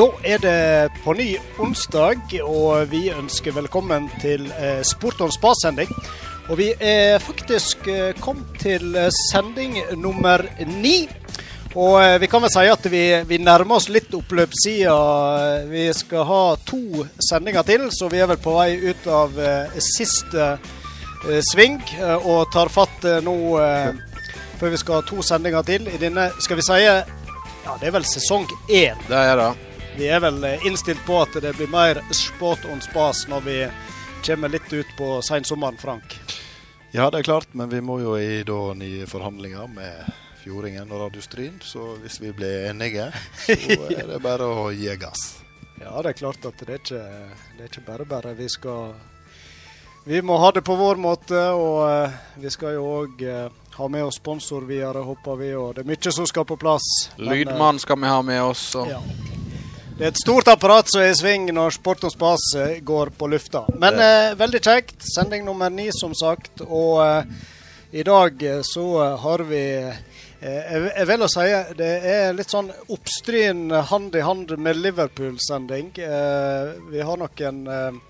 Da er det på ny onsdag, og vi ønsker velkommen til eh, Sport on spa-sending. Og vi er faktisk eh, kommet til eh, sending nummer ni. Og vi kan vel si at vi, vi nærmer oss litt oppløpssida. Vi skal ha to sendinger til, så vi er vel på vei ut av siste sving. og tar fatt nå før vi skal ha to sendinger til i denne, skal vi si ja, det er vel sesong én. Det er det. Vi er vel eh, innstilt på at det blir mer sport on spas når vi kommer litt ut på seinsommeren, Frank. Ja, det er klart, men vi må jo i da nye forhandlinger med Fjordingen og Radiostrin. Så hvis vi blir enige, så er det bare å gi gass. Ja, det er klart at det er ikke, det er ikke bare bare. Vi skal Vi må ha det på vår måte, og eh, vi skal jo òg ha med oss sponsor videre, håper vi. Og det er mye som skal på plass. Eh, Lydmann skal vi ha med oss. Og Ja. Det er et stort apparat som er i sving når Sport og Spas eh, går på lufta. Men eh, veldig kjekt. Sending nummer ni, som sagt. Og eh, i dag eh, så eh, har vi eh, jeg, vil å si det er litt sånn oppstryn hand i hand med Liverpool-sending. Eh, vi har noen eh,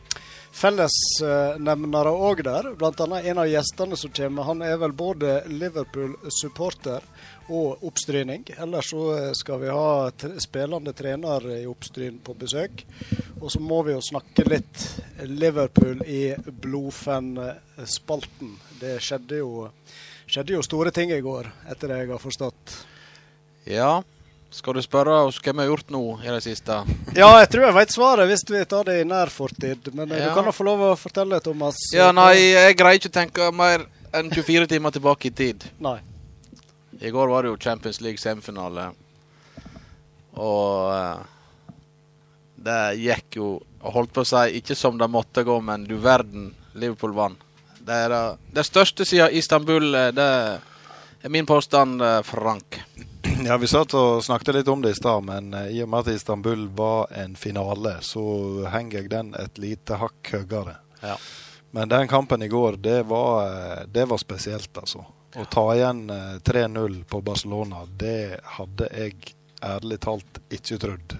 fellesnevnere òg der. Annet en av gjestene som kommer. Han er vel både Liverpool-supporter og oppstryning. Ellers så eh, skal vi ha spillende trener i oppstryn på besøk. Og så må vi jo snakke litt Liverpool i Blodfen-spalten. Det skjedde jo, skjedde jo store ting i går, etter det jeg har forstått. ja. Skal du spørre oss hva vi har gjort nå i det siste? Ja, jeg tror jeg vet svaret hvis vi tar det i nær fortid. Men eh, Ja. du kan da få lov å fortelle, Thomas. Ja, nei, jeg greier ikke å tenke mer enn 24 timer tilbake i tid. Nei. I går var det jo Champions League semifinale. Og eh, det gikk jo holdt på å si ikke som det måtte gå, men du verden, Liverpool vant. Det er det, største siden Istanbul. eh, Det er min påstand, eh, Frank. Ja, Vi satt og snakket litt om det i stad, men i og med at Istanbul var en finale, så henger jeg den et lite hakk høyere. Ja. Men den kampen i går, det var, det var spesielt, altså. Å ta igjen eh, 3-0 på Barcelona, det hadde jeg ærlig talt ikke trodd.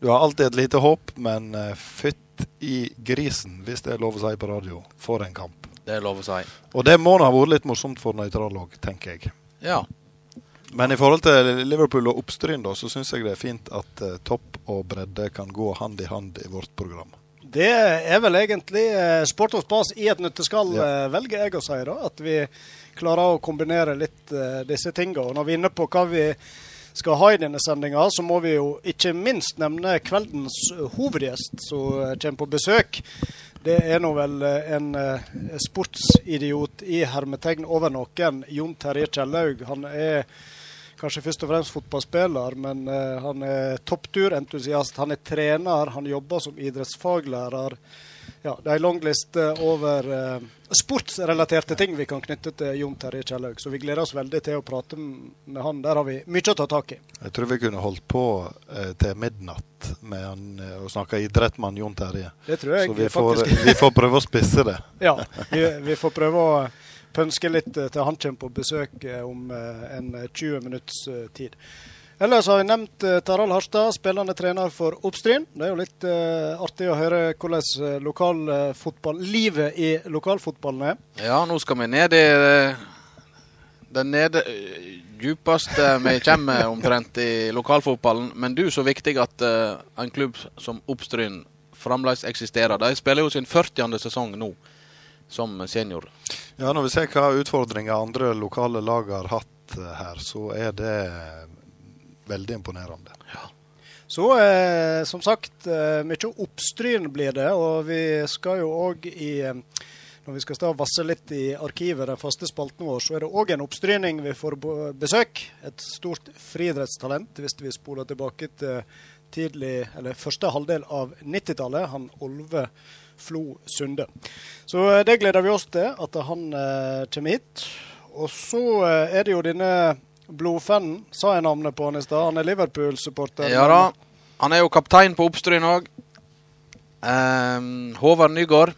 Du har alltid et lite håp, men eh, fytt i grisen, hvis det er lov å si på radio, for en kamp. Det er lov å si. Og det må da ha vært litt morsomt for nøytral òg, tenker jeg. Ja. Men i forhold til Liverpool og Oppstryn, da, så syns jeg det er fint at eh, topp og bredde kan gå hand i hand i vårt program. Det er vel egentlig eh, sport og spas i et nøtteskall, Ja. eh, velger jeg å si. da, At vi klarer å kombinere litt uh, disse tingene. Når vi er inne på hva vi skal ha i denne sendinga, så må vi jo ikke minst nevne kveldens eh, hovedgjest som eh, kommer på besøk. Det er nå vel en sportsidiot i hermetegn over noen. Jon Terje Kjellaug. Han er kanskje først og fremst fotballspiller, men han er toppturentusiast. Han er trener, han jobber som idrettsfaglærer. Ja, Det er en lang liste over eh, sportsrelaterte ting vi kan knytte til Jon Terje Kjellaug. Så vi gleder oss veldig til å prate med han. Der har vi mye å ta tak i. Jeg tror vi kunne holdt på eh, til midnatt med han, eh, å snakke idrett med han Jon Terje. Det tror jeg Så vi får, vi får prøve å spisse det. Ja, vi, vi får prøve å pønske litt eh, til han kommer på besøk eh, om eh, en eh, 20 minutts eh, tid. Ellers har vi nevnt eh, Tarald Harstad, spillende trener for Oppstryn. Det er jo litt uh, artig å høre hvordan lokalfotballivet lokalfotball, livet i lokalfotballen er. Ja, nå skal vi ned i eh, den nede eh, djupeste vi kommer omtrent i lokalfotballen. Men du, så viktig at uh, en klubb som Oppstryn fremdeles eksisterer. De spiller jo sin 40. sesong nå som senior. Ja, Når vi ser hva utfordringer andre lokale lag har hatt eh, her, så er det veldig imponerende. Så eh, som sagt, eh, mye oppstryn blir det. Og vi skal jo òg i eh, Når vi skal stå og vasse litt i arkivet, den faste spalten vår, så er det òg en oppstryning vi får besøk. Et stort friidrettstalent, hvis vi spoler tilbake til tidlig, eller første halvdel av 90-tallet. Han Olve Flo Sunde. Så eh, det gleder vi oss til, at han eh, kommer hit. Og så eh, er det jo denne blodfanen, sa jeg navnet på han i stad. Han er Liverpool-supporter. Ja da. Han er jo kaptein på Oppstryn òg. Håvard Nygaard.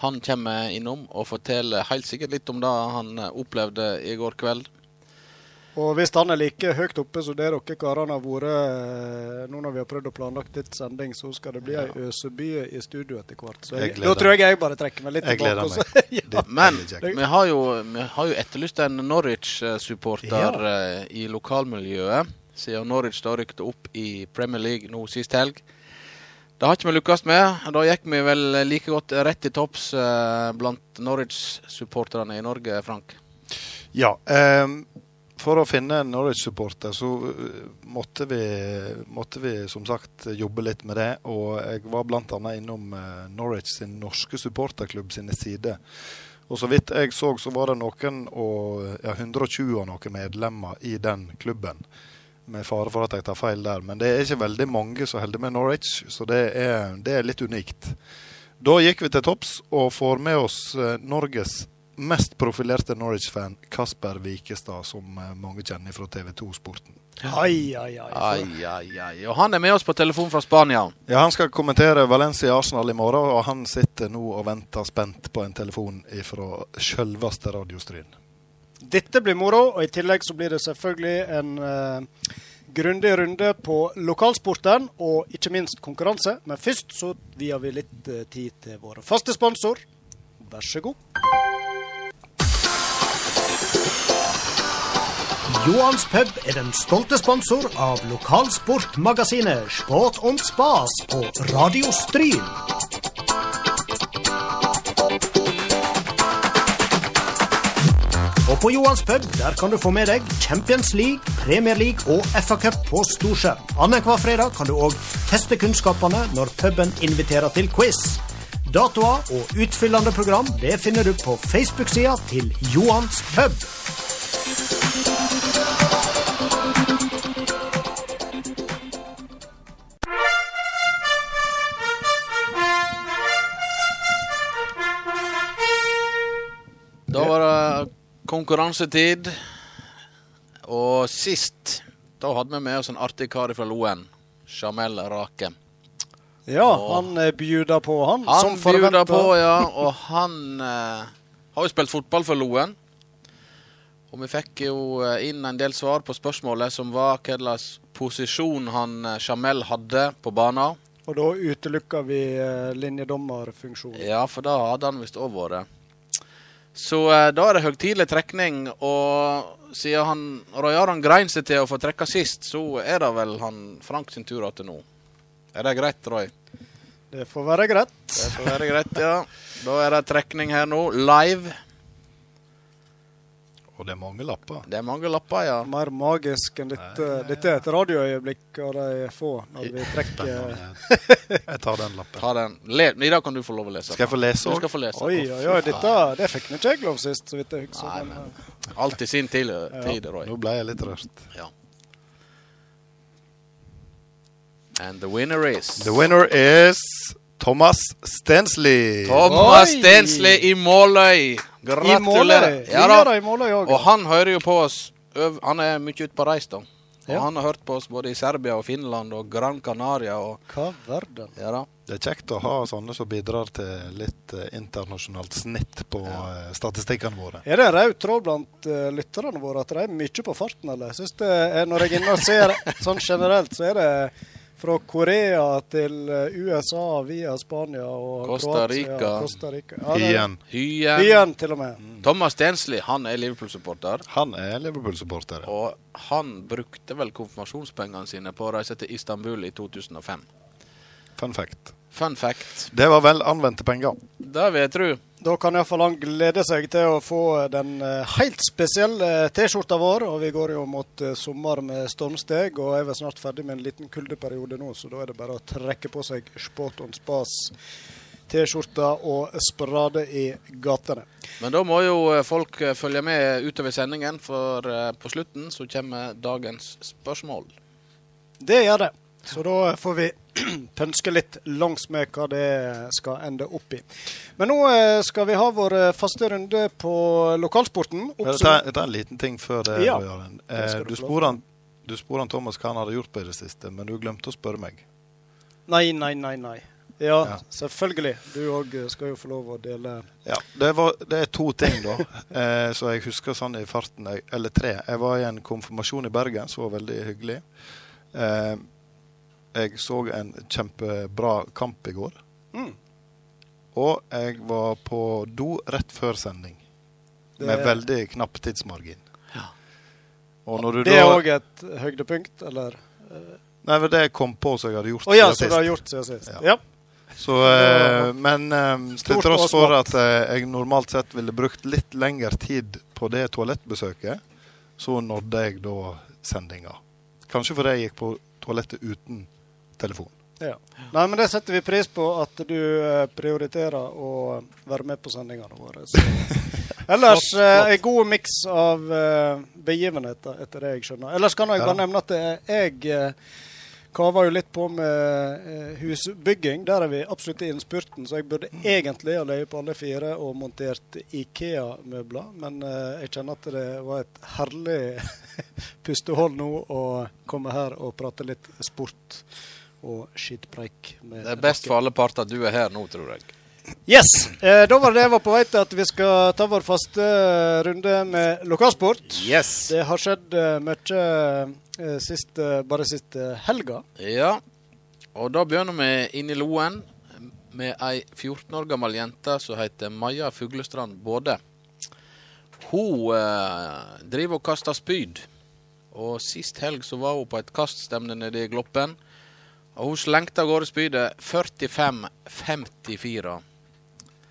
Han kommer innom og forteller helt sikkert litt om det han opplevde i går kveld. Og hvis han er like høyt oppe som det dere karene har vært eh, nå når vi har prøvd å planlagt litt sending, så skal det bli ei øseby i studio etter hvert. Så Jeg jeg, da tror jeg jeg bare trekker meg litt Jeg tilbake. meg. så- ja. Men vi har jo, vi har jo etterlyst en Norwich-supporter eh, i lokalmiljøet, siden Norwich da rykte opp i Premier League nå sist helg. Det har ikke vi lykkes med. Da gikk vi vel like godt rett i topps eh, blant Norwich-supporterne i Norge, Frank. Ja. ehm, for å finne en Norwich-supporter så uh, måtte vi, måtte vi som sagt jobbe litt med det. Og jeg var bl.a. innom uh, Norwich sin norske supporterklubb sine sider. Og så vidt jeg så, så var det noen og ja, 120 og noen medlemmer i den klubben. Med fare for at jeg tar feil der. Men det er ikke veldig mange som holder med Norwich, så det er, det er litt unikt. Da gikk vi til topps og får med oss eh, Norges mest profilerte Norwich-fan, Kasper Wikestad, som eh, mange kjenner fra TV 2-sporten. Ai, ai, ai. Ai, ai, ai. Og han er med oss på telefon fra Spania. Ja, Han skal kommentere Valencia-Arsenal i morgen, og han sitter nå og venter spent på en telefon fra sjølveste Radio Stryn. Dette blir moro, og i tillegg så blir det selvfølgelig en uh, grundig runde på lokalsporten, og ikke minst konkurranse. Men først så vier vi litt eh, tid til våre faste sponsor. Vær så god. Johans pub er den stolte sponsor av lokalsportmagasinet Sport und Spas på Radio Stryn. Og på Johans pub der kan du få med deg Champions League, Premier League og FA-cup på storskjerm. Annenhver fredag kan du òg teste kunnskapene når puben inviterer til quiz. Datoer og utfyllende program det finner du på Facebook-sida til Johans pub. Konkurransetid. Og sist, da hadde vi med oss en artig kar fra Loen. Jamel Rake. Ja, og han bjuda på, han. Han som bjuder på, ja. Og han eh, har jo spilt fotball for Loen. Og vi fikk jo eh, inn en del svar på spørsmålet som var hva slags posisjon han eh, Jamel hadde på banen. Og da utelukka vi linjedommerfunksjonen. Ja, for da hadde han visst òg vært. Så eh, da er det høytidelig trekning, og siden han Roy Aron grein seg til å få trekke sist, så er det vel han Frank sin tur til nå. Er det greit, Roy? Det får være greit. Det får være greit, ja. Da er det trekning her nå, live. Og det er mange lapper. Det er mange lapper, ja. Mer magisk enn dette. Dette er et radioøyeblikk av de få, når vi trekker Jeg tar den lappen. Ta den. Le I dag kan du få lov å lese. Skal jeg få lese Du òg? Oi, oi, oi. Dette det fikk nå ikke jeg lov sist, så vidt jeg husker. Nei, men, men alt i sin tid, tid Roy. Nå ble jeg litt rørt. Ja. And the winner is The winner is Thomas Stensley. Thomas Oi! Stensley i Måløy. I Gratulerer. Måløy. Ja, Ja, da. I Måløy òg. Og han hører jo på oss. Han er mye ute på reis, da. Og Ja. han har hørt på oss både i Serbia og Finland og Gran Canaria og Hva verden? Ja da. Det er kjekt å ha sånne som bidrar til litt eh, internasjonalt snitt på eh, statistikkene våre. Er det en rød tråd blant uh, lytterne våre at de er mye på farten, eller? Jeg synes det er, Når jeg er inne og ser sånn generelt, så er det fra Korea til eh, USA via Spania og Costa Kroatia, Rica. Costa Rica. Ja, Hyen. Hyen. Hyen, til og med. Thomas Stensli han er Liverpool-supporter. Han er Liverpool-supporter. ja. Og han brukte vel konfirmasjonspengene sine på å reise til Istanbul i 2005. Fun fact. Fun fact. Det var vel anvendte penger. Det vil jeg tro. Da kan iallfall han glede seg til å få den eh, helt spesielle T-skjorta vår. Og vi går jo mot eh, sommer med stormsteg, og er vel snart ferdig med en liten kuldeperiode nå, så da er det bare å trekke på seg Sport on Spas T-skjorta og sprade i gatene. Men da må jo eh, folk eh, følge med utover sendingen, for eh, på slutten så kommer dagens spørsmål. Det gjør det. Så da får vi pønske litt langs med hva det skal ende opp i. Men nå eh, skal vi ha vår eh, faste runde på lokalsporten. Oppsum- tar, en liten ting før det. Ja. Det Eh, du du spurte han, du spurte han Thomas hva han hadde gjort på i det siste, men du glemte å spørre meg. Nei, nei, nei, nei. Ja, Ja. selvfølgelig. Du òg skal jo få lov å dele. Ja, det, var, det er to ting, da, eh, så jeg husker sånn i farten. Eller tre. Jeg var i en konfirmasjon i Bergen, som var veldig hyggelig. Eh, jeg så en kjempebra kamp i går. Mm. Og jeg var på do rett før sending. Det- Med veldig knapp tidsmargin. Ja. Og når du Det er da et høydepunkt, eller? Nei, det var det jeg kom på som jeg hadde gjort oh, ja, siden du sist. har gjort siden sist. Ja. Ja. Så, eh, men eh, til tross for at eh, jeg normalt sett ville brukt litt lengre tid på det toalettbesøket, så nådde jeg da sendinga. Kanskje fordi jeg gikk på toalettet uten telefon. Ja. Nei, men det setter vi pris på, at du eh, prioriterer å være med på sendingene våre. Så. Ellers eh, en god miks av eh, begivenheter, etter det jeg skjønner. Ellers kan jeg bare nevne at jeg kaver jo litt på med husbygging. Der er vi absolutt i innspurten, så jeg burde egentlig ha løyet på alle fire og montert Ikea-møbler. Men jeg kjenner at det var et herlig pustehold nå å komme her og prate litt sport og skittpreik. Det er best for alle parter at du er her nå, tror jeg. Yes! Eh, da var det jeg var på vei til at vi skal ta vår faste runde med lokalsport. Yes. Det har skjedd eh, mye eh, sist, eh, bare siste helga. Ja, og da begynner vi inn i Loen med ei 14 år gammel jente som heter Maja Fuglestrand Både. Hun eh, driver og kaster spyd. Og sist helg så var hun på et kaststevne nede i Gloppen. Og hun slengte av gårde spydet 45-54.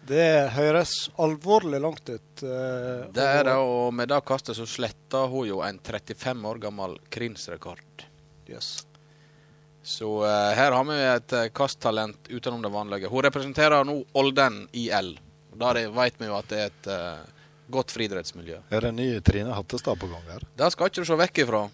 Det høres alvorlig langt ut. eh, Det er det, og- med det kastet så sletta hun jo en 35 år gammel krinsrekord. Yes. Så eh, her har vi et eh, kasttalent utenom det vanlige. Hun representerer nå Olden IL. Der vet vi jo at det er et eh, godt friidrettsmiljø. Er det en ny Trine Hattestad på gang her? Det skal ikke du se vekk ifra.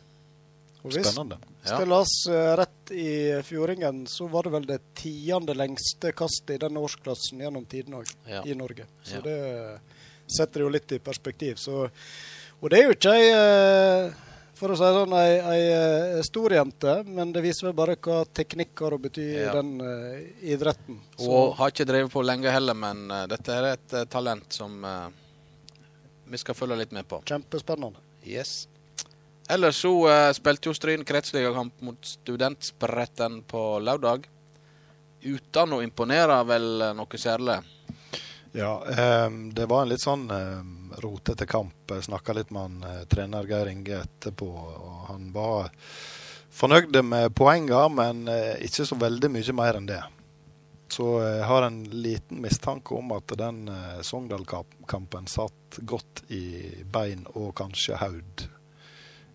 Og hvis Spennende. Ja. stiller oss eh, rett i fjordingen, så var det vel det tiende lengste kastet i denne årsklassen gjennom tidene òg, Ja. i Norge. Så Ja. det setter jo litt i perspektiv. Så, og det er jo ikke ei eh, for å si sånn, ei, ei eh, stor jente, men det viser vel bare hva teknikk har å bety Ja. i den uh, idretten. Så, Hun har ikke drevet på lenge heller, men uh, dette er et uh, talent som eh, vi skal følge litt med på. kjempespennende. Yes. Ellers så uh, spilte jo Stryn kretsligakamp mot Studentspretten på lørdag. Uten å imponere vel noe særlig. Ja, um, det var en litt sånn um, rotete kamp. Snakka litt med han eh, trener Geir Inge etterpå, og han var fornøyd med poengene, men uh, ikke så veldig mye mer enn det. Så jeg har en liten mistanke om at den Sogndal-kampen satt godt i bein og kanskje haud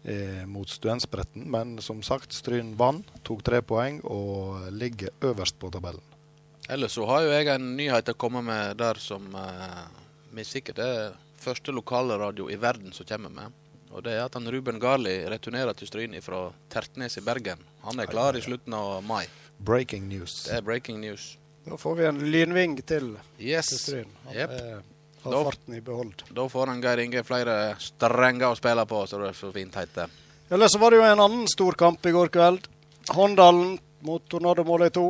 eh, mot Studentspretten. Men som sagt, Stryn vant, tok tre poeng og ligger øverst på tabellen. Ellers så har jo jeg en nyhet å komme med der som eh, vi sikkert er første lokale radio i verden som kommer med. Og det er at han Ruben Garli returnerer til Stryn fra Tertnes i Bergen. Han er klar i slutten av mai. Breaking news. Det er breaking news. Da får vi en lynving til til Yes. Stryn. Han Jep. er- har Da- farten i behold. Da får han Geir Inge flere strenger å spille på, så det er så fint heter. Ellers så var det jo en annen stor kamp i går kveld. Håndalen mot Tornado Måløy 2.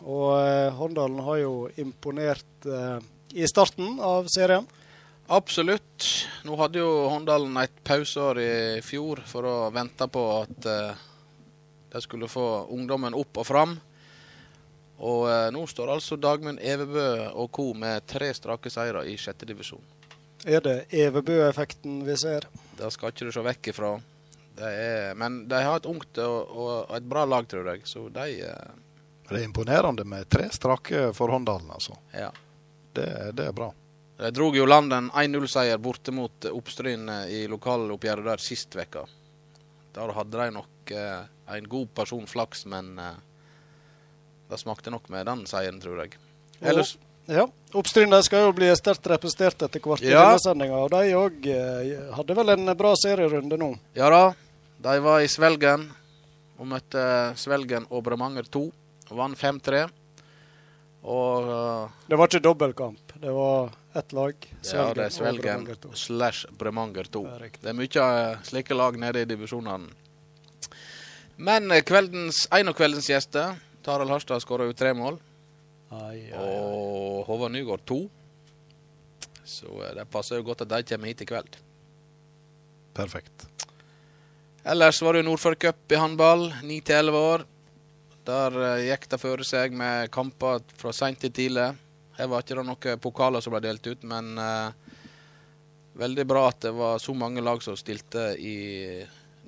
Og eh, Håndalen har jo imponert eh, i starten av serien. Absolutt. Nå hadde jo Håndalen et pauseår i fjor for å vente på at eh, de skulle få ungdommen opp og fram. Og eh, nå står altså Dagmund Evebø og co. med tre strake seire i sjette divisjon. Er det Evebø-effekten vi ser? Det skal ikke du se vekk ifra. Det er, men de har et ungt og, og et bra lag, tror jeg. Så de eh, Det er imponerende med tre strake for Håndalen, altså. Ja. Det, det er bra. De drog jo land en 1-0-seier borte mot Oppstryn eh, i lokaloppgjøret der sist vekka. Der hadde de nok eh, en god person flaks, men eh, det smakte nok med den seieren, tror jeg. Ellers Ja. Oppstrynda skal jo bli sterkt representert etter hvert i Ja. denne sendinga. Og de òg eh, hadde vel en bra serierunde nå. Ja da, de var i Svelgen og møtte Svelgen og Bremanger 2. Vant 5-3. Og uh, Det var ikke dobbeltkamp. Det var ett lag. Svelgen ja, det er Svelgen slash Bremanger 2. Det er. Det er mye eh, slike lag nede i divisjonene. Men kveldens, en av kveldens gjester, Tarald Harstad, skåra jo tre mål. Ai, ai, ai. Og Håvard Nygaard to. Så eh, det passer jo godt at de kommer hit i kveld. Perfekt. Ellers var det jo Nordfjord Cup i håndball, 9 til 11 år. Der eh, gikk det føre seg med kamper fra seint til tidlig. Her var ikke det noen pokaler som ble delt ut, men uh, veldig bra at det var så mange lag som stilte i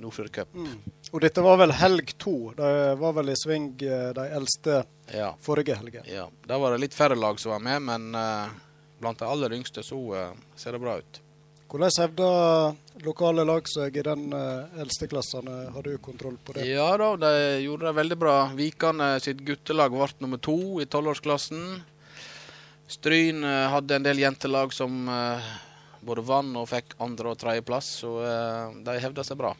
Nordfjord Cup. Mm. Og dette var vel helg to. De var vel i sving, eh, de eldste, Ja, forrige helgen. ja. Da var det litt færre lag som var med, men uh, blant de aller yngste så uh, ser det bra ut. Hvordan hevder lokale lag seg i den uh, eldste klassen? Har du kontroll på det? Ja da, de gjorde det veldig bra. Vikane sitt guttelag ble nummer to i tolvårsklassen. Stryn hadde en del jentelag som både vant og fikk andre- og tredjeplass, så de hevda seg bra.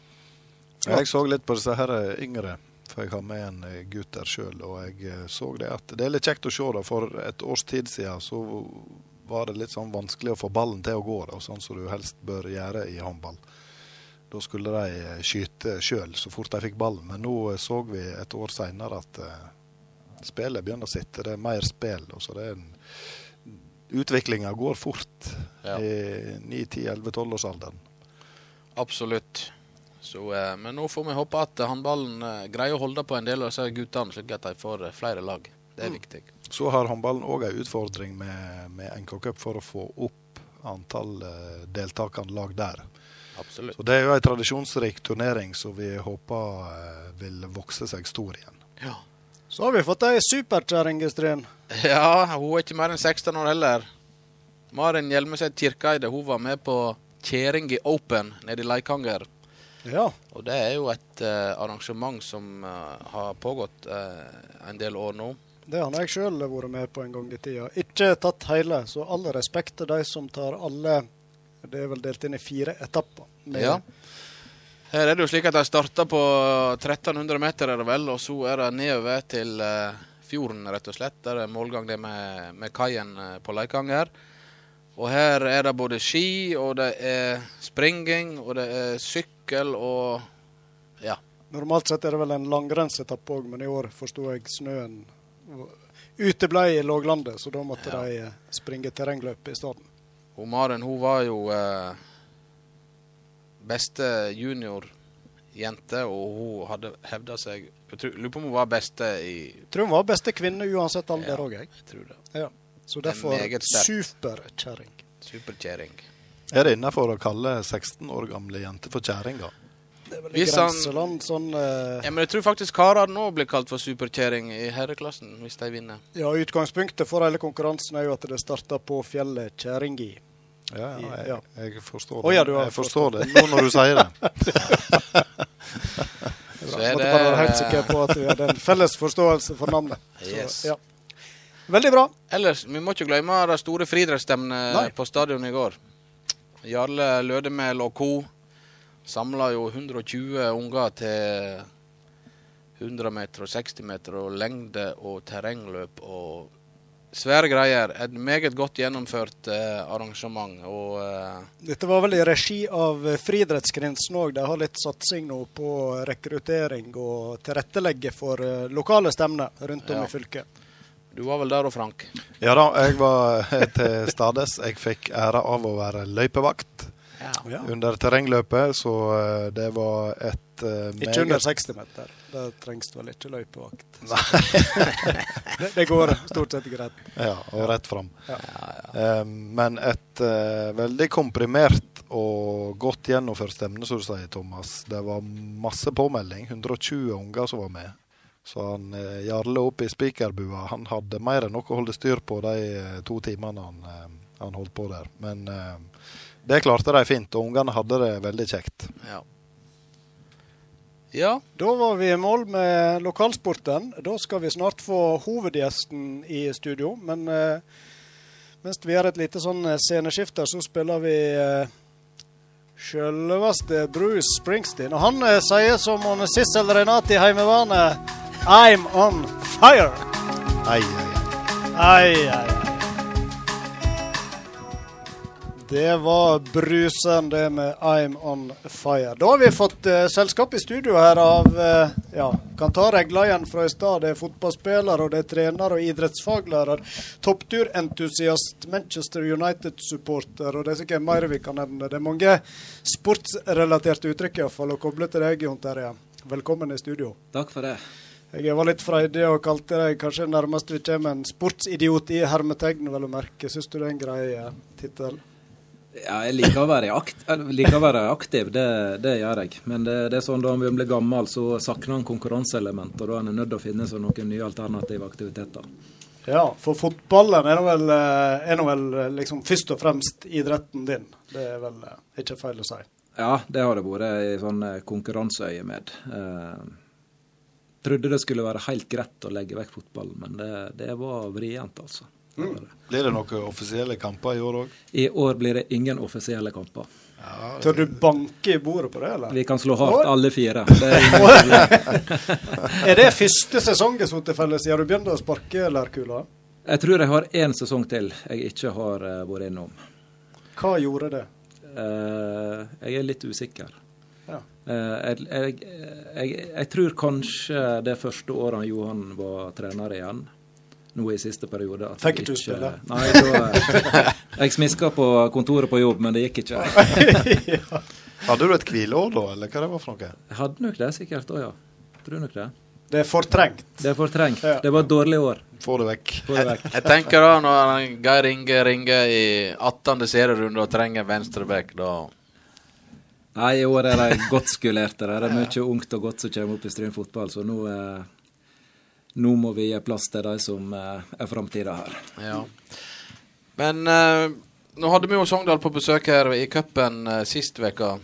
Jeg så litt på disse her yngre, for jeg har med en eh, gutt der sjøl. Og jeg eh, så det at det er litt kjekt å se. da, For et års tid siden så var det litt sånn vanskelig å få ballen til å gå, da, sånn som du helst bør gjøre i håndball. Da skulle de eh, skyte sjøl så fort de fikk ballen. Men nå eh, så vi et år seinere at eh, spillet begynner å sitte. Det er mer spill. og så det er en Utviklinga går fort Ja. i 9-10-11-12-årsalderen. Absolutt. Så, eh, men nå får vi håpe at håndballen eh, greier å holde på en del av disse guttene, slik at de får eh, flere lag. Det er Mm. viktig. Så har håndballen òg en utfordring med, med NK Cup for å få opp antall deltakende lag der. Absolutt. Så Det er jo en tradisjonsrik turnering som vi håper vil vokse seg stor igjen. Ja. Så har vi fått ei superkjerring i Stryn. Ja, hun er ikke mer enn 16 år heller. Maren Hjelmeset Kirkeide hun var med på Kjeringi Open nede i Leikanger. Ja. Og det er jo et uh, arrangement som uh, har pågått uh, en del år nå. Det har jeg sjøl vært med på en gang i tida. Ikke tatt hele, så all respekt til de som tar alle Det er vel delt inn i fire etapper. Ja. Her er det jo slik at de starter på 1300 meter, er det vel, og så er det nedover til fjorden, rett og slett. Der er målgang det med, med kaien på Leikanger. Og her er det både ski, og det er springing, og det er sykkel og Ja. Normalt sett er det vel en langrennsetappe òg, men i år forsto jeg snøen uteble i låglandet, så da måtte Ja. de eh, springe terrengløp i stedet. Og Maren hun var jo eh, beste juniorjente, og hun hadde hevda seg Jeg tror- lurer på om hun var beste i Tror hun var beste kvinne uansett alder Ja. òg, jeg. Jeg tror det. Ja. Så er derfor superkjerring. Superkjerring. Er det innafor å kalle 16 år gamle jenter for kjerringer? Det er vel Hvis han- grenseland sånn uh... Ja, men jeg tror faktisk karene nå blir kalt for superkjerring i herreklassen, hvis de vinner. Ja, utgangspunktet for hele konkurransen er jo at det starter på fjellet Kjerringi. Ja, ja, jeg, Ja. jeg forstår det. Oh, ja, du har jeg forstår det nå når du sier det. Så Jeg er måtte bare være helt sikker på at vi hadde en felles forståelse for navnet. Så, Yes. ja. Veldig bra. Ellers, vi må ikke glemme det store friidrettsstevnet på stadionet i går. Jarle Lødemel og co. samla jo 120 unger til 100 meter og 60 meter og lengde og terrengløp og svære greier. Et meget godt gjennomført eh, arrangement. Og eh, Dette var vel i regi av Friidrettsgrensen òg. De har litt satsing nå på rekruttering og tilrettelegge for eh, lokale stemner rundt om Ja. i fylket. Du var vel der òg, Frank? Ja da, jeg var til stades. Jeg fikk æra av å være løypevakt Ja. under terrengløpet, så eh, det var et uh, Ikke under 60 meter. Der trengs det vel ikke løypevakt. det, det går stort sett greit. Ja, og rett fram. Ja. Eh, men et uh, veldig komprimert og godt gjennomført stevne, som du sier, Thomas. Det var masse påmelding. 120 unger som var med. Så han eh, Jarle oppe i spikerbua han hadde mer enn nok å holde styr på de eh, to timene han, eh, han holdt på der. Men eh, det klarte de fint, og ungene hadde det veldig kjekt. Ja. ja. Da var vi i mål med lokalsporten. Da skal vi snart få hovedgjesten i studio. Men eh, mens vi gjør et lite sånn sceneskifte, så spiller vi eh, selveste Bruce Springsteen. Og han eh, sier som Sissel Renati i Heimevernet I'm on fire. Ai, ai, ai. Ai, ai. Det var brusende med I'm on fire. Da har vi fått uh, selskap i studio her av uh, ja, kan ta reglene igjen fra i stad. Det er fotballspiller, og det er trener og idrettsfaglærer. Toppturentusiast, Manchester United-supporter, og det er sikkert mer vi kan nevne. Det er mange sportsrelaterte uttrykk iallfall å koble til deg, Jon Terje. Velkommen i studio. Takk for det. Jeg var litt freidig og kalte deg kanskje nærmest vi kommer en sportsidiot i hermetegn, vel å merke. Syns du det er en grei eh, tittel? Ja, jeg liker å være, akt, liker å være aktiv, det, det, gjør jeg. Men det, det, er sånn da vi blir gammel, så sakner en konkurranseelement. Og da er en nødt til å finne seg noen nye alternative aktiviteter. Ja, for fotballen er nå vel, er nå vel liksom først og fremst idretten din. Det er vel ikke feil å si? Ja, det har det vært i sånn konkurranseøyemed. Eh, trodde det skulle være helt greit å legge vekk fotballen, men det, det var vrient, altså. Mm. Blir det noen offisielle kamper i år òg? I år blir det ingen offisielle kamper. Ja, Tør du banke i bordet på det, eller? Vi kan slå hardt, alle fire. Det er, er, det første sesongen som til felles siden du begynte å sparke lærkula? Jeg tror jeg har én sesong til jeg ikke har uh, vært innom. Hva gjorde det? Uh, jeg er litt usikker. Eh, jeg, jeg, jeg, jeg, tror kanskje det første året Johan var trener igjen, nå i siste periode Fikk ikke du spille? Nei, da, jeg smiska på kontoret på jobb, men det gikk ikke. ja. Hadde du et hvileår da, eller hva det var for noe? Jeg hadde nok det sikkert òg, ja. Tror nok det. Det er fortrengt. Det er fortrengt. Ja. Det var et dårlig år. Få det vekk. Få det vekk. Jeg, jeg, tenker da, når Geir Inge ringer i 18. serierunde og trenger venstreback, da Nei, i år er de godt skulerte. Det er mye ungt og godt som kommer opp i Stryn fotball, så nå, eh, nå må vi gi plass til de som eh, er framtida her. Ja. Men eh, nå hadde vi jo Sogndal på besøk her i cupen sist uke.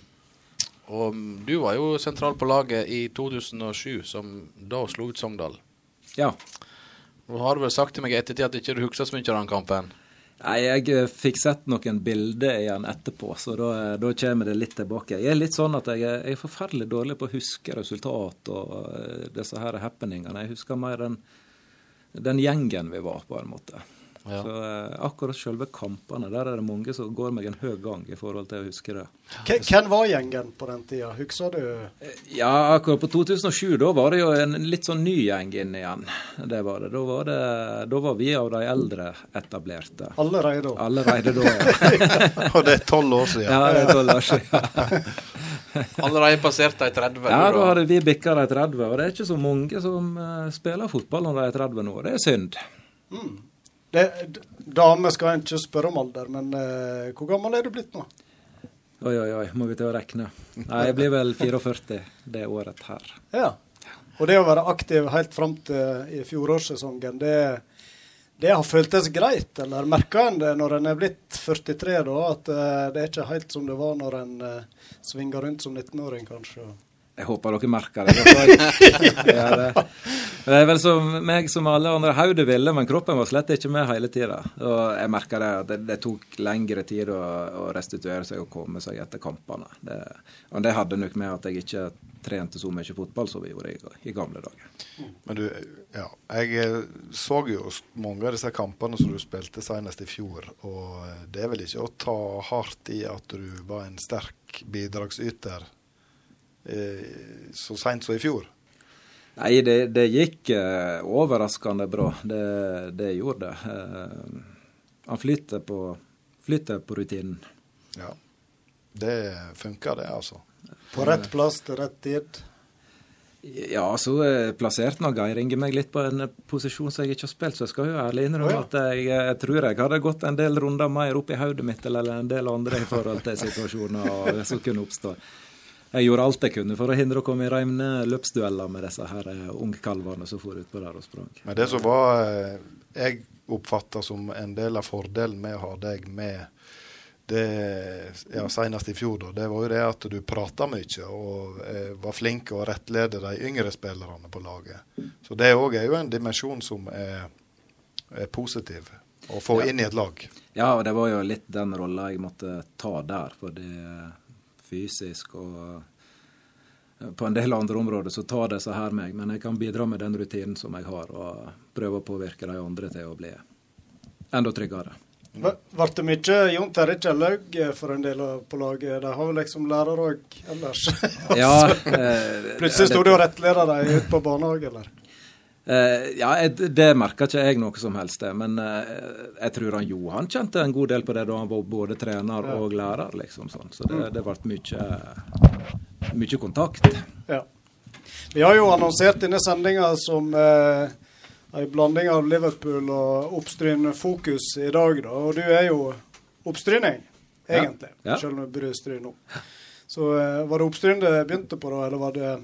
Og du var jo sentral på laget i 2007, som da slo ut Sogndal. Ja. Nå har du vel sagt til meg i ettertid at ikke du ikke husker så mye av den kampen? Nei, Jeg eh, fikk sett noen bilder igjen etterpå, så da, eh, da, kommer det litt tilbake. Jeg er litt sånn at jeg, jeg er forferdelig dårlig på å huske resultat og uh, disse her happeningene. Jeg husker mer den, den gjengen vi var, på en måte. Ja. Så eh, akkurat selve kampene, der er det mange som går meg en høy gang i forhold til å huske det. Hvem var gjengen på den tida, husker du? Ja, akkurat på 2007, da var det jo en litt sånn ny gjeng inn igjen. Det var det. Da var, det, da var vi av de eldre etablerte. Allerede da? Allerede da, ja. Og det er tolv år siden. Ja, det er tolv år siden. Allerede passert de 30? Ja, da hadde vi bikka de 30. Og det er ikke så mange som uh, spiller fotball når de er 30 nå. Det er synd. Mm. Damer skal en ikke spørre om alder, men uh, hvor gammel er du blitt nå? Oi, oi, oi, må vi til å regne. Nei, jeg blir vel 44 det året her. Ja. Og det å være aktiv helt fram til i fjorårssesongen, det, det har føltes greit? Eller merker en det når en er blitt 43, da, at uh, det er ikke helt som det var når en uh, svinger rundt som 19-åring, kanskje? Jeg håper dere merker det. ja, det. det. er vel som meg som alle andre. Hodet ville, men kroppen var slett ikke med hele tida. Og jeg merka det at det, det tok lengre tid å, å, restituere seg og komme seg etter kampene. Det, og det hadde nok med at jeg ikke trente så mye fotball som vi gjorde i, i gamle dager. Men du, ja. Jeg eh, så jo mange av disse kampene som du spilte senest i fjor. Og det er vel ikke å ta hardt i at du var en sterk bidragsyter Eh, så seint som i fjor? Nei, det, det gikk eh, overraskende bra. Det, det gjorde det. Eh, han flytter på, flytter på rutinen. Ja. Det funker, det, altså. På rett plass til rett tid? Ja, så plasserte nå Geir Inge meg litt på en posisjon som jeg ikke har spilt, så jeg skal jo ærlig innrømme oh, ja. at jeg, jeg, tror jeg hadde gått en del runder mer opp i hodet mitt eller en del andre i forhold til situasjoner som kunne oppstå jeg gjorde alt jeg kunne for å hindre å komme i reine løpsdueller med disse her uh, ungkalvene som for utpå der og sprang. Men det som var uh, jeg oppfatta som en del av fordelen med å ha deg med det, ja, senest i fjor, da, det var jo det at du prata mye og eh, var flink å rettlede de yngre spillerne på laget. Så det òg er jo en dimensjon som er, er positiv å få ja. inn i et lag. Ja, og det var jo litt den rolla jeg måtte ta der. for det fysisk og eh, på en del andre områder så tar disse her meg, men jeg kan bidra med den rutinen som jeg har, og prøve å påvirke de andre til å bli enda tryggere. Ble det mye Jon Terje Kjellaug for en del på laget? De har vel liksom lærer òg ellers? Ja, eh, Plutselig sto du og rettleda dem ut på barnehage, eller? Eh, ja, Det merka ikke jeg noe som helst, det. Men eh, jeg tror han Johan kjente en god del på det da han var både trener og lærer. liksom sånn. Så det, det ble mye, mye kontakt. Ja. Vi har jo annonsert denne sendinga som eh, en blanding av Liverpool og Oppstryn Fokus i dag, da. Og du er jo oppstryning, egentlig. Ja. Ja. Selv om du i Stryn nå. Så eh, var det Oppstryn det begynte på, da, eller var det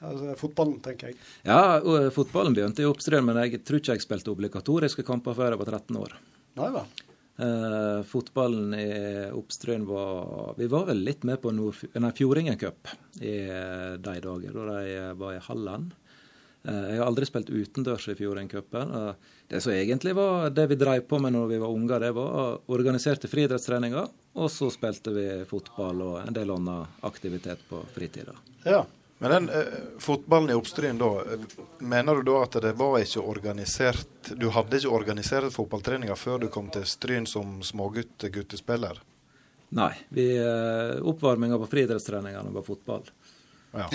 altså, fotballen, tenker jeg? Ja, fotballen begynte i Oppstrøm, men jeg tror ikke jeg spilte obligatoriske kamper før jeg var 13 år. Nei vel. Eh, fotballen i Oppstrøm var Vi var vel litt med på Fjordingen Cup i eh, de dager, da de var i Halland. Eh, jeg har aldri spilt utendørs i Fjordingcupen. Det som egentlig var det vi drev på med når vi var unger, det var organiserte friidrettstreninger. Og så spilte vi fotball og en del annen aktivitet på fritida. Ja. Men den eh, fotballen i Oppstryn, da, mener du da at det var ikke organisert Du hadde ikke organisert fotballtreninger før du kom til Stryn som smågutt-guttespiller? Nei. Vi, eh, oppvarminga på friidrettstreningene var fotball. Ja.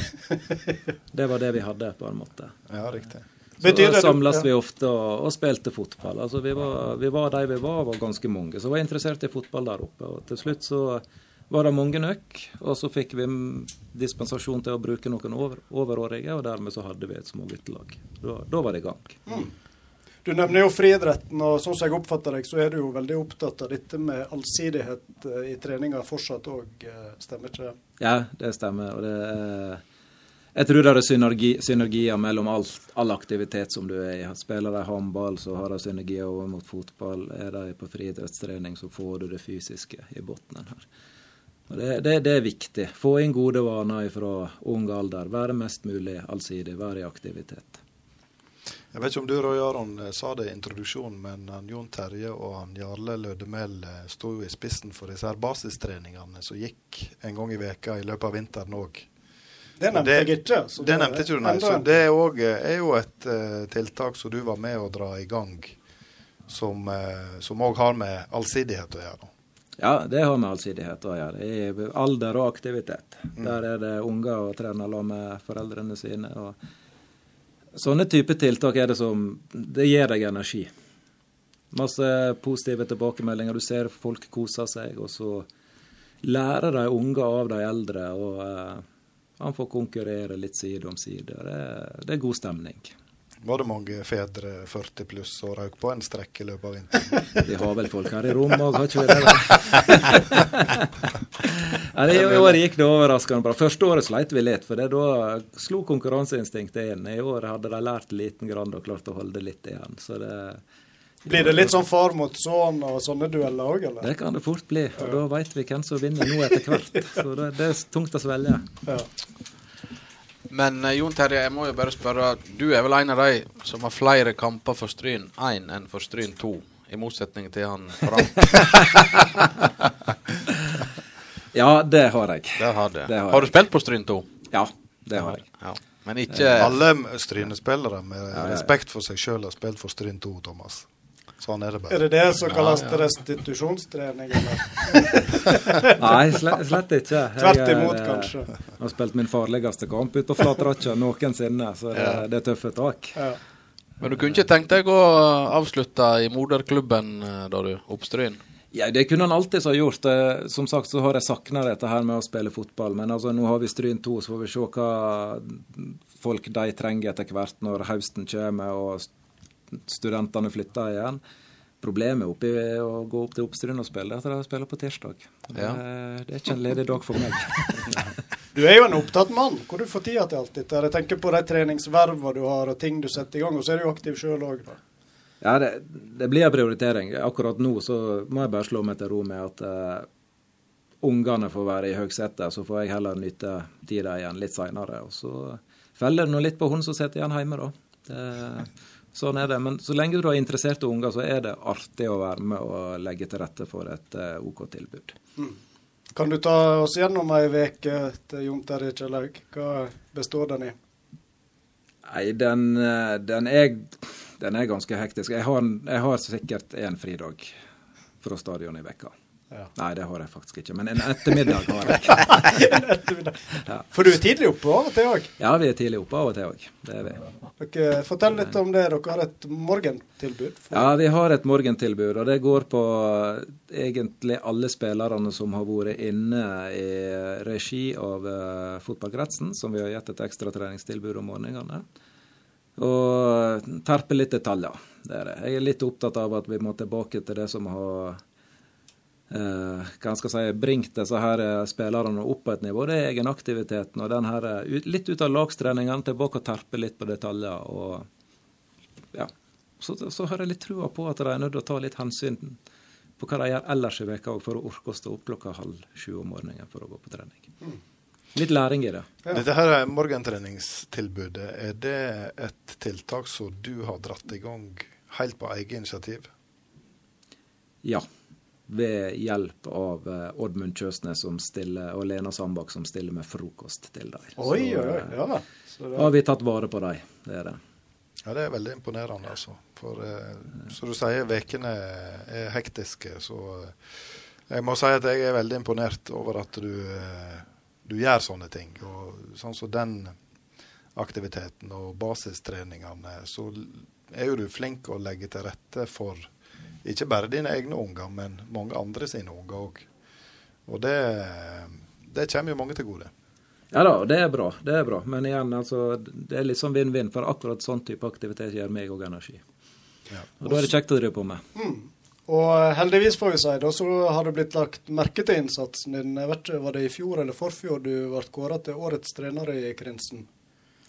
det var det vi hadde, på en måte. Ja, riktig. Så da samles vi ofte og, og spilte fotball. Altså, vi, var, vi var de vi var, var ganske mange som var interessert i fotball der oppe. Og til slutt så var det mange nok, og så fikk vi dispensasjon til å bruke noen over, overårige, og dermed så hadde vi et småguttelag. Da, da var det i gang. Mm. Du nevner jo friidretten, og sånn som jeg oppfatter deg, så er du jo veldig opptatt av dette med allsidighet eh, i treninga fortsatt òg, eh, stemmer ikke det? Ja, det stemmer. og det er jeg tror det er synergi, synergier mellom all, all, aktivitet som du er i. Spiller de håndball, så har de synergier over mot fotball. Er de på friidrettstrening, så får du det fysiske i bunnen her. Det, det, det, er viktig. Få inn gode vaner fra ung alder. Være mest mulig allsidig, være i aktivitet. Jeg vet ikke om du Roy Aron eh, sa det i introduksjonen, men han Jon Terje og han Jarle Lødemel eh, sto i spissen for disse her basistreningene som gikk en gang i veka i løpet av vinteren òg. Det nevnte jeg ikke. det, det nevnte ikke du, nei. Så det er, er, er jo et uh, tiltak som du var med å dra i gang, som òg uh, har med allsidighet å gjøre. Ja, det har med allsidighet å gjøre. I alder og aktivitet. Mm. Der er det unger og trener sammen med foreldrene sine. Sånne typer tiltak er det som Det gir deg energi. Masse positive tilbakemeldinger. Du ser folk koser seg, og så lærer de unge av de eldre. Og eh, han får konkurrere litt side om side. Det, det er god stemning. Var det mange fedre 40 pluss og røyk på en strekk i løpet av vinteren? Vi har vel folk her i rommet òg, har ikke vi det? det I år gikk det overraskende bra. Første året sleit vi litt, for det, da slo konkurranseinstinktet inn. I år hadde de lært liten grann og klart å holde litt igjen. Så det blir det litt sånn far mot sønn og sånne dueller òg, eller? Det kan det fort bli. Og da veit vi hvem som vinner nå etter hvert. Så det, det er tungt å svelge. Ja. Men uh, Jon Terje, jeg må jo bare spørre. Du er vel en av de som har flere kamper for Stryn 1 enn for Stryn 2? I motsetning til han Frank. ja, det har jeg. Det har, det. det har, har, du spilt på Stryn 2? Ja, det har jeg. Ja. Men ikke Alle Stryne-spillere med ja, ja, respekt for seg sjøl har spilt for Stryn 2, Thomas. Sånn er det bare. Er det det som kalles ja, ja. restitusjonstrening, eller? Nei, slett, slett ikke. Tvert imot, jeg, kanskje. Jeg har spilt min farligste kamp ute på Flatrakja noensinne, så det, ja. det er tøffe tak. Ja. Men du kunne ikke tenkt deg å avslutte i moderklubben eh, da du oppstryn? Ja, Det kunne han alltids ha gjort. Eh, som sagt så har jeg savna dette her med å spille fotball. Men altså, nå har vi Stryn 2, så får vi se hva folk de trenger etter hvert når høsten kommer og studentene flytter igjen. Problemet oppi å gå opp til Oppstryn og spille er at de spiller på tirsdag. Ja. Det, er ikke en ledig dag for meg. du er jo en opptatt mann. Hvor du får tida til alt dette? Jeg tenker på de treningsvervene du har og ting du setter i gang. Og så er du jo aktiv sjøl òg, da. Ja, det, det, blir en prioritering. Akkurat nå så må jeg bare slå meg til ro med at uh, ungene får være i høgsetet. Så får jeg heller nyte tida igjen litt seinere. Og så feller det nå litt på hun som sitter igjen hjemme, da. Det, Sånn er det. Men så lenge du har interesserte unger, så er det artig å være med og legge til rette for et uh, OK tilbud. Mm. Kan du ta oss gjennom ei uke til Jontar i Kjellaug? Hva består den i? Nei, den, eh, den, er, den er ganske hektisk. Jeg har, jeg har sikkert én fridag. fra stadion i vekka. Ja. Nei, det har jeg faktisk ikke. Men en ettermiddag har jeg. Ja. For du er tidlig oppe av og til òg. Ja, vi er tidlig oppe av og til òg. Det er vi. Dere, fortell litt om det. Dere har et morgentilbud. For, Ja, vi har et morgentilbud, og det går på egentlig alle spillerne som har vært inne i regi av uh, fotballkretsen, som vi har gitt et ekstratreningstilbud om morgenene. Og terpe litt detaljer. Det er det. Jeg er litt opptatt av at vi må tilbake til det som har hva skal jeg si, bringt disse her eh, spillerne opp på et nivå. Det er egenaktiviteten og den her, eh, litt ut av lagstreningene, tilbake og terpe litt på detaljer. og ja, så, så har jeg litt trua på at de er nødt til å ta litt hensyn på hva de gjør ellers i veka for å orke å stå opp klokka halv sju om morgenen for å gå på trening. Litt læring i det. Ja. Dette her er morgentreningstilbudet. Er det et tiltak som du har dratt i gang helt på eget initiativ? Ja. Ved hjelp av eh, Oddmund Kjøsnes som stiller, og Lena Sandbakk som stiller med frokost til dem. Oi, Så, oi, oi. eh, Ja. Så det, har vi tatt vare på dem. Det er det. Ja, det er veldig imponerende, altså. For eh, som du sier, ukene er hektiske, så eh, jeg må si at jeg er veldig imponert over at du, du gjør sånne ting. Og sånn som den aktiviteten og basistreningene, så er jo du flink å legge til rette for ikke bare dine egne unger, men mange andre sine unger òg. Og det, det kommer jo mange til gode. Ja da, det er bra. Det er bra. Men igjen, altså, det er litt sånn vinn-vinn, for akkurat sånn type aktivitet gir meg òg energi. Ja. Og da er det kjekt å drive på med. og eh, heldigvis, får vi si, da, så har det blitt lagt merke til innsatsen din. Jeg vet ikke, Var det i fjor eller forfjor du ble kåra til årets trener i Krinsen?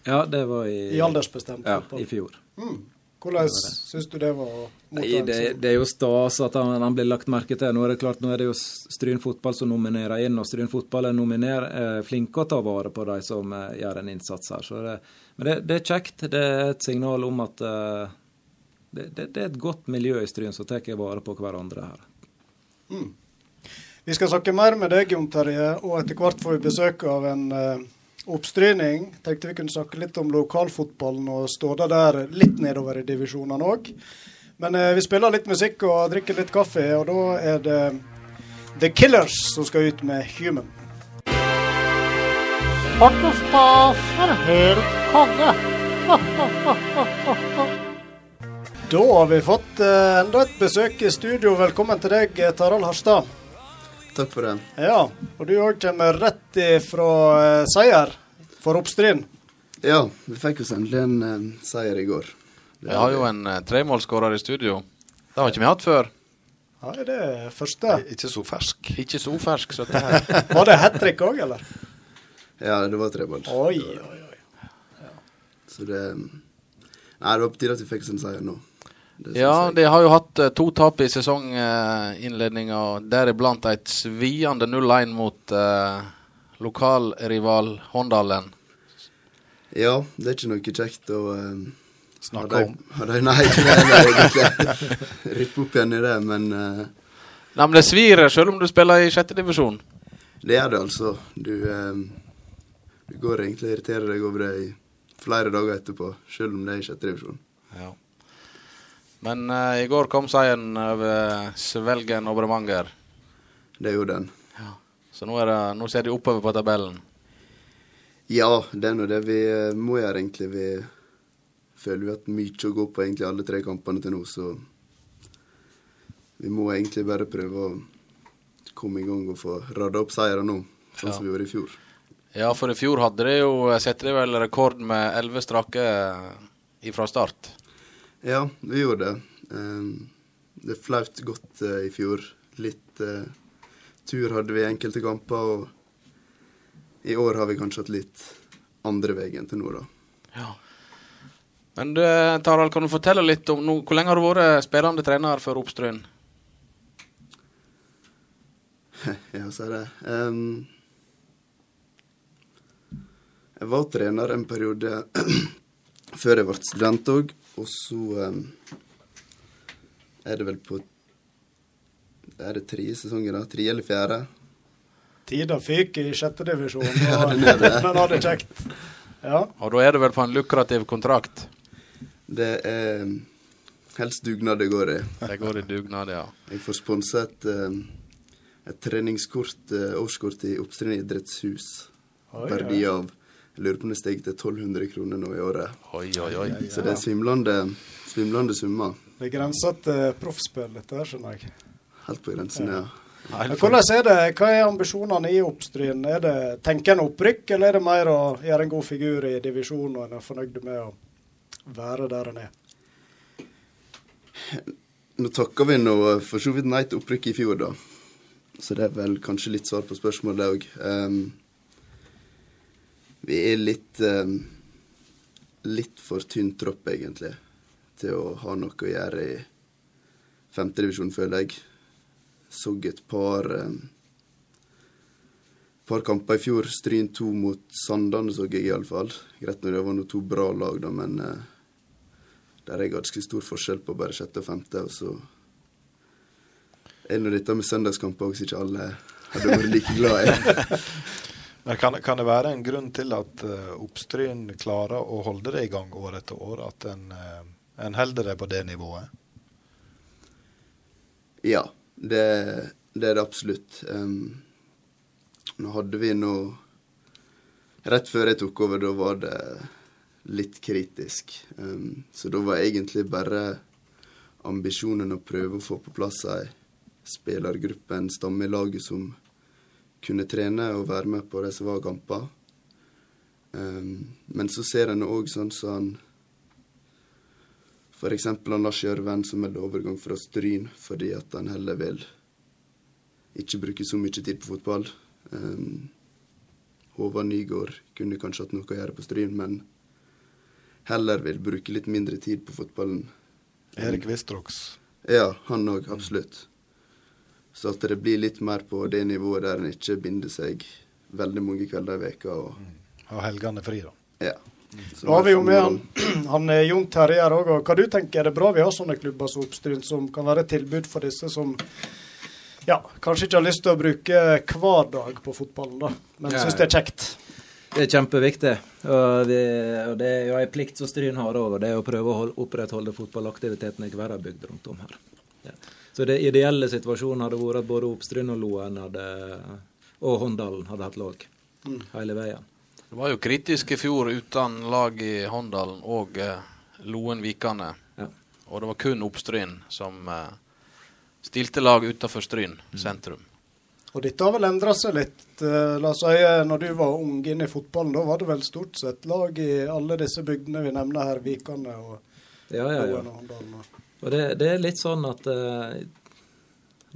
Ja, det var i, I aldersbestemt ja, fotball. i fjor. Mm. Hvordan syns du det var? Nei, det, sånn- det er jo stas at han, han blir lagt merke til. Nå er det klart, nå er det jo Stryn fotball som nominerer inn, og Stryn fotball er nominer, er flinke å ta vare på de som uh, gjør en innsats her. Så det, men det, det er kjekt. Det er et signal om at uh, det, det, det er et godt miljø i Stryn som tar vare på hverandre her. Mm. Vi skal snakke mer med deg, Jon Terje, og etter hvert får vi besøk av en uh, oppstryning. Tenkte vi kunne snakke litt om lokalfotballen og ståda der litt nedover i divisjonene òg. Men eh, vi spiller litt musikk og drikker litt kaffe, og da er det The Killers som skal ut med Human. Da har vi fått eh, enda et besøk i studio. Velkommen til deg, Tarald Harstad. Takk for det. Ja, og du òg kommer rett ifra eh, seier for Oppstryn. Ja, vi fikk oss endelig en eh, seier i går. Vi har jo en uh, tremålsskårer i studio. Det har ikke vi hatt før. Nei, Ja, er det første? Ikke så fersk. Ikke så fersk som det her. Var det hat trick òg, eller? Ja, det var treball. Oi, oi, oi. Så det Nei, det var på tide at vi fikk oss en seier nå. Ja, de har jo hatt eh, to tap i sesonginnledninga, deriblant et sviende 0-1 mot uh, lokalrival Håndalen. Ja, det er ikke noe kjekt å eh, Snakke om. Har de- Nei, ikke det egentlig. Rippe opp igjen i det, men eh, Nei, men det svir selv om du spiller i sjette divisjon. det gjør det altså. Du, eh, du går egentlig og irriterer deg over det i flere dager etterpå, selv om det er i sjette divisjon. Ja. Men uh, i går kom seieren over Svelgen og Bremanger. Det gjorde den. Så nå, det, nå ser de oppover på tabellen. Ja, det er nå det vi eh, må gjøre, egentlig. Vi føler vi har hatt mye å gå på egentlig alle tre kampene til nå, så vi må egentlig bare prøve å komme i gang og få rada opp seire nå, sånn Ja. som vi gjorde i fjor. Ja, for i fjor hadde de jo sett de vel rekord med elleve strake ifra start. Ja, vi gjorde det. Eh, det flaut godt eh, i fjor. Litt eh, tur hadde vi i enkelte kamper, og i år har vi kanskje hatt litt andre veien til nå, da. Ja. Men du, Tarald, kan du fortelle litt om no, hvor lenge har du vært spillende trener for Oppstryn? Ja, så er det. Um, jeg var trener en periode før jeg ble student òg, og så um, er det vel på Er det tre sesonger, da? Tre eller fjerde? Tida fyk i sjette divisjon, Ja, men har det kjekt. Ja. Og da er det vel på en lukrativ kontrakt? Det er helst dugnad det går i. Det går i dugnad, ja. Jeg får sponsa et, eh, et treningskort, eh, årskort i Oppstryn idrettshus. Verdi ja. av jeg lurer på om det steg til 1200 kroner nå i året. Oi, oi, oi. Så det er svimlende, svimlende summer. Det grenser til proffspill, dette her, skjønner jeg. Helt på grensen, ja. ja. hvordan er det, Hva er ambisjonene i Oppstryn? Er det, tenker en opprykk, eller er det mer å gjøre en god figur i divisjonen, og en er fornøyd med å være der en er? Nå takka vi nå for så vidt nei til opprykk i fjor, da. Så det er vel kanskje litt svar på spørsmålet òg. Vi er litt eh, litt for tynn tropp, egentlig, til å ha noe å gjøre i femtedivisjon, føler jeg. Så et par eh, par kamper i fjor. Stryn 2 mot Sandane så jeg iallfall. Greit når det var noe to bra lag, da, men eh, der er ganske stor forskjell på bare sjette og femte. Og så er nå dette med søndagskamper også ikke alle hadde vært like glad i. Men kan, kan det være en grunn til at uh, Oppstryn klarer å holde det i gang år etter år? At en, uh, en holder det på det nivået? Ja, det, det er det absolutt. Um, nå hadde vi nå Rett før jeg tok over, da var det litt kritisk. Um, så da var egentlig bare ambisjonen å prøve å få på plass ei spillergruppe, en stamme i laget, som kunne trene og være med på det som var kamper. Um, men så ser en òg sånn som han F.eks. Lars Gjørven, som meldte overgang fra Stryn fordi at han heller vil ikke bruke så mye tid på fotball. Um, Håvard Nygaard kunne kanskje hatt noe å gjøre på Stryn, men heller vil bruke litt mindre tid på fotballen. Erik Vistrox. Ja, han òg, absolutt. Så at det blir litt mer på det nivået der en ikke binder seg veldig mange kvelder i veka og Har helgene fri, da. Ja. Så Nå har vi jo med han, han er Jon Terje her òg. Hva du tenker, er det bra vi har sånne klubber som Oppstrynd, som kan være et tilbud for disse som ja, kanskje ikke har lyst til å bruke hver dag på fotballen, da, men syns det er kjekt? Det er kjempeviktig. Og, det, og det er jo en plikt som Stryn har òg, og det er å prøve å opprettholde fotballaktiviteten i hver bygd rundt om her. Ja. Så det ideelle situasjonen hadde vært at både Oppstryn og Loen hadde, og Håndalen hadde hatt lag hele veien. Det var jo kritisk i fjor uten lag i Håndalen og eh, Loen Vikane. Ja. Og det var kun Oppstryn som eh, stilte lag utenfor Stryn sentrum. Og dette har vel endra seg litt. Eh, La oss si når du var ung inne i fotballen, da var det vel stort sett lag i alle disse bygdene vi nevner her, Vikane og Ja, ja, ja. Loen og Håndalen. og- Og det, det er litt sånn at uh,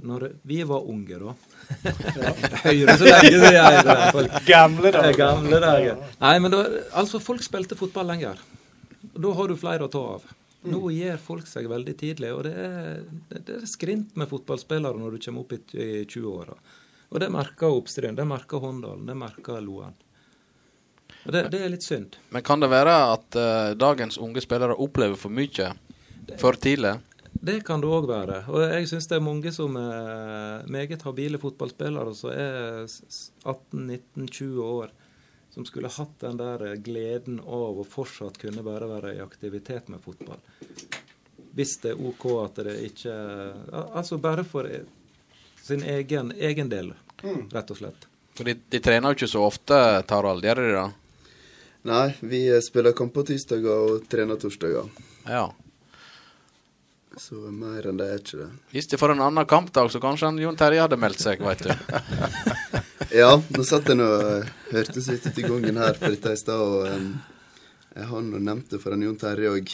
når vi var unge, da Høyre så lenge siden jeg er. Folk, Gamle dager. Gamle dager. Nei, men da, altså, folk spilte fotball lenger. Da har du flere å ta av. Nå gir folk seg veldig tidlig, og det er, det det er skrint med fotballspillere når du kommer opp i, i 20-åra. Og det merker Oppstryn, det merker Håndalen, det merker Loen. Og det, det er litt synd. Men kan det være at uh, dagens unge spillere opplever for mye for tidlig? Det kan det òg være. Og jeg syns det er mange som er meget habile fotballspillere som er 18-19-20 år, som skulle hatt den der gleden av å fortsatt kunne bare være i aktivitet med fotball. Hvis det er OK at det ikke Altså bare for sin egen, egen del, rett og slett. De, de trener jo ikke så ofte, Tarald. Gjør de det? Nei, vi eh, spiller kamp på tirsdager og trener torsdager. Ja. Så mer enn det er ikke det. Hvis det for en annen kampdag, så kanskje han Jon Terje hadde meldt seg, veit du. Ja, nå satt jeg nå og hørte så vidt ut i gangen her på dette i stad, og um, jeg har nå nevnt det for en Jon Terje òg.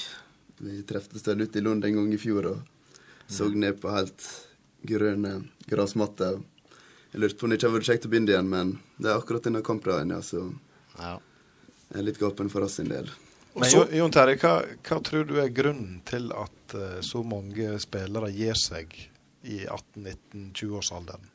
Vi treftes vel ute i Lund en gang i fjor og så ned på helt grønne gressmatter. Jeg lurte på om det ikke hadde vært kjekt å begynne igjen, men det er akkurat denne kampdagen, ja, så jeg er litt gapen for oss sin del. Men så, Jon Terje, hva, hva tror du er grunnen til at uh, så mange spillere gir seg i 18-19-20-årsalderen?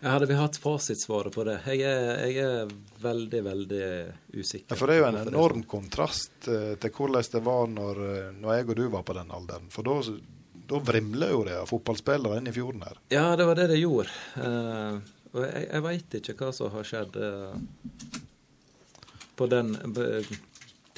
Ja, hadde vi hatt fasitsvaret på det? Jeg er, jeg er veldig, veldig usikker. Ja, for det er jo en hvorfor enorm kontrast uh, til hvordan det var når, eh, når jeg og du var på den alderen. For da, vrimler jo det av fotballspillere inne i fjorden her. Ja, det var det det gjorde. Uh, og jeg, jeg veit ikke hva som har skjedd uh, på den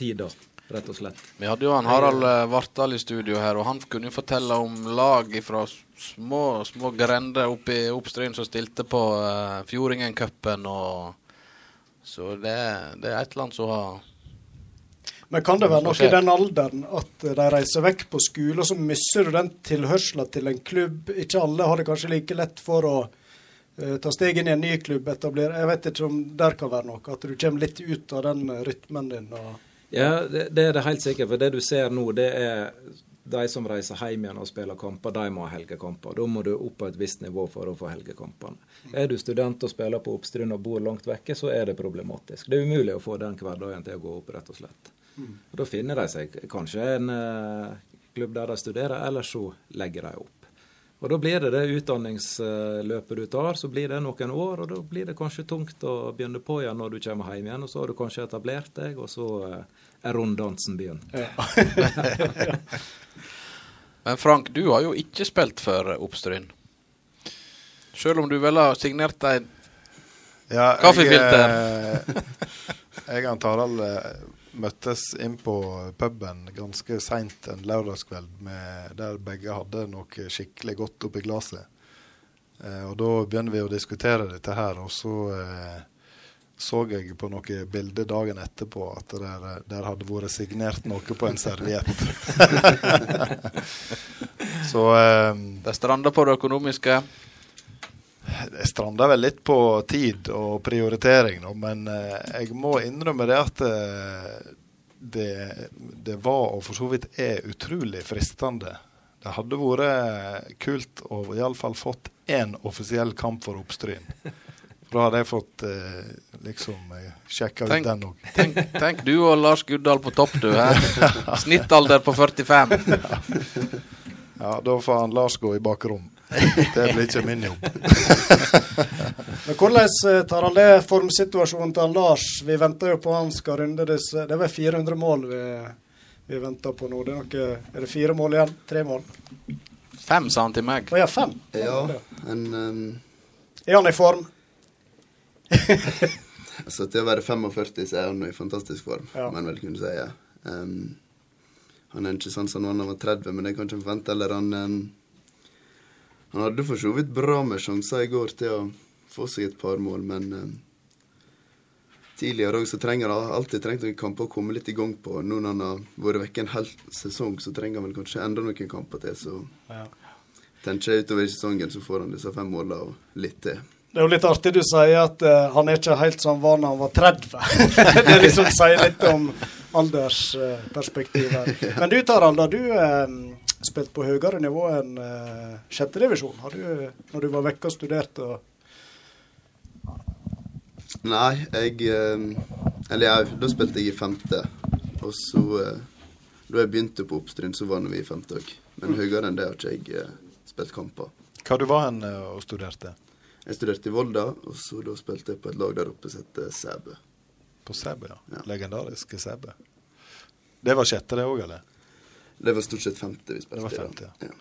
tida, rett og slett. Vi hadde jo han Harald eh, Vartdal i studio her, og han kunne jo fortelle om lag fra små, små grender oppe i Oppstryn som stilte på uh, Fjordingen-cupen og Så det, det er et eller annet som har Men kan det være noe i den alderen at de reiser vekk på skole, og så mister du den tilhørselen til en klubb? Ikke alle har det kanskje like lett for å eh, ta steg inn i en ny klubb, etablere Jeg vet ikke om der kan være noe, at du kommer litt ut av den rytmen din. og... Ja, det, det er det helt sikkert. For det du ser nå, det er de som reiser hjem igjen og spiller kamper, de må ha helgekamper. Da må du opp på et visst nivå for å få helgekampene. Er du student og spiller på Oppstryn og bor langt vekke, så er det problematisk. Det er umulig å få den hverdagen til å gå opp, rett og slett. Og Da finner de seg kanskje en eh, klubb der de studerer, eller så legger de opp. Og Da blir det det utdanningsløpet du tar, så blir det noen år, og da blir det kanskje tungt å begynne på igjen når du kommer hjem igjen, og så har du kanskje etablert deg, og så eh, er runddansen begynt. Men Frank, du har jo ikke spilt for Oppstryn. Selv om du vel har signert deg Ja, Kaffefilter. Jeg, eh, jeg og Tarald eh, møttes inn på puben ganske seint en lørdagskveld med- der begge hadde noe skikkelig godt oppi glasset. Eh, og da begynner vi å diskutere dette her, og så eh, så jeg på noen bilder dagen etterpå at der, der hadde vært signert noe på en serviett. så eh, Det stranda på det økonomiske. Det stranda vel litt på tid og prioritering, men eh, jeg må innrømme det at eh, det, det var, og for så vidt er, utrolig fristende. Det hadde vært kult å iallfall fått én offisiell kamp for Oppstryn. For da hadde jeg fått eh, liksom eh, sjekka ut den òg. Tenk, tenk du og Lars Guddal på topp, du. her. Snittalder på 45. Ja, da får han Lars gå i bakrom. Det blir ikke min jobb. Men hvordan eh, tar han det formsituasjonen til han Lars? Vi venter jo på han skal runde disse Det er vel 400 mål vi, vi venter på nå. Det er, noe, er det fire mål igjen? Tre mål? Fem, sa han til meg. Å ja, fem. Ja, en um, Er han i form? Altså Til å være 45 så er han i fantastisk form, Ja. må vel kunne si. Ja. Um, han er ikke sånn som når han var 30, men det kan ikke forvente. Eller han um, Han hadde for så vidt bra med sjanser i går til å få seg et par mål, men eh, tidligere òg så trenger han alltid trengt noen kamper å komme litt i gang på. Nå når han har vært vekke en hel sesong, så trenger han vel kanskje enda noen kamper til. Så Ja. tenker jeg utover sesongen så får han disse fem målene og litt til. Det er jo litt artig du sier at uh, han er ikke helt som han var da han var 30. det liksom sier litt om aldersperspektivet. Uh, Men du Tarald, da du eh, spilte på høyere nivå enn uh, sjettedivisjon, har du, når du var vekke og studerte? Og, Nei, jeg eh, Eller ja, da spilte jeg i femte. Og så eh, Da jeg begynte på Oppstryn, så var vi i femte òg. Men høyere enn det har ikke jeg eh, spilt kamper. Hva du var hen eh, og studerte? Jeg studerte i Volda, og så da spilte jeg på et lag der oppe som heter Sæbø. På Sæbø, ja. Ja. Legendariske Sæbø. Det var sjette, det òg, eller? Det var stort sett femte vi spilte. Det var ja. ja.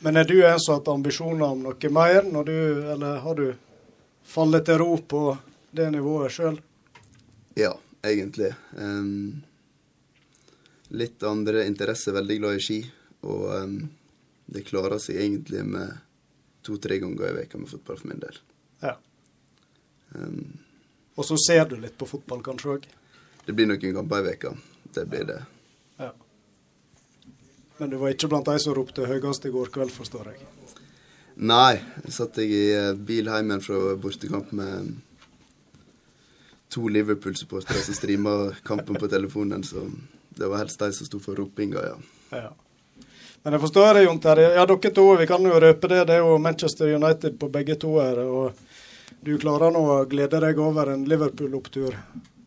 men er du en som har hatt ambisjoner om noe mer, når du, eller har du fallet til ro på det nivået sjøl? Ja, egentlig. Um, litt andre interesser, veldig glad i ski. Og um, det klarer seg egentlig med to-tre ganger i veka med fotball for min del. Ja. Um, Og så ser du litt på fotball, kanskje òg? det blir noen kamper i veka. Det blir det. Men du var ikke blant de som ropte høyest i går kveld, forstår jeg? Nei, jeg satt jeg i eh, bil hjemme fra bortekamp med to Liverpool-supportere som streama kampen på telefonen, så det var helst de som sto for ropinga, ja. Ja. Men jeg forstår det, Jon Terje. Ja, dere to, vi kan jo røpe det. Det er jo Manchester United på begge to her. Og du klarer nå å glede deg over en Liverpool-opptur,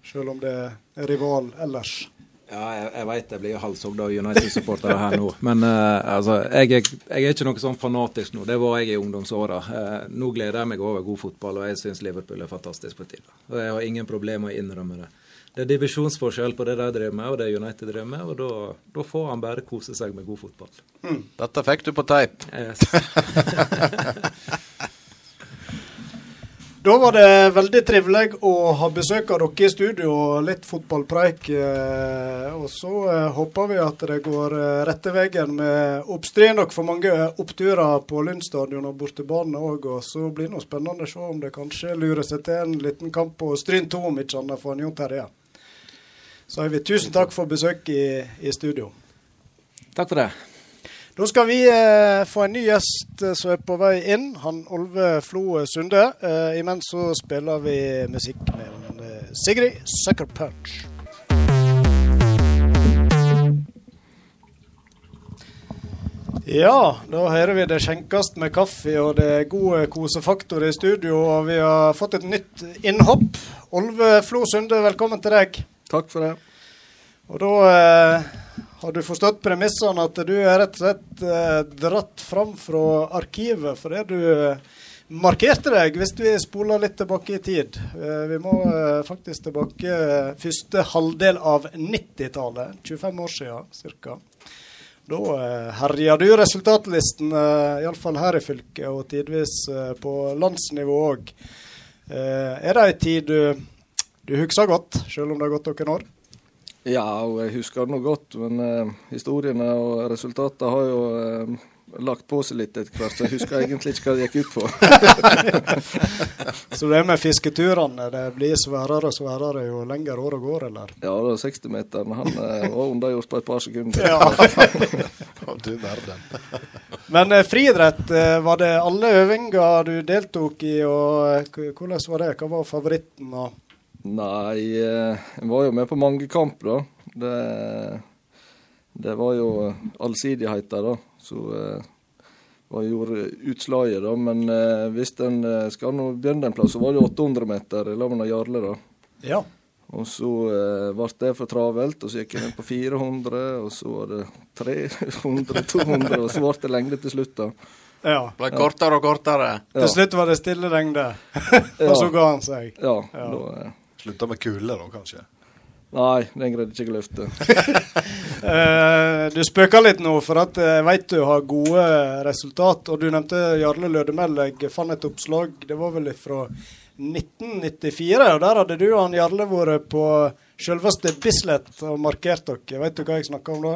selv om det er rival ellers. Ja, jeg, jeg veit jeg blir halshogd av United-supportere her nå. Men uh, altså, jeg, jeg er ikke noe sånn fanatisk nå. Det var jeg i ungdomsåra. Uh, nå gleder jeg meg over god fotball, og jeg syns Liverpool er fantastisk på tida. Og jeg har ingen problemer med å innrømme det. Det er divisjonsforskjell på det de driver med, og det United driver med, og da, da får han bare kose seg med god fotball. Dette fikk du på teip. Yes. Da var det veldig trivelig å ha besøk av dere i studio og litt fotballpreik. eh, Og så eh, håper vi at det går eh, rette veien med oppstrid nok for mange oppturer på Lund stadion og bortebane òg. Og så blir det noe spennende å se om det kanskje lurer seg til en liten kamp på Stryn 2, om ikke annet, for Jon Terje. Så har vi tusen takk for besøk i, i studio. Takk for det. Da skal vi eh, få en ny gjest eh, som er på vei inn. Han Olve Flo Sunde. Eh, imens så spiller vi musikk med eh, Sigrid Sucker Punch. Ja, da hører vi det skjenkes med kaffe, og det er god kosefaktor i studio. Og vi har fått et nytt innhopp. Olve Flo Sunde, velkommen til deg. Takk for det. Og da eh, har du forstått premissene at du er rett og slett eh, dratt fram fra arkivet fordi du eh, markerte deg, hvis vi spoler litt tilbake i tid. Eh, vi må faktisk tilbake første halvdel av 90-tallet, 25 år siden ca. Da eh, herja du resultatlisten, eh, iallfall her i fylket, og tidvis på landsnivå òg. Er det ei tid du, du husker godt, selv om det har gått noen år? Ja, og jeg husker det nå godt, men eh, historiene og resultatene har jo eh, lagt på seg litt etter hvert, så jeg husker egentlig ikke hva det gikk ut på. Så det med fisketurene, det blir sværere og sværere jo lenger året går, eller? Ja, det var 60-meteren, han eh, var unnagjort på et par sekunder. ja. du verden. Men eh, friidrett, eh, var det alle øvinger du deltok i, og eh, hvordan var det? Hva var favoritten? Og Nei, eh, jeg var jo med på mange kamp, da. Det, det var jo allsidigheten, da, Så eh, var gjorde utslaget, da. Men eh, hvis en skal nå begynne en plass, så var det 800 meter i lag med Jarle, da. ja. Og så eh, ble det for travelt, og så gikk jeg ned på 400, og så var det 300, 200, og så ble det lengde til slutt, da. ja. Ble kortere og kortere. Ja. Til slutt var det stille lengde, og så ga han seg. Ja, Ja. da eh, Slutta med kuler, da, kanskje? Nei, den greide ikke jeg å løfte. Eh, du spøker litt nå, for at jeg vet du har gode resultat. Og du nevnte Jarle Lødemel. Jeg fant et oppslag, det var vel fra 1994. og Der hadde du og han Jarle vært på selveste Bislett og markert dere. Vet du hva jeg snakker om da?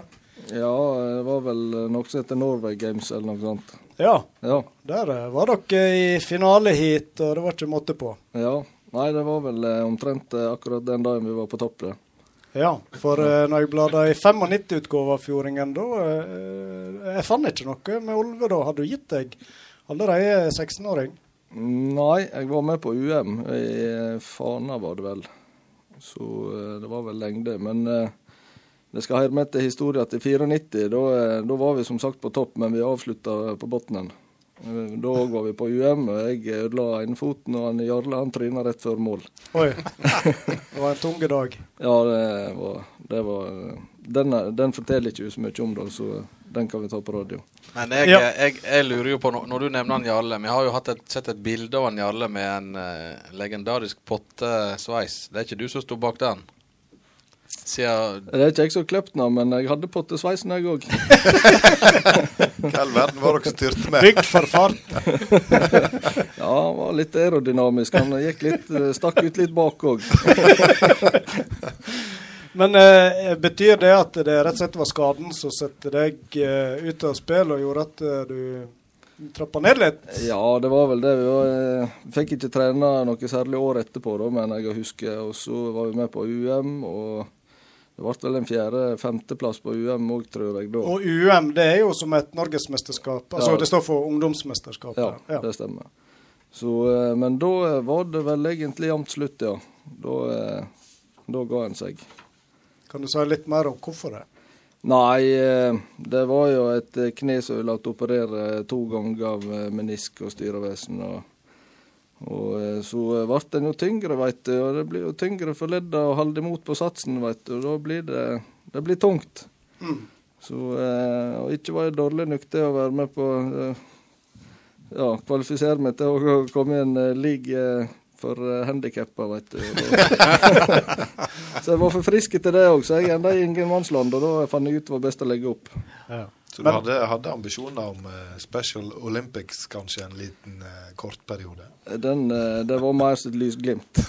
Ja, det var vel noe som heter Norway Games eller noe sånt. Ja, Ja. der eh, var dere i finaleheat, og det var ikke måte på. ja. Nei, det var vel eh, omtrent eh, akkurat den dagen vi var på topp, det. Ja, for eh, når jeg bladde i 95-utgåva av Fjordingen, da eh, Jeg fant ikke noe med Olve da. Hadde du gitt deg allerede 16-åring? Nei, jeg var med på UM. I eh, Fana var det vel. Så eh, det var vel lengde. Men eh, det skal høre med til historien til 94, da, eh, da var vi som sagt på topp, men vi avslutta på bunnen. Eh, Da var vi på UM, og jeg ødela enefoten, og han Jarle han tryna rett før mål. Oi. Det var en tunge dag. Ja, det var, det var den, den forteller ikke så mye om, da, så den kan vi ta på radio. Men jeg, Ja. jeg, jeg lurer jo på, når- når du nevner han Jarle Vi har jo hatt et, sett et bilde av han Jarle med en uh, legendarisk pottesveis. Det er ikke du som sto bak den? Siden Det er ikke jeg som har kløpt nå, men jeg hadde pottesveisen, jeg òg. Hva i all verden var dere styrte med? Bygd for fart. Ja, han var litt aerodynamisk. Han gikk litt, eh, stakk ut litt bak òg. Men eh, betyr det at det rett og slett var skaden som satte deg eh, ut av spill og gjorde at eh, du trappa ned litt? Ja, det var vel det. Vi var, eh, fikk ikke trene noe særlig år etterpå, da, men jeg husker. Og så var vi med på UM, og det ble vel en fjerde-femteplass på UM òg, tror jeg. da. Og UM det er jo som et norgesmesterskap. Altså Ja. det står for ungdomsmesterskapet. Ja, Ja. det stemmer. Så, eh, men da var det vel egentlig jevnt slutt, ja. Da, eh, da ga en seg. Kan du si litt mer om hvorfor det? Nei, eh, det var jo et eh, kne som ville operere to ganger av eh, menisk og styrevesen. Og, og eh, så ble den jo tyngre, veit du. Og det blir jo tyngre for ledda å holde imot på satsen, veit du. Og da blir det, det blir tungt. Så eh, Og ikke var jeg dårlig nok til å være med på eh, Ja, kvalifisere meg til å komme i en eh, league eh, for uh, handikappa, veit du. Så jeg var for frisk til det òg, så jeg enda i ingenmannsland, og da fant jeg ut det var best å legge opp. Ja. Så du hadde, hadde ambisjoner om eh, Special Olympics kanskje en liten eh, kort periode? Den, eh, det var mer som et lysglimt.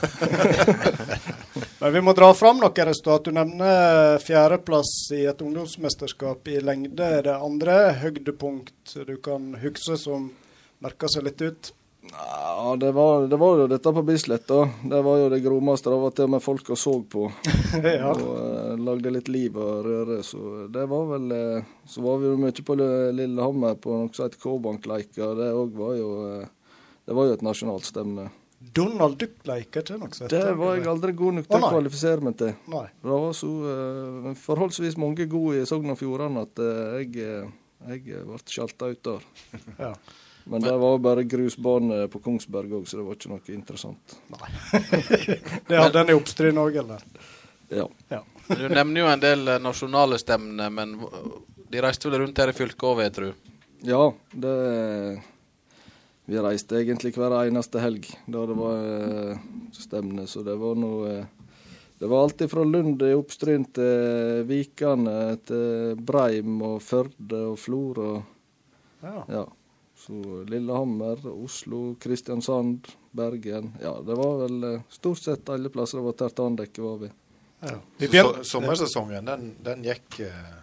Men vi må dra fram noen resultat. Du nevner fjerdeplass i et ungdomsmesterskap i lengde. Er det andre høydepunkt du kan huske som merker seg litt ut? Ja, det var, det var jo dette på Bislett, da. Det var jo det grommeste. Det var til og med folk og så på. ja. Og eh, lagde litt liv og røre. Så det var vel eh, Så var vi jo mye på Lillehammer på noe som heter K-Bank-leika. Det òg var jo eh, Det var jo et nasjonalt stevne. Donald Duck-leika, ikke noe sånt? Det var jeg aldri god nok til å kvalifisere meg til. Nei. Det var så forholdsvis mange gode i Sogn og Fjordane at jeg, jeg ble sjalta ut der. Ja. Men det var bare grusbane på Kongsberg òg, så det var ikke noe interessant. Nei. Det hadde en i Oppstryn òg, eller? Ja. Ja. Du nevner jo en del eh, nasjonale stevner, men de reiste vel rundt her i fylket òg, vet du? Ja, det Vi reiste egentlig hver eneste helg da det var eh, stevne, så det var eh, Det var alltid fra Lund i Oppstryn til Vikane, til Breim og Førde og Flor og Ja. Ja. Så Lillehammer, Oslo, Kristiansand, Bergen. Ja, det var vel eh, stort sett alle plasser det var tartandekke var vi. Ja. Så, sommersesongen, den, den gikk eh,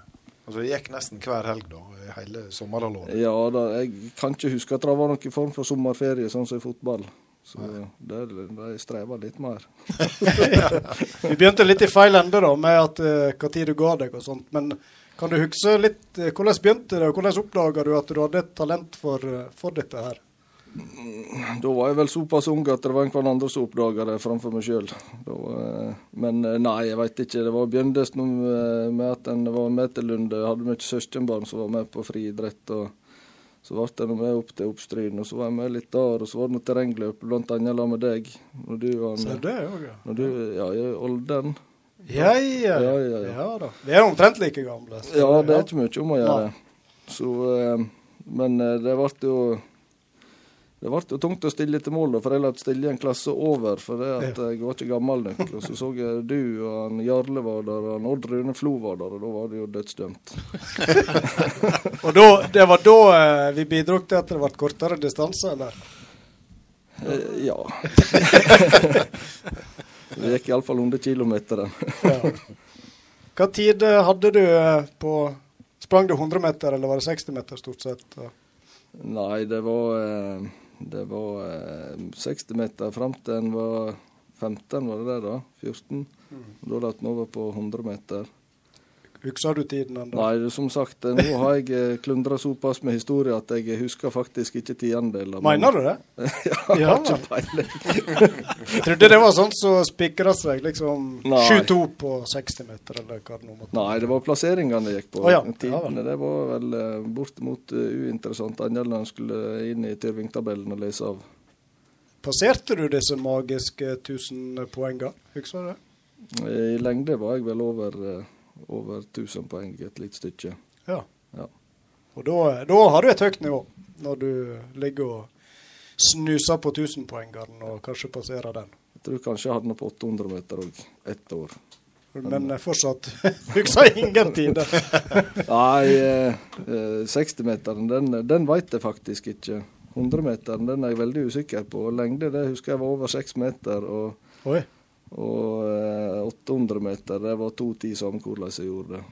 Altså, det gikk nesten hver helg, da. Hele sommerhalvåret. Ja da, jeg kan ikke huske at det var noen form for sommerferie, sånn som i fotball. Så det, de strever litt mer. vi begynte litt i feil ende da, med at når tid du ga deg og sånt. Men kan du huske litt eh, hvordan begynte det, og hvordan oppdaga du at du hadde et talent for, eh, for dette her? Da var jeg vel såpass ung at det var en andre som oppdaga det framfor meg sjøl. Men eh, nei, jeg veit ikke. Det var begyntes med at en var med til Lunde. Jeg hadde mye søskenbarn som var med på friidrett. og Så ble jeg med opp til Oppstryn, og så var jeg med litt der. Og så var det noe terrengløp, annet sammen med deg. Når du var Så med. det òg, ja. Når du, ja, i Olden. Ja, ja, Ja, ja, ja. da. Vi er omtrent like gamle. så- Ja, det er ikke mye om å gjøre. Så, eh, men eh, det ble jo det ble jo tungt å stille til mål, for jeg lot stille i en klasse over. For det at jeg var ikke gammel nok. Og så så jeg du og han Jarle var der, og Odd Rune Flo var der, og da var det jo dødsdømt. Og da, det var da eh, vi bidro til at det ble kortere distanse, eller? Ja. det gikk iallfall 100 km. Ja. Hva tid eh, hadde du eh, på Sprang du 100 meter, eller var det 60 meter stort sett? Nei, det var, eh, det var eh, 60 meter fram til en var 15, var det det da? 14. Og da la en over på 100 meter. Husker du tiden ennå? Nei, som sagt, eh, nå har jeg klundra såpass med historie at jeg husker faktisk ikke tiendedeler. men- Mener du det? ja, jeg har ikke peiling. Jeg trodde det var sånn som så spikra seg, liksom Nei. 7-2 på 60 meter, eller hva det nå måtte Nei, det var plasseringene det gikk på. Oh, ja, Tidene, det var vel eh, bortimot eh, uinteressant, annet enn skulle inn i Tyrving-tabellen og lese av. Passerte du disse magiske 1000 poengene? Husker du det? I lengde var jeg vel over, eh, over 1000 poeng et lite stykke. Ja. Ja. Og da, da har du et høyt nivå, når du ligger og snuser på 1000-poengeren og kanskje passerer den. Jeg tror kanskje jeg hadde noe på 800 meter òg, ett år. Men Men fortsatt husker ingen tider. Nei, eh, eh, 60-meteren, den, den veit jeg faktisk ikke. 100-meteren den er jeg veldig usikker på. Lengde det husker jeg var over 6 meter. Og, Oi. Og eh, 800 meter, det var 2,10 samme hvordan jeg gjorde det.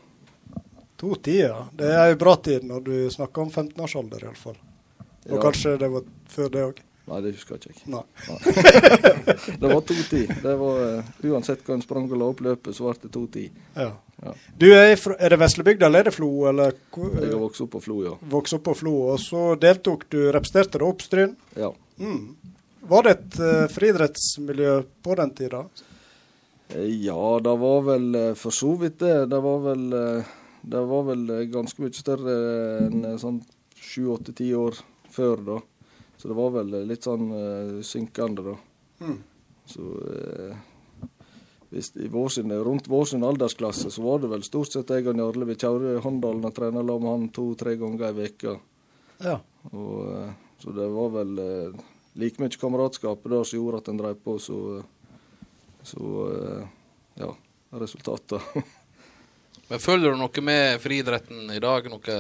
To ja. Det er jo bra tid når du snakker om 15-årsalder, iallfall. Og Ja. kanskje det var før det òg. Nei, det husker jeg ikke. Nei. Det var 2,10. Det var, uh, uansett hva en sprang og la opp løpet, så ble det 2,10. Ja. Ja. Du er, fra, er det Veslebygda eller er det Flo? Eller Jeg har vokst opp på Flo, ja. vokste opp på Flo, og så deltok du, representerte du Oppstryn. ja. Mm. Var det et uh, friidrettsmiljø på den tida? Eh, Ja, det var vel eh, for så vidt det. Det var vel, eh, det var vel ganske mye større enn sånn sju-åtte-ti år før da. Så det var vel litt sånn synkende da. Mm. Så eh, hvis i vår sin, rundt vår sin aldersklasse så var det vel stort sett jeg og Jarle. Vi kjørte Håndalen og trena sammen med han to-tre ganger i veka. Ja. Og, så det var vel like mye kameratskap da som gjorde at en drev på, så, så eh, ja. resultatene. Men Følger du noe med friidretten i dag? Noe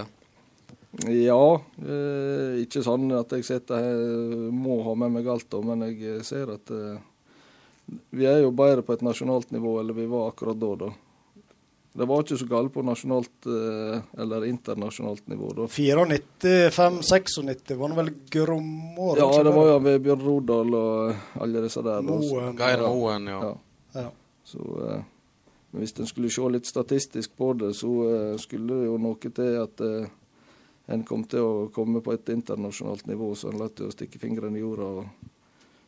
Ja, eh, ikke sånn at jeg sitter her må ha med meg alt, da, men jeg ser at eh, vi er jo bedre på et nasjonalt nivå eller vi var akkurat da. da. Det var ikke så galt på nasjonalt eh, eller internasjonalt nivå da. 94, 5, 96 var det vel gromåret? Ja, det var jo ved Bjørn Rodal og alle disse der. Moen. Geir Ja. Moen, ja. Ja. Ja. Så eh, men hvis en skulle se litt statistisk på det, så eh, skulle det jo noe til at eh, en kom til å komme på et internasjonalt nivå, så en lot å stikke fingrene i jorda og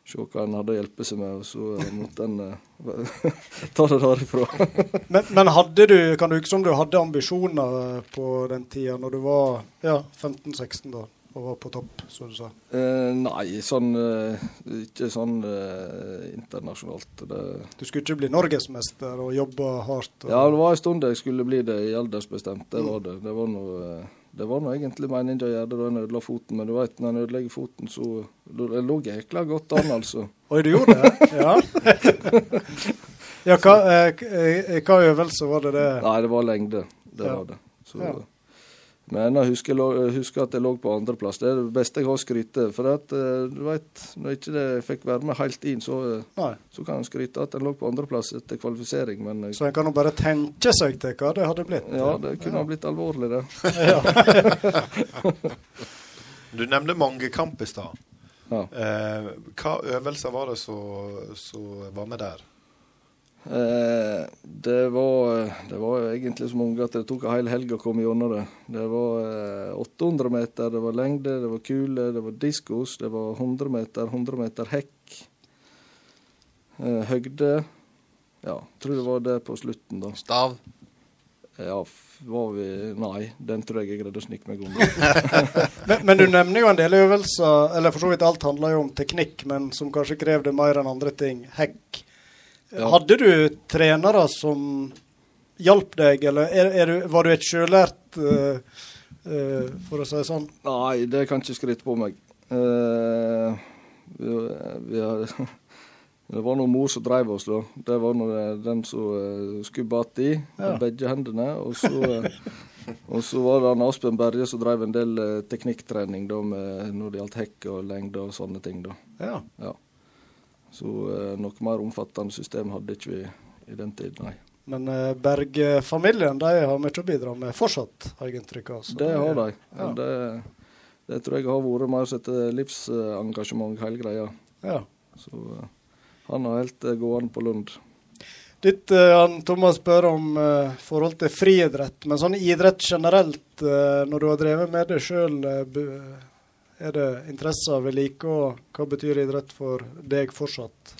se hva en hadde å hjelpe seg med, og så eh, måtte en eh, ta det derifra. Men, men hadde du, kan du ikke om du hadde ambisjoner på den tida, når du var ja, 15-16 da, og var på topp, som du sa? Eh, nei, sånn eh, ikke sånn eh, internasjonalt. Det, Du skulle ikke bli norgesmester og jobbe hardt? Og, ja, det var en stund jeg skulle bli det i aldersbestemt, det var det. Det var noe eh, det var nå egentlig meningen å gjøre det da en ødela foten, men du vet, når en ødelegger foten, så Det lå jækla godt an, altså. Oi, du gjorde det? Ja. ja hva, eh, eh, hva øvelse var det det? Nei, det var lengde. Det Ja. var det. Så, Ja. Men jeg husker, husker at jeg lå på andreplass. Det er det beste jeg har skrytt For at, eh, du vet, når ikke det fikk være med helt inn, så, eh, så kan en skryte at en lå på andreplass etter kvalifisering. Men jeg, Så en kan jo bare tenke seg til hva det hadde blitt. ja, det kunne ha blitt alvorlig, det. Du nevnte mange kamp i stad. Ja. Eh, hva øvelser var det som var med der? Eh, det var Det var egentlig så mange at det tok en hel helg å komme gjennom det. Det var eh, 800 meter, det var lengde, det var kule, det var diskos, det var 100 meter, 100 meter hekk. Eh, høgde. Ja, tror det var det på slutten, da. Stav. Ja, var vi Nei, den tror jeg jeg greide å snike meg unna. Men, men du nevner jo en del øvelser, eller for så vidt alt handler jo om teknikk, men som kanskje krevde mer enn andre ting. Hekk. Ja. Hadde du trenere som hjalp deg, eller er, er du, var du et sjølært, uh, uh, for å si det sånn? Nei, det kan ikke skryte på meg. Uh, vi, vi har, det var noe mor som drev oss, da. Det var nå den som skubba att i Ja. med begge hendene. Og så, eh, og så var det han Aspen Berge som drev en del eh, teknikktrening da, med, når det gjaldt hekk og lengde og sånne ting. da. Ja. Ja. Så eh, noe mer omfattende system hadde ikke vi i den tid, nei. Men eh, Berg-familien de har mye å bidra med fortsatt, har jeg inntrykk av. Det har de. Ja. Det, det tror jeg har vært mer et livsengasjement, hele greia. Ja. Så eh, han har helt eh, gående på Lund. Ditt, eh, han Thomas spør om uh, forhold til friidrett, men sånn idrett generelt, uh, når du har drevet med det sjøl, er det interesser ved like, og hva betyr idrett for deg fortsatt?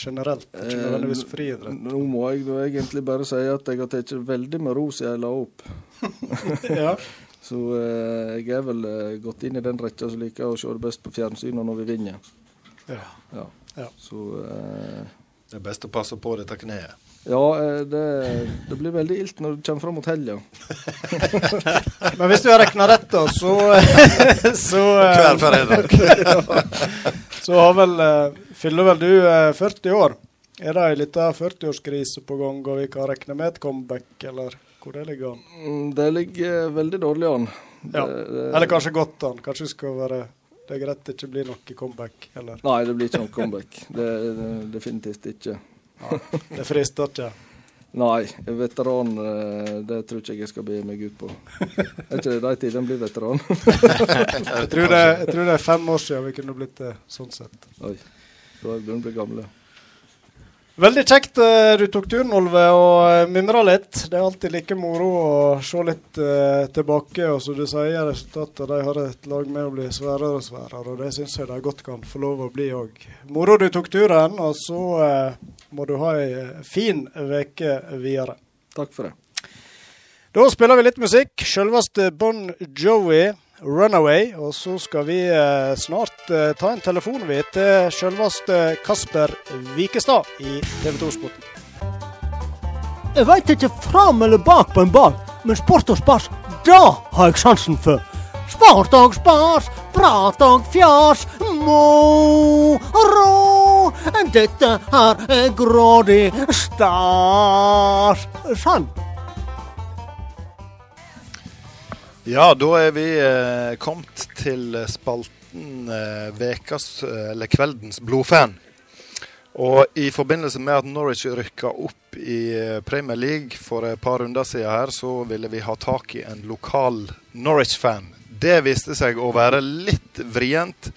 Generelt, ikke Eh, nødvendigvis friidrett. Nå må jeg da egentlig bare si at jeg har tatt veldig med ro siden jeg la opp. ja. Så eh, jeg er vel eh, gått inn i den rekka som liker å se det best på fjernsynet når vi vinner. Ja. Ja. Ja. Så eh, Det er best å passe på dette kneet. Ja, eh, det, det blir veldig ilt når du kommer fram mot helga. Men hvis du har regna rett, da, så, så eh. Så har vel, eh, fyller vel du eh, 40 år. Er det ei lita 40-årskrise på gang, og vi kan regne med et comeback, eller hvor det ligger an? Mm, Det ligger veldig dårlig an. Ja. Eller kanskje godt an. Kanskje det skal være det er greit det ikke blir noe comeback, eller Nei, det blir ikke noe comeback. Det, det Definitivt ikke. Det frister ikke. Nei, veteran, eh, det tror ikke jeg skal be meg ut på. Er ikke det de tidene blir veteran? Jeg tror, det, jeg tror det er fem år siden vi kunne blitt det, sånn sett. Oi, da begynner vi å bli gamle. Veldig kjekt eh, du tok turen, Olve, og eh, mimra litt. Det er alltid like moro å se litt eh, tilbake. Og som du sier, resultatet de har et lag med å bli sværere og sværere, og det syns jeg de godt kan få lov å bli òg. Moro du tok turen, og så eh, må du ha ei eh, fin uke videre. Takk for det. Da spiller vi litt musikk. Selveste Bon Jovi, 'Runaway'. Og så skal vi eh, snart eh, ta en telefon vi til selveste Kasper Vikestad i TV 2-sporten. Jeg veit ikke fram eller bak på en ball, men sport og spas, da har jeg sansen for. Sport og spas, prat og fjas, moro Dette her er grådig stas. Sann. Ja, da er vi eh, kommet til spalten eh, vekas, eh, eller kveldens blodfan. Og i forbindelse med at Norwich rykka opp i eh, Premier League for et par runder siden her, så ville vi ha tak i en lokal Norwich-fan. Det viste seg å være litt vrient.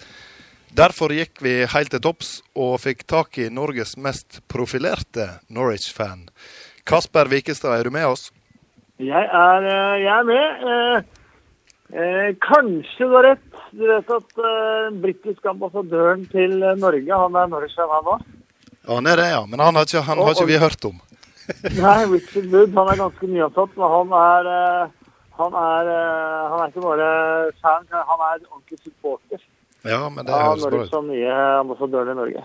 Derfor gikk vi helt til topps og fikk tak i Norges mest profilerte Norwich-fan. Kasper Wikestad, er du med oss? Jeg er, eh, jeg er med. Eh, eh, kanskje du har rett. Du vet at eh, britiske ambassadøren til eh, Norge, han er Norwich-fan, han òg? Ja, han er det, ja. Men han har ikke, han har ikke vi hørt om. Nei, Richard Wood. Han er ganske nyansatt, men han er eh, han er, eh, han er ikke bare fan, han er ordentlig supporter Ja, men det av høres bra ut. som nye ambassadøren i Norge.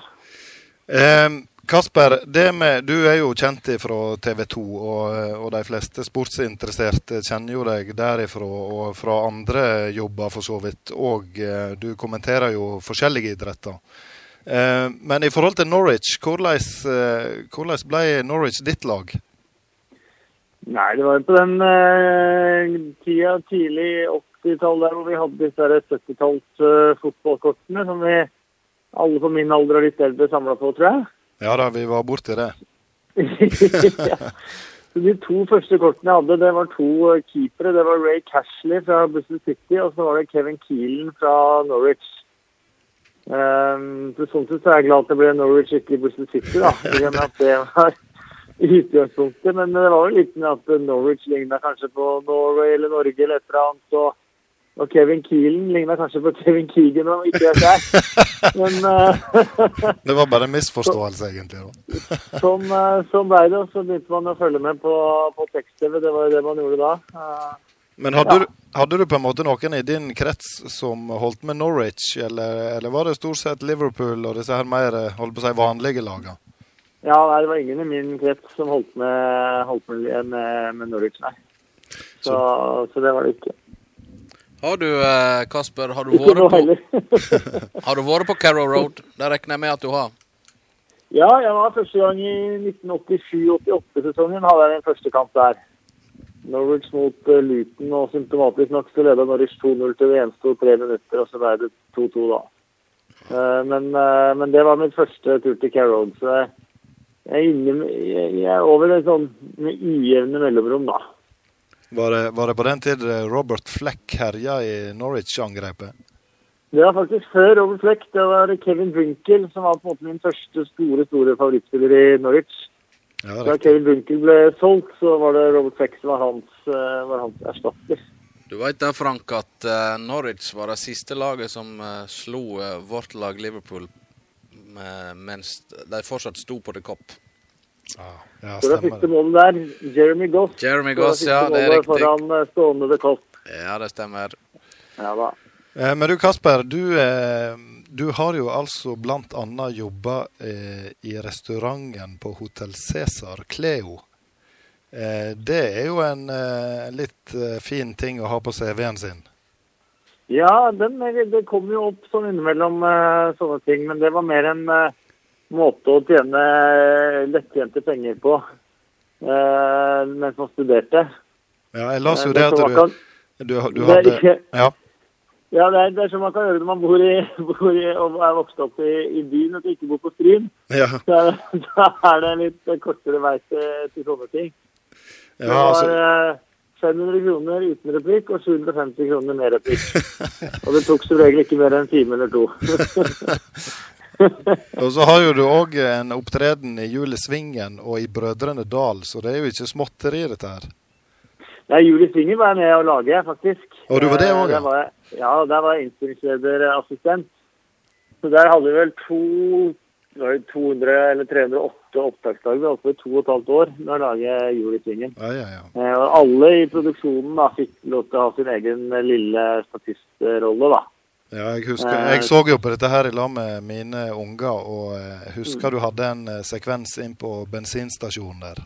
Eh, Kasper, med, du er jo kjent fra TV 2, og, og de fleste sportsinteresserte kjenner jo deg derifra og fra andre jobber for så vidt. Og eh, du kommenterer jo forskjellige idretter. Eh, men i forhold til Norwich, hvordan, eh, hvordan ble Norwich ditt lag? Nei, det var jo på den tida, tidlig 80-tall der hvor vi hadde disse 70-talls eh, fotballkortene som vi alle på min alder og litt eldre samla på, tror jeg. Ja da, vi var borti det. ja. De to første kortene jeg hadde, det var to eh, keepere. Det var Ray Cashley fra Bristol City, og så var det Kevin Keelan fra Norwich. Um, så Sånn sett så er jeg glad at det ble Norwich, ikke Bristol City. da. I og at det var utgangspunktet. Men det var jo litt med at Norwich ligna kanskje på Norway eller Norge eller et eller annet. Og Kevin Keelan ligna kanskje på Kevin Keegan, om ikke jeg. Men uh, Det var bare en misforståelse, egentlig. da. sånn, uh, sånn ble det. og Så begynte man å følge med på, på tekst-TV. Det var jo det man gjorde da. Uh, Men hadde, Ja. du, hadde du på en måte noen i din krets som holdt med Norwich, eller, eller var det stort sett Liverpool og disse her mer holdt på å si, vanlige lagene? Ja, nei, det var ingen i min krets som holdt med, holdt med, med, med Norwich, nei. Så, så det var det ikke. Har du, eh, Kasper, har du, vært på, har du vært på Carrow Road? Det regner jeg med at du har. ja, jeg var første gang i 1987-88-sesongen hadde jeg min første kamp der. Norwich mot uh, Luton, og symptomatisk nok så leda Norwich 2-0 til det eneste tre minutter, og så ble det 2-2 da. Eh, men, eh, men det var min første tur til Carrow Road, så jeg, er inne, jeg er over det sånn med ujevne mellomrom, da. Var det, var det på den tid eh, Robert Fleck herja i Norwich-angrepet? Det var faktisk før Robert Fleck. Det var Kevin Brinkel som var på en måte min første store store favorittspiller i Norwich. Ja, Da. Kevin Brinkel ble solgt, så var det Robert Fleck som var hans, eh, var hans erstatter. Du vet da, Frank, at eh, Norwich var det siste laget som slo vårt lag Liverpool mens de fortsatt sto på The Cop. Ja, ja, Så det er siste målet der, Jeremy Goss. Jeremy Goss, ja, det er riktig. Foran eh, stående The Cop. Ja, det stemmer. Ja da. Eh, Men du Kasper, du, eh, du har jo altså annet jobba eh, i restauranten på Hotell Cæsar Cleo. Eh, det er jo en litt fin ting å ha på CV-en sin. Ja, den, det kom jo opp sånn innimellom sånne ting, men det var mer en eh, måte å tjene lettjente penger på eh, mens man studerte. Ja, jeg las jo Eh, det at du, du, du det hadde ikke- Ja. Ja, det er, det er som man kan gjøre når man bor i, bor i og er vokst opp i, i byen og ikke bor på Stryn. ja, Da, det- da er det litt kortere vei til, til sånne ting. Det ja var altså, eh, 500 kroner uten replikk og 750 kroner med replikk. Og det tok som regel ikke mer enn en time eller to. og så har jo du òg en opptreden i Juli Svingen og i Brødrene Dal, så det er jo ikke småtteri, dette her. Nei, Julie Svingen var jeg med å lage, faktisk. Og du var det òg, også, ja? der var jeg- Ja, der var jeg innspillingslederassistent. Så der hadde vi vel to det var jo 200 eller 308 opptaksdager. altså i to og et halvt år med å lage Julie Svingen. Ja, ja, ja. Eh, alle i produksjonen da fikk lov til å ha sin egen eh, lille statistrolle, da. Ja, jeg husker, Eh, jeg så jo på dette her i lag med mine unger, og eh, jeg husker du hadde en eh, sekvens inn på bensinstasjonen der.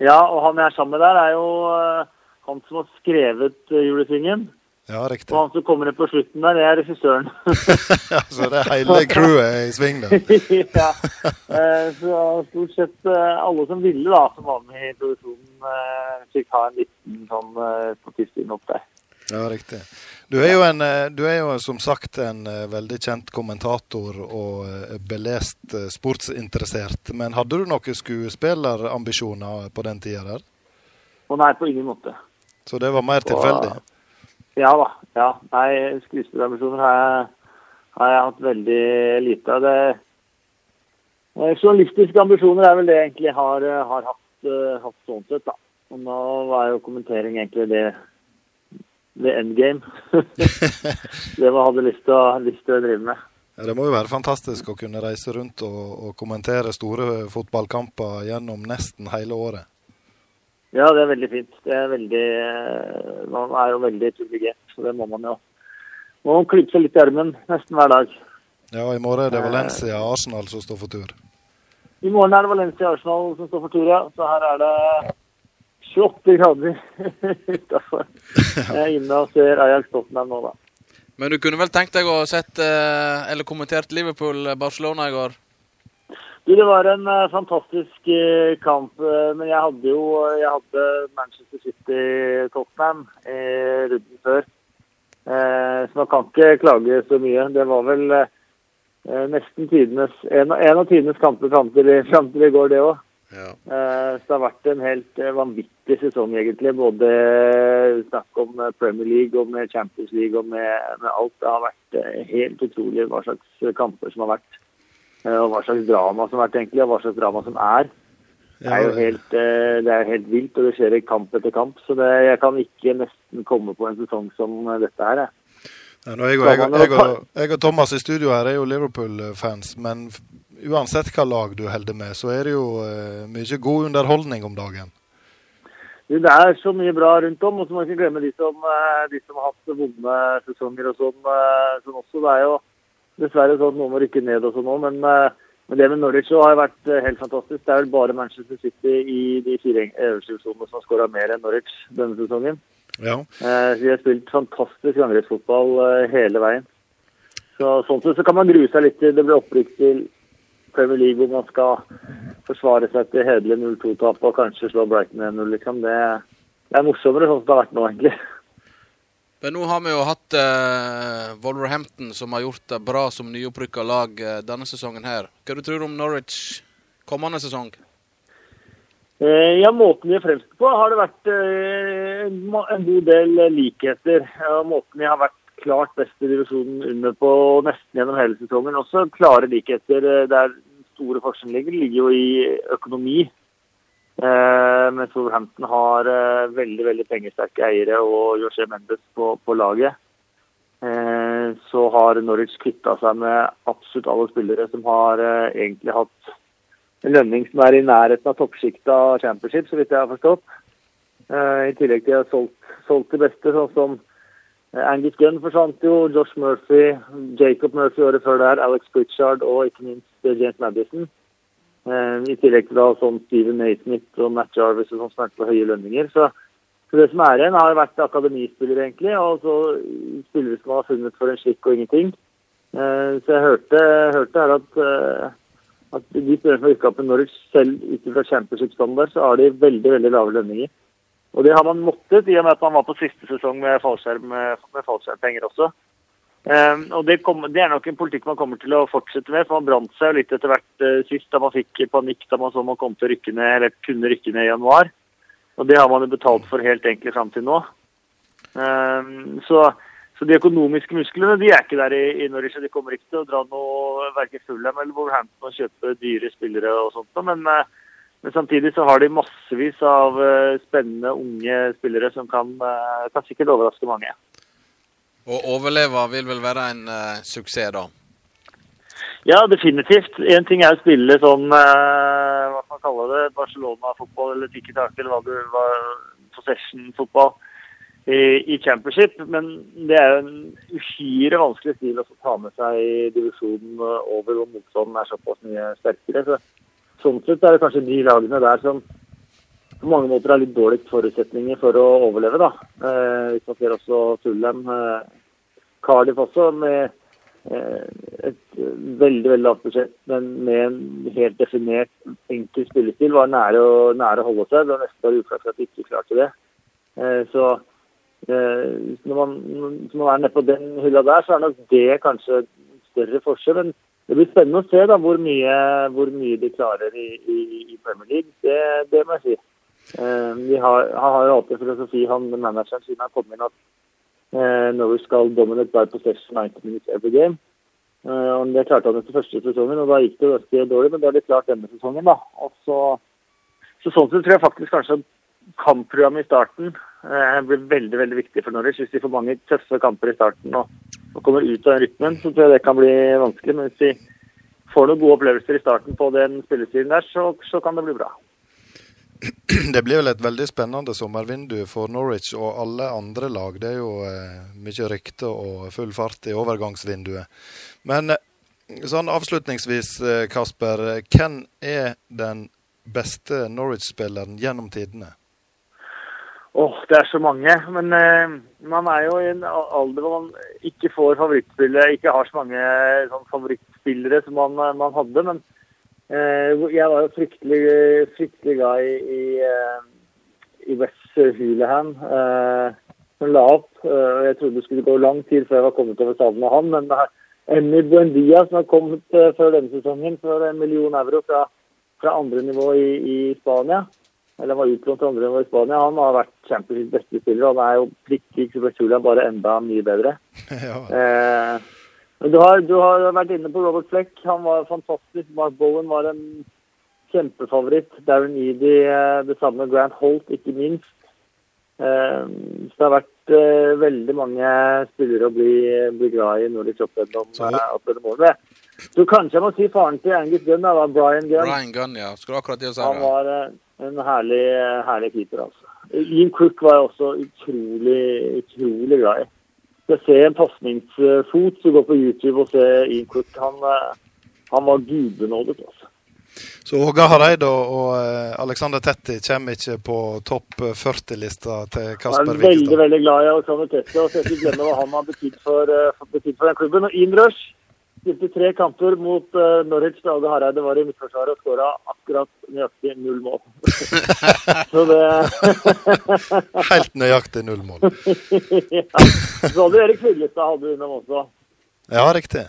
Ja, og han jeg er sammen med der, er jo eh, han som har skrevet Julesvingen. Ja, riktig. Og han som kommer inn på slutten der, det er regissøren. Så det er hele crewet i sving da. ja. Eh, Så stort sett eh, alle som ville, da, som var med i produksjonen, eh, fikk ha en liten sånn eh, statist inn opp der. Ja, riktig. Du er jo, en, eh, du er jo som sagt en eh, veldig kjent kommentator og eh, belest sportsinteressert. Men hadde du noen skuespillerambisjoner på den tida der? Og nei, på ingen måte. Så det var mer tilfeldig? Ja da. ja. Nei, skuespillerambisjoner har jeg, har jeg hatt veldig lite av. Det Journalistiske ambisjoner er vel det jeg egentlig har, har hatt, hatt sånn sett, da. Og nå var jo kommentering egentlig det, det endgame. det man hadde lyst til, å, lyst til å drive med. Ja, det må jo være fantastisk å kunne reise rundt og, og kommentere store fotballkamper gjennom nesten hele året. Ja, det er veldig fint. Det er veldig, eh, man er jo veldig privilegert, så det må man jo. Må man klype seg litt i armen nesten hver dag. Ja, i morgen er det Valencia Arsenal som står for tur. I morgen er det Valencia Arsenal som står for tur, ja. Så her er det 28 grader utafor. Jeg er inne og ser Ajax Tottenham nå, da. Men du kunne vel tenkt deg å sett eh, eller kommentert Liverpool-Barcelona i går? Du, det var en eh, fantastisk eh, kamp, eh, men jeg hadde jo jeg hadde Manchester City-Tottenham i runden før. Eh, så man kan ikke klage så mye. Det var vel eh, nesten tidenes, en, av- tidenes kamper fram til i går, det òg. Ja. Eh, Så det har vært en helt eh, vanvittig sesong, egentlig. Både snakk om eh, Premier League og med Champions League og med, med alt. Det har vært eh, helt utrolig hva slags kamper som har vært. Eh, Og hva slags drama som har vært, egentlig, og hva slags drama som er. Det er jo helt, eh, det er helt vilt, og det skjer i kamp etter kamp. Så det, jeg kan ikke nesten komme på en sesong som eh, dette her. jeg. Ja, jeg, og, jeg, og- jeg, og, Thomas i studio her er jo Liverpool-fans, men uansett hva lag du holder med, så er det jo eh, mye god underholdning om dagen. Det er så mye bra rundt om, og så må man ikke glemme de som, eh, de som har hatt vonde sesonger og sånn, eh, sånn også. Det er jo dessverre sånn at noen må rykke ned og sånn òg, men, men det med Norwich har vært helt fantastisk. Det er vel bare Manchester City i de fire øverste divisjonene som har skåra mer enn Norwich denne sesongen. Ja. De har spilt fantastisk angrepsfotball hele veien. Så Sånn sett så kan man grue seg litt til det blir opprykk til Premier League hvor man skal forsvare seg etter hederlig 0-2-tap og kanskje slå Brighton 1-0. Liksom. Det, det er morsommere sånn som det har vært nå, egentlig. Men nå har vi jo hatt eh, Wolverhampton, som har gjort det bra som nyopprykka lag eh, denne sesongen her. Hva du tror du om Norwich kommende sesong? Eh, ja, Måten de er fremst på, har det vært eh, en god del likheter. Ja, måten de har vært klart best i divisjonen under på nesten gjennom hele sesongen. Også klare likheter eh, der store forskjellen ligger, ligger jo i økonomi. Eh, men Wolverhampton har eh, veldig veldig pengesterke eiere og José Mendes på, på laget. Eh, så har Norwich kvitta seg med absolutt alle spillere som har eh, egentlig hatt en lønning som er i nærheten av toppsjiktet av championship, så vidt jeg har forstått. Eh, I tillegg til å ha solgt, solgt de beste, sånn som Angus Gunn forsvant jo, Josh Murphy, Jacob Murphy året før der, Alex Pritchard og ikke minst eh, James Madison. Eh, I tillegg til da sånn Steven Naismith og Matt Jarvis sånn som er på høye lønninger. Så, så det som er igjen, har vært akademispillere, egentlig, og så spillere som har funnet for en skikk og ingenting. Eh, Så jeg hørte, hørte her at eh, at de spillerne som har opp i Norwich, selv ut fra championship-standard, så har de veldig veldig lave lønninger. Og det har man måttet, i og med at man var på siste sesong med fallskjerm, fallskjermpenger også. Um, og det, kom, det er nok en politikk man kommer til å fortsette med, for man brant seg jo litt etter hvert uh, sist, da man fikk panikk da man så man kom til å rykke ned, eller kunne rykke ned i januar. Og det har man jo betalt for helt egentlig fram til nå. Um, så så de økonomiske musklene de er ikke der i, i Norwich. De kommer ikke til å dra noe verken Fulham eller Wolverhampton og kjøpe dyre spillere og sånt. Men, eh, men samtidig så har de massevis av eh, spennende unge spillere som kan, eh, kan sikkert overraske mange. Å overleve vil vel være en uh, suksess, da. Ja, definitivt. En ting er å spille sånn uh, hva skal man kalle det, Barcelona-fotball eller Tiki Taka eller hva du hva, possession-fotball i, i championship, men det er jo en uhyre vanskelig stil å ta med seg i divisjonen over hvor motstanden er såpass mye sterkere. Så, sånn sett er det kanskje de lagene der som på mange måter har litt dårlige forutsetninger for å overleve. da. Eh, hvis man ser også Fulham, eh, Cardiff også, med eh, et veldig veldig lavt budsjett, men med en helt definert enkel spillestil, var nære å, nære å holde seg. Det var nesten bare uflaks at de ikke klarte det. Eh, så eh, når man, når man er nede på den hylla der, så er nok det kanskje større forskjell. Men det blir spennende å se da hvor mye, hvor mye de klarer i, i, i Premier League. Det, det må jeg si. Eh, vi har, har jo alltid filosofi, han manageren, siden han kom inn, at eh, Norwich skal dominate by possession 90 minutes every game. Eh, og Det klarte han etter første sesongen, og da gikk det ganske dårlig. Men det har de klart denne sesongen. da. Og så, så Sånn sett tror jeg faktisk kanskje kampprogrammet i starten eh, blir veldig veldig viktig for Norwich. Hvis de får mange tøffe kamper i starten og, og kommer ut av den rytmen, så tror jeg det kan bli vanskelig. Men hvis vi får noen gode opplevelser i starten på den spillestilen der, så, så kan det bli bra. Det blir vel et veldig spennende sommervindu for Norwich og alle andre lag. Det er jo eh, mye rykte og full fart i overgangsvinduet. Men eh, sånn avslutningsvis, eh, Kasper. Hvem er den beste Norwich-spilleren gjennom tidene? Åh, det er så mange. Men eh, man er jo i en alder hvor man ikke får favorittspillere, ikke har så mange sånn, favorittspillere som man, eh, man hadde. Men eh, jeg var jo fryktelig, fryktelig glad i, i, eh, i West Hulahan. Eh, som la opp. Eh, og jeg trodde det skulle gå lang tid før jeg var kommet over staden med han. Men det er Emmy Buendia, som har kommet eh, før denne sesongen for en million euro fra, fra andre nivå i, i Spania eller var utlånt til andre i Spania. Han har vært Champions beste spiller. Han er jo prikk lik Supertulia, bare enda mye bedre. ja. Eh, men du har, du har vært inne på Robert Fleck. Han var fantastisk. Mark Bowen var en kjempefavoritt. Darren Eady eh, det samme. Grant Holt, ikke minst. Eh, så det har vært eh, veldig mange spillere å bli, bli glad i når de kjøper Så- eh, gjennom årene. Så kanskje jeg må si faren til Angus Gunn, da, var Brian Gunn. Brian Gunn, ja. Skulle akkurat det å si Han var eh, en herlig, herlig keeper, altså. Ian Cook var jeg også utrolig, utrolig glad i. Jeg se en pasningsfot, så gå på YouTube og se Ian Cook. Han, eh, han var gudbenådet, altså. Så Åge Hareide og, og eh, Alexander Tetti kommer ikke på topp 40-lista til Jeg er veldig veldig glad i Alexander Tetti, og jeg ikke glemme hva han har betydd for, eh, for, betydd for den klubben. Og Ian Rush spilte tre kamper mot uh, Norwich da Åge Hareide var i midtforsvaret og skåra akkurat nøyaktig null mål. så det Helt nøyaktig null mål. ja. Så hadde Erik Fuglestad hadde du innom også. Ja, riktig.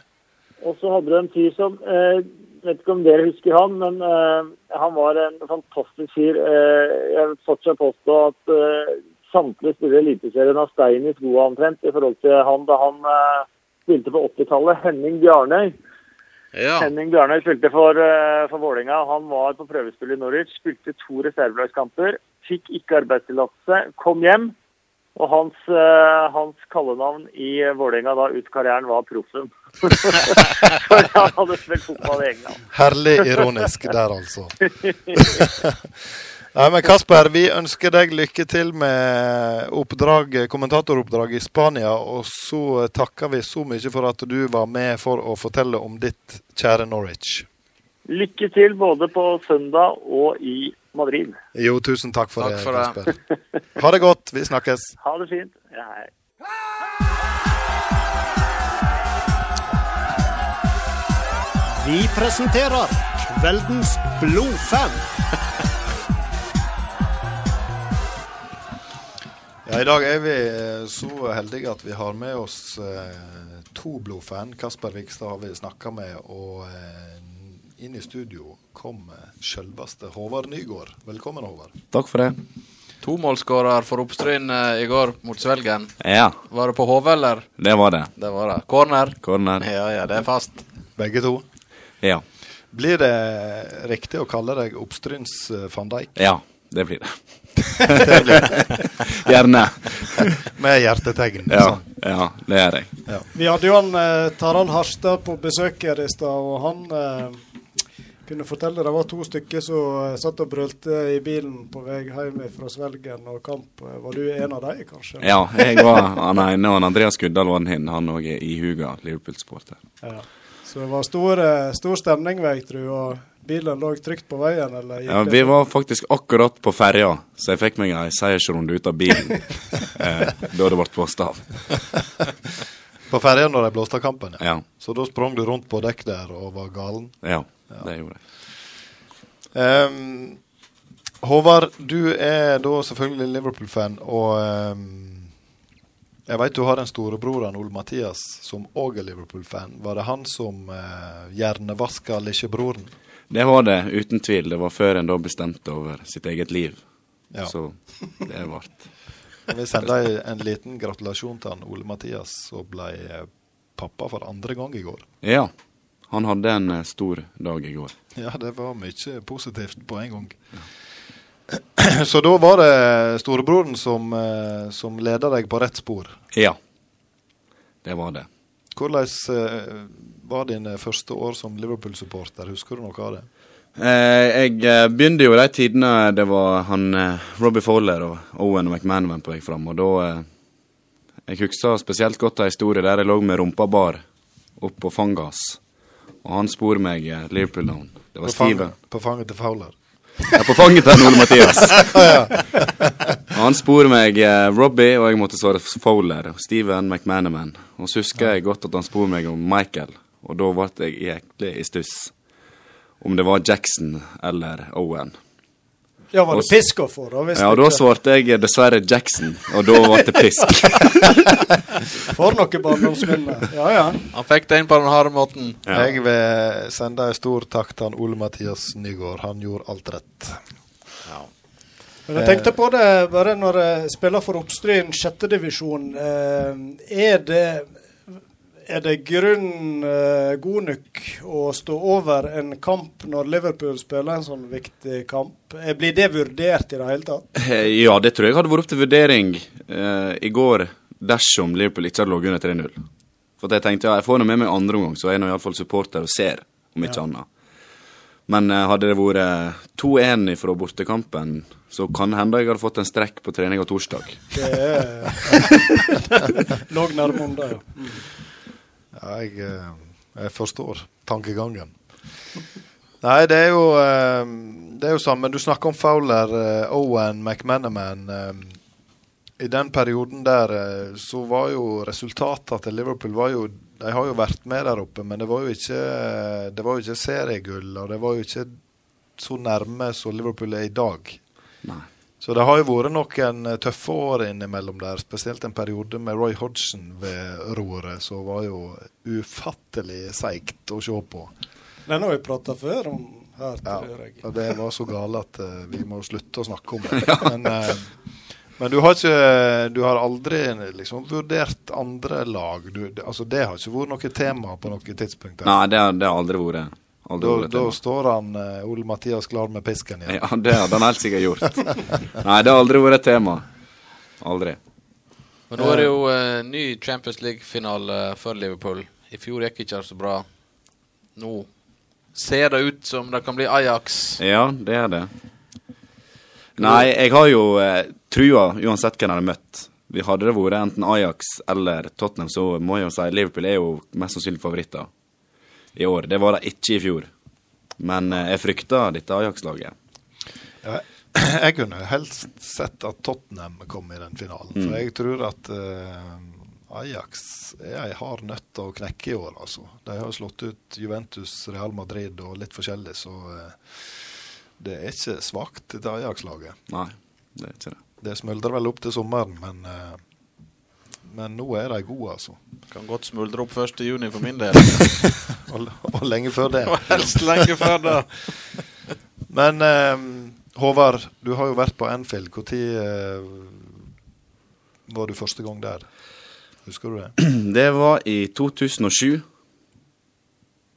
Og så hadde du en fyr som eh, Vet ikke om dere husker han, men eh, han var en fantastisk fyr. Eh, jeg vil fortsatt påstå at eh, samtlige spillere i Eliteserien har stein i skoa omtrent i forhold til han da han eh, spilte på 80-tallet. Henning Bjarnøy. Ja. Henning Bjarnøy spilte for, uh, for Vålerenga. Han var på prøvespill i Norwich, spilte to reservelagskamper. Fikk ikke arbeidstillatelse, kom hjem. Og hans, eh, hans kallenavn i Vålerenga da ut karrieren var Proffen. For han hadde spilt fotball i England. Herlig ironisk der, altså. Nei, men Kasper, vi ønsker deg lykke til med oppdrag, kommentatoroppdrag i Spania. Og så takker vi så mye for at du var med for å fortelle om ditt kjære Norwich. Lykke til både på søndag og i Madrid. Jo, tusen takk for Takk det, for det. Kasper. Ha det godt. Vi snakkes. Ha det fint. Ja, hei. Vi presenterer kveldens blodfan. Ja, I dag er vi eh, så heldige at vi har med oss eh, to blodfan. Kasper Vikstad har vi snakka med, og eh, inn i studio kom eh, selveste Håvard Nygård. Velkommen, Håvard. Takk for det. Tomålsskårer for Oppstryn eh, i går mot Svelgen. Ja, Var det på hodet, eller? det var det. Det var det. Corner. Corner. Ja, ja, det er fast. Begge to. Ja. Blir det riktig å kalle deg Oppstryns eh, van Dijk? Ja, det blir det. Gjerne. Med hjertetegn. Ja, ja, det er jeg. Vi hadde jo han eh, Tarald Harstad på besøk her i stad, og han eh, kunne fortelle det var to stykker som eh, satt og brølte i bilen på vei hjem fra Svelgen og kamp. Var du en av dem, kanskje? Ja, jeg var han ene, og Andreas Guddal var han han òg er ihuga Liverpool-sporter. Ja. Så det var stor, eh, stor stemning, vil jeg tro. Og Bilen lå trygt på veien, eller? Ja, Vi var faktisk akkurat på ferja, så jeg fikk meg ei seiersrunde ut av bilen eh, da det ble blåst av. På ferja når de blåste av kampen, ja. Ja, Så da sprang du rundt på dekk der og var galen. ja, det gjorde jeg. Um, Håvard, du er da selvfølgelig Liverpool-fan, og um, jeg vet du har en storebroren, Ole Mathias, som òg er Liverpool-fan. Var det han som uh, hjernevaska lillebroren? Det var det, uten tvil. Det var før en da bestemte over sitt eget liv. Ja. Så det ble Vi sender en, en liten gratulasjon til han Ole Mathias, som ble eh, pappa for andre gang i går. Ja. Han hadde en eh, stor dag i går. Ja, det var mye positivt på en gang. Så da var det storebroren som, eh, som leda deg på rett spor. Ja. Det var det. Hvordan var dine første år som Liverpool-supporter? Husker du noe av det? Eh, jeg eh, begynte jo de tidene det var han eh, Robbie Fowler og Owen og McManaman på vei fram, og da eh, Jeg husker spesielt godt en historie der jeg lå med rumpa bar opp på fanget hans, og han spor meg eh, Liverpool down. Det var På Steven. På fanget til Fowler. Ja, på fanget til Ole Mathias. Han spor meg eh, Robbie, og jeg måtte svare Fowler. Steven McManaman. Og så husker jeg godt at han spor meg om Michael, og da ble jeg egentlig i stuss. Om det var Jackson eller Owen. Ja, var det pisk å få, da? Hvis Ja, og da svarte jeg dessverre Jackson, og da ble det pisk. For noe barndomsminne. Ja, ja. Han fikk det inn på den harde måten. Ja. Jeg vil sende en stor takk til han Ole Mathias Nygaard. Han gjorde alt rett. Men jeg tenkte på det bare når jeg spiller for Oppstryn sjettedivisjon. Eh, er det er det grunn eh, god nok å stå over en kamp når Liverpool spiller en sånn viktig kamp? Eh, Blir det vurdert i det hele tatt? Eh, Ja, det tror jeg hadde vært opp til vurdering eh, i går dersom Liverpool ikke hadde ligget under 3-0. For jeg tenkte ja, jeg får nå med meg andre omgang, så er jeg nå iallfall supporter og ser, om ikke annet. Men eh, hadde det vært 2-1 fra bortekampen, så kan hende jeg hadde fått en strekk på treninga torsdag. Det er lå nærme om det, ja. Ja, jeg, eh, jeg forstår tankegangen. Nei, det er jo eh, Det er jo samme. Du snakker om Fowler, eh, Owen, McManaman. I den perioden der så var jo resultatet til Liverpool var jo De har jo vært med der oppe, men det var jo ikke Det var jo ikke seriegull, og det var jo ikke så nærme som Liverpool er i dag. Nei. Så det har jo vært noen eh, tøffe år innimellom der, spesielt en periode med Roy Hodgson ved roret, som var jo ufattelig seigt å se på. Den har vi prata før om her, Ja, tror jeg. og det var så gale at uh, vi må slutte å snakke om det. Men, uh, men du har ikke Du har aldri liksom vurdert andre lag? Du, det, altså, det har ikke vært noe tema på noe tidspunkt? der. Nei, det har det har aldri vært. Da, da står han uh, Ole Mathias klar med pisken igjen. Ja, det hadde han helt sikkert gjort. Nei, det har aldri vært et tema. Aldri. Men nå er det jo uh, ny Champions League-finale for Liverpool. I fjor gikk ikke så bra. Nå ser det ut som det kan bli Ajax. Ja, det er det. Nei, jeg har jo eh, trua uansett hvem jeg har møtt. Vi Hadde det vært enten Ajax eller Tottenham, så må jeg jo si Liverpool er jo mest sannsynlig favoritter i år. Det var de ikke i fjor. Men eh, jeg frykter dette Ajax-laget. Ja, jeg kunne helst sett at Tottenham kom i den finalen. For jeg tror at eh, Ajax er ei hard nøtt å knekke i år, altså. De har slått ut Juventus, Real Madrid og litt forskjellig, så eh, det er ikke svakt, dette Ajax-laget. Nei, det er ikke det. Det smuldrer vel opp til sommeren, men, eh, men nå er de gode, altså. Kan godt smuldre opp 1. juni for min del. Og, og lenge før det. Og helst lenge før det. Men eh, Håvard, du har jo vært på Anfield. Når eh, var du første gang der? Husker du det? Det var i 2007.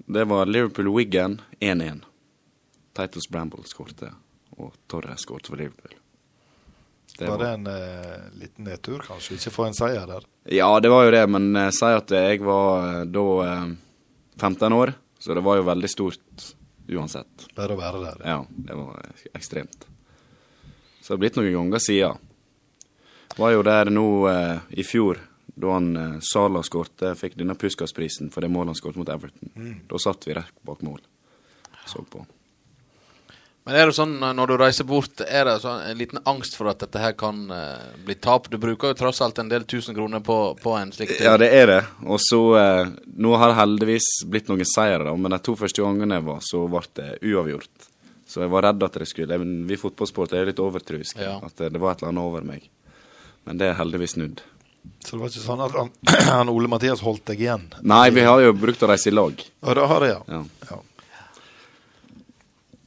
Det var Liverpool-Wiggan 1-1. Titus Bramble skårte, og Torres skårte for Liverpool. Det var det en eh, liten nedtur, kanskje? Ikke få en seier der? Ja, det var jo det, men eh, si at jeg var eh, da eh, 15 år, så det var jo veldig stort uansett. Bare å være der. Ja, det var ekstremt. Så det har blitt noen ganger siden. Var jo der nå eh, i fjor, da han eh, Sala skårte, fikk denne Puskas-prisen for det målet han skåret mot Everton. Da satt vi rett bak mål. Så på. Men er det sånn eh, når du reiser bort, er det sånn en liten angst for at dette her kan uh, bli tap? Du bruker jo tross alt en del tusen kroner på, på en slik tur. Ja, det er det. Og så uh, Nå har det heldigvis blitt noen seire, men de to første gangene jeg var, så ble det uavgjort. Så jeg var redd at det skulle men Vi fotballsportere er litt overtruiske. Ja. At det, det var et eller annet over meg. Men det er heldigvis snudd. Så det var ikke sånn at han, han Ole Mathias holdt deg igjen? Nei, vi har jo brukt å reise i lag. Og det har det, ja. Ja. ja.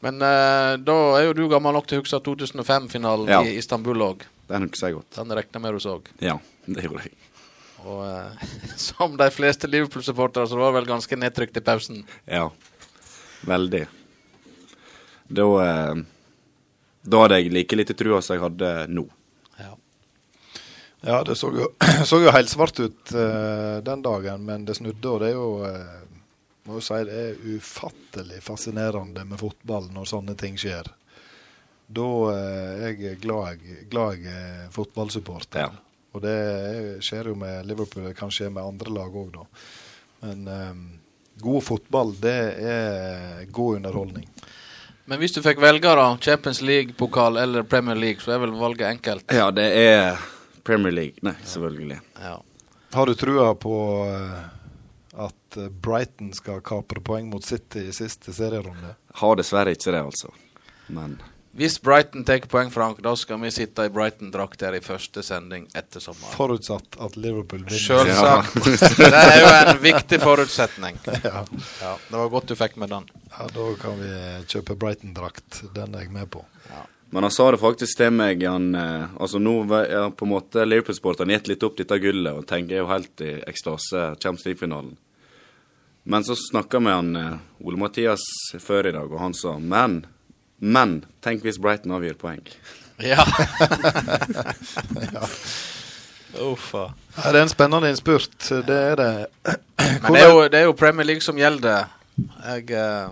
Men uh, da er jo du gammel nok til å huske 2005-finalen Ja. i Istanbul òg. Den husker jeg godt. Den regner med du så. Ja, det gjorde jeg. Og uh, som de fleste Liverpool-supportere, så var det vel ganske nedtrykt i pausen. Ja. Veldig. Da uh, Da hadde jeg like lite trua som jeg hadde nå. Ja. Ja, det så jo, så jo helt svart ut den dagen, men det snudde, og det er jo må jo si det er ufattelig fascinerende med fotball når sånne ting skjer. Da eh, er jeg glad jeg, glad jeg er fotballsupporter. Ja. Og det er, skjer jo med Liverpool, det kan skje med andre lag òg, da. Men um, god fotball, det er god underholdning. Men hvis du fikk velge, da, Champions League-pokal eller Premier League, så er vel valget enkelt. Ja, det er Premier League. Nei, selvfølgelig. Ja. Har du trua på eh, at eh, Brighton skal kapre poeng mot City i siste serierunde? Har dessverre ikke det, altså. Men Hvis Brighton tar poeng, Frank, da skal vi sitte i Brighton-drakt her i første sending etter sommeren. Forutsatt at Liverpool vinner. Selvsagt. Det er jo en viktig forutsetning. Ja. Ja, det var godt du fikk med den. ja, da kan vi kjøpe Brighton-drakt. Den er jeg med på. Men han sa det faktisk til meg han, eh, Altså Nå ja, på en måte Liverpool-sporterne gitt litt opp dette gullet og tenker jo helt i ekstase Champions League-finalen. Men så snakka med han eh, Ole Mathias før i dag, og han sa Men, men tenk hvis Brighton avgir poeng. Ja. Uffa. Ja, det er en spennende innspurt. Det er det. Men det er, jo, det er jo Premier League som gjelder. Jeg, uh,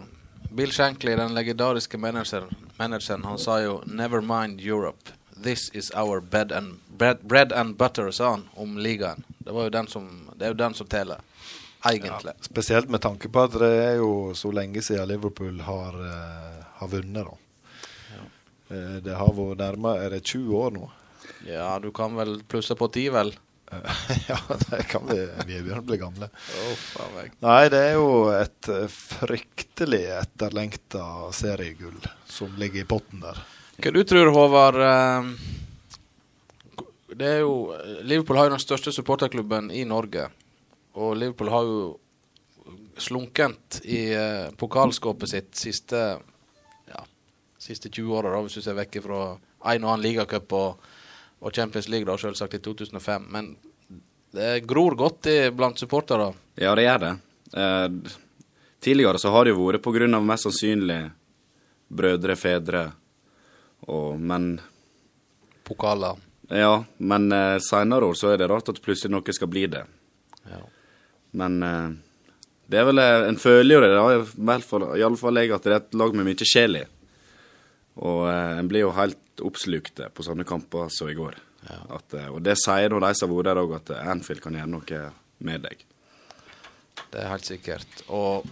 Bill Shankly, den legendariske manageren, manageren, han sa jo 'Never mind Europe. This is our bed and, bread, bread and butter', sa han om ligaen. Det, var jo den som, det er jo den som teller, egentlig. Spesielt med tanke på at det er jo så lenge siden Liverpool har, eh, har vunnet, da. Eh, det har vært nærmere Er det 20 år nå? Ja, du kan vel plusse på 10, vel? ja, det kan vi. Vi er begynt å bli gamle. Oh. Nei, det er jo et eh, fryktelig etterlengta seriegull som ligger i potten der. Hva du tror Håvard? eh, Det er jo Liverpool har jo den største supporterklubben i Norge. Og Liverpool har jo slunkent i eh, pokalskåpet sitt siste ja, siste 20 åra, hvis du ser vekk fra en og annen ligacup og, og Champions League, da, selvsagt, i 2005. Men det gror godt i, blant supportere. Ja, det gjør det. Eh, tidligere så har det jo vært på grunn av mest sannsynlig brødre, fedre og Men Pokaler. Ja, men eh, seinere år så er det rart at plutselig noe skal bli det. Ja. Men eh, det er vel eh, En føler jo det, da, i hvert fall- i alle fall jeg, at det er et lag med mye sjel i. Og eh, en blir jo helt oppslukte på sånne kamper som i går. At, eh, og det sier nå de som har vært der òg, at Anfield kan gjøre noe med deg. Det er helt sikkert. Og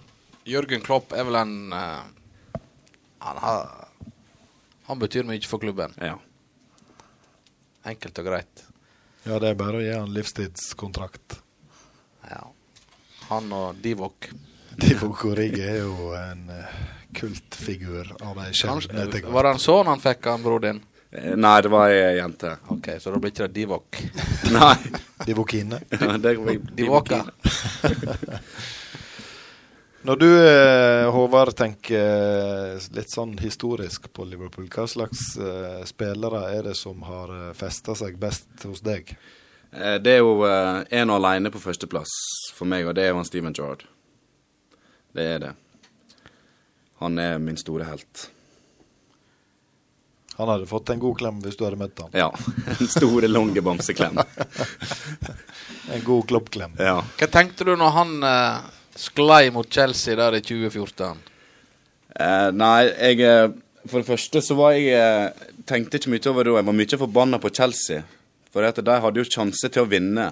Jørgen Klopp er vel en han, har, han betyr mye for klubben. Ja. Enkelt og greit. Ja, det er bare å gi han livstidskontrakt. Ja. Han og Divok. Divok Origi er jo en eh, kultfigur av de sjeldne Var det en sønn han fikk, han bror din? Eh, Nei, det var ei jente. Ok, så da blir ikke det Divok. Nei. Divokine. Divoka. Når du, eh, Håvard, tenker litt sånn historisk på Liverpool, hva slags spillere er det som har festa seg best hos deg? Eh, Det er jo én en alene på førsteplass for meg, og det er jo han Steven Gerrard. Det er det. Han er min store helt. Han hadde fått en god klem hvis du hadde møtt han. Ja. En store, lange bamseklem. En god kloppklem. Ja. Hva tenkte du når han uh, sklei mot Chelsea der i 2014? Uh, nei, jeg eh, For det første så var jeg eh, Tenkte ikke mye over det. Jeg var mye forbanna på Chelsea. For de hadde jo sjanse til å vinne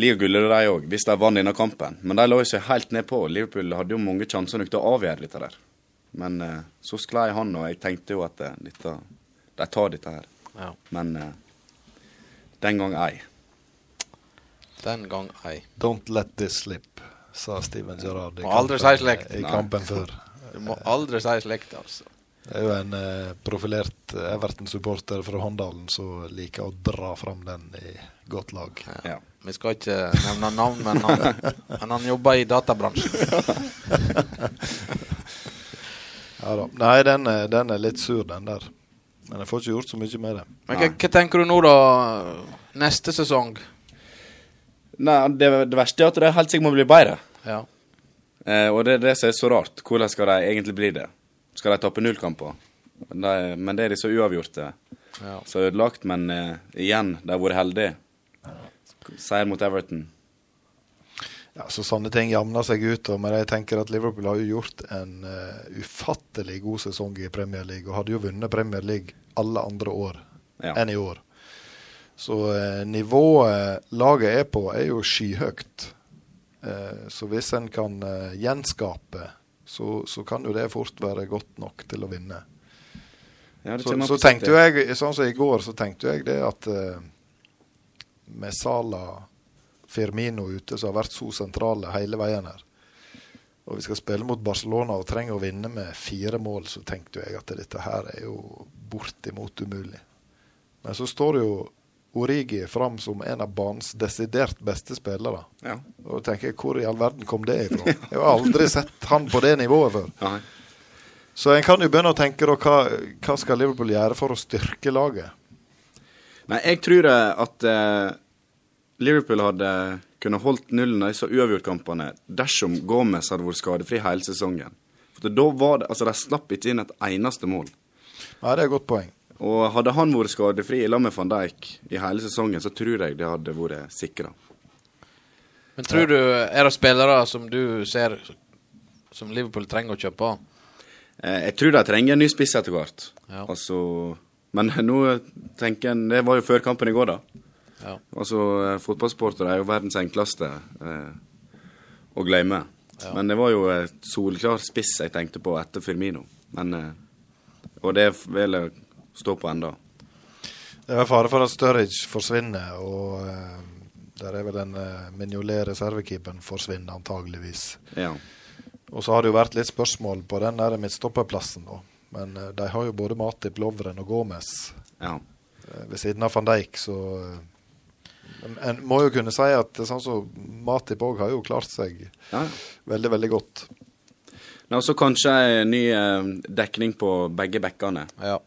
ligagullet, de òg, hvis de vant denne kampen. Men de lå jo seg helt nedpå. Liverpool hadde jo mange sjanser nok til å avgjøre dette der. Men eh, så sklei han, og jeg tenkte jo at eh, dette, de tar dette her. Ja. Men eh, den gang ei. Den gang ei. Don't let this slip, sa Steven Gerrard i kampen- si slikt. i kampen før. Du må aldri si slikt, altså. Det er jo en eh, profilert Everton-supporter fra Håndalen som liker å dra fram den i godt lag. Ja. Vi skal ikke nevne navn, men han, men han jobber i databransjen. Ja da. Nei, den, er- den er litt sur, den der. Men jeg får ikke gjort så mye med det. Men hva, hva tenker du nå, da? Neste sesong? Nei, det, det verste er at de helt sikkert må bli bedre. Ja. Eh, og det er det som er så rart. Hvordan skal de egentlig bli det? Skal de tape null kamper? De, men det er disse uavgjorte. Ja. Så ødelagt, men eh, igjen, de har vært heldige. Seier mot Everton. Ja, så Sånne ting jamner seg ut. Men jeg tenker at Liverpool har jo gjort en uh, ufattelig god sesong i Premier League, og hadde jo vunnet Premier League alle andre år Ja. enn i år. Så uh, nivået laget er på, er jo skyhøyt. Uh, så hvis en kan gjenskape, så, så kan jo det fort være godt nok til å vinne. Ja, Så, så tenkte jo jeg, sånn som i går, så tenkte jeg det at eh, med Sala Firmino ute, som har vært så sentrale hele veien her, og vi skal spille mot Barcelona og trenger å vinne med fire mål, så tenkte jeg at dette her er jo bortimot umulig. Men så står jo Origi fram som en av banens desidert beste spillere. Ja. Og tenker jeg, hvor i all verden kom det ifra? Jeg har aldri sett han på det nivået før. Nei. Så en kan jo begynne å tenke da, hva, hva skal Liverpool gjøre for å styrke laget? Nei, jeg tror eh, at eh, Liverpool hadde kunnet holdt nullen i disse uavgjortkampene dersom Gomez hadde vært skadefri hele sesongen. For da var det, altså De slapp ikke inn et eneste mål. Nei, det er et godt poeng. Og hadde han vært skadefri i lag med van Dijk i hele sesongen, så tror jeg det hadde vært sikra. Men tror du Er det spillere som du ser som Liverpool trenger å kjøpe? Eh, jeg tror de trenger en ny spiss etter hvert. Ja. Altså, men nå tenker en Det var jo før kampen i går, da. Ja. Altså, eh, Fotballsportere er jo verdens enkleste eh, å glemme. Ja. Men det var jo solklar spiss jeg tenkte på etter Firmino. Men, eh, og det vil jeg stå på enda. Det er fare for at Sturridge forsvinner, og uh, der er vel den uh, Mignolet reservekeeperen forsvinner antageligvis. Ja. Og så har det jo vært litt spørsmål på den der midtstopperplassen, da. Men uh, de har jo både Matip, Lovren og Gomez ja. Uh, ved siden av van Dijk, så en, en må jo kunne si at sånn som Matip òg har jo klart seg ja. veldig, veldig godt. Og så kanskje en ny dekning på begge bekkene. Ja.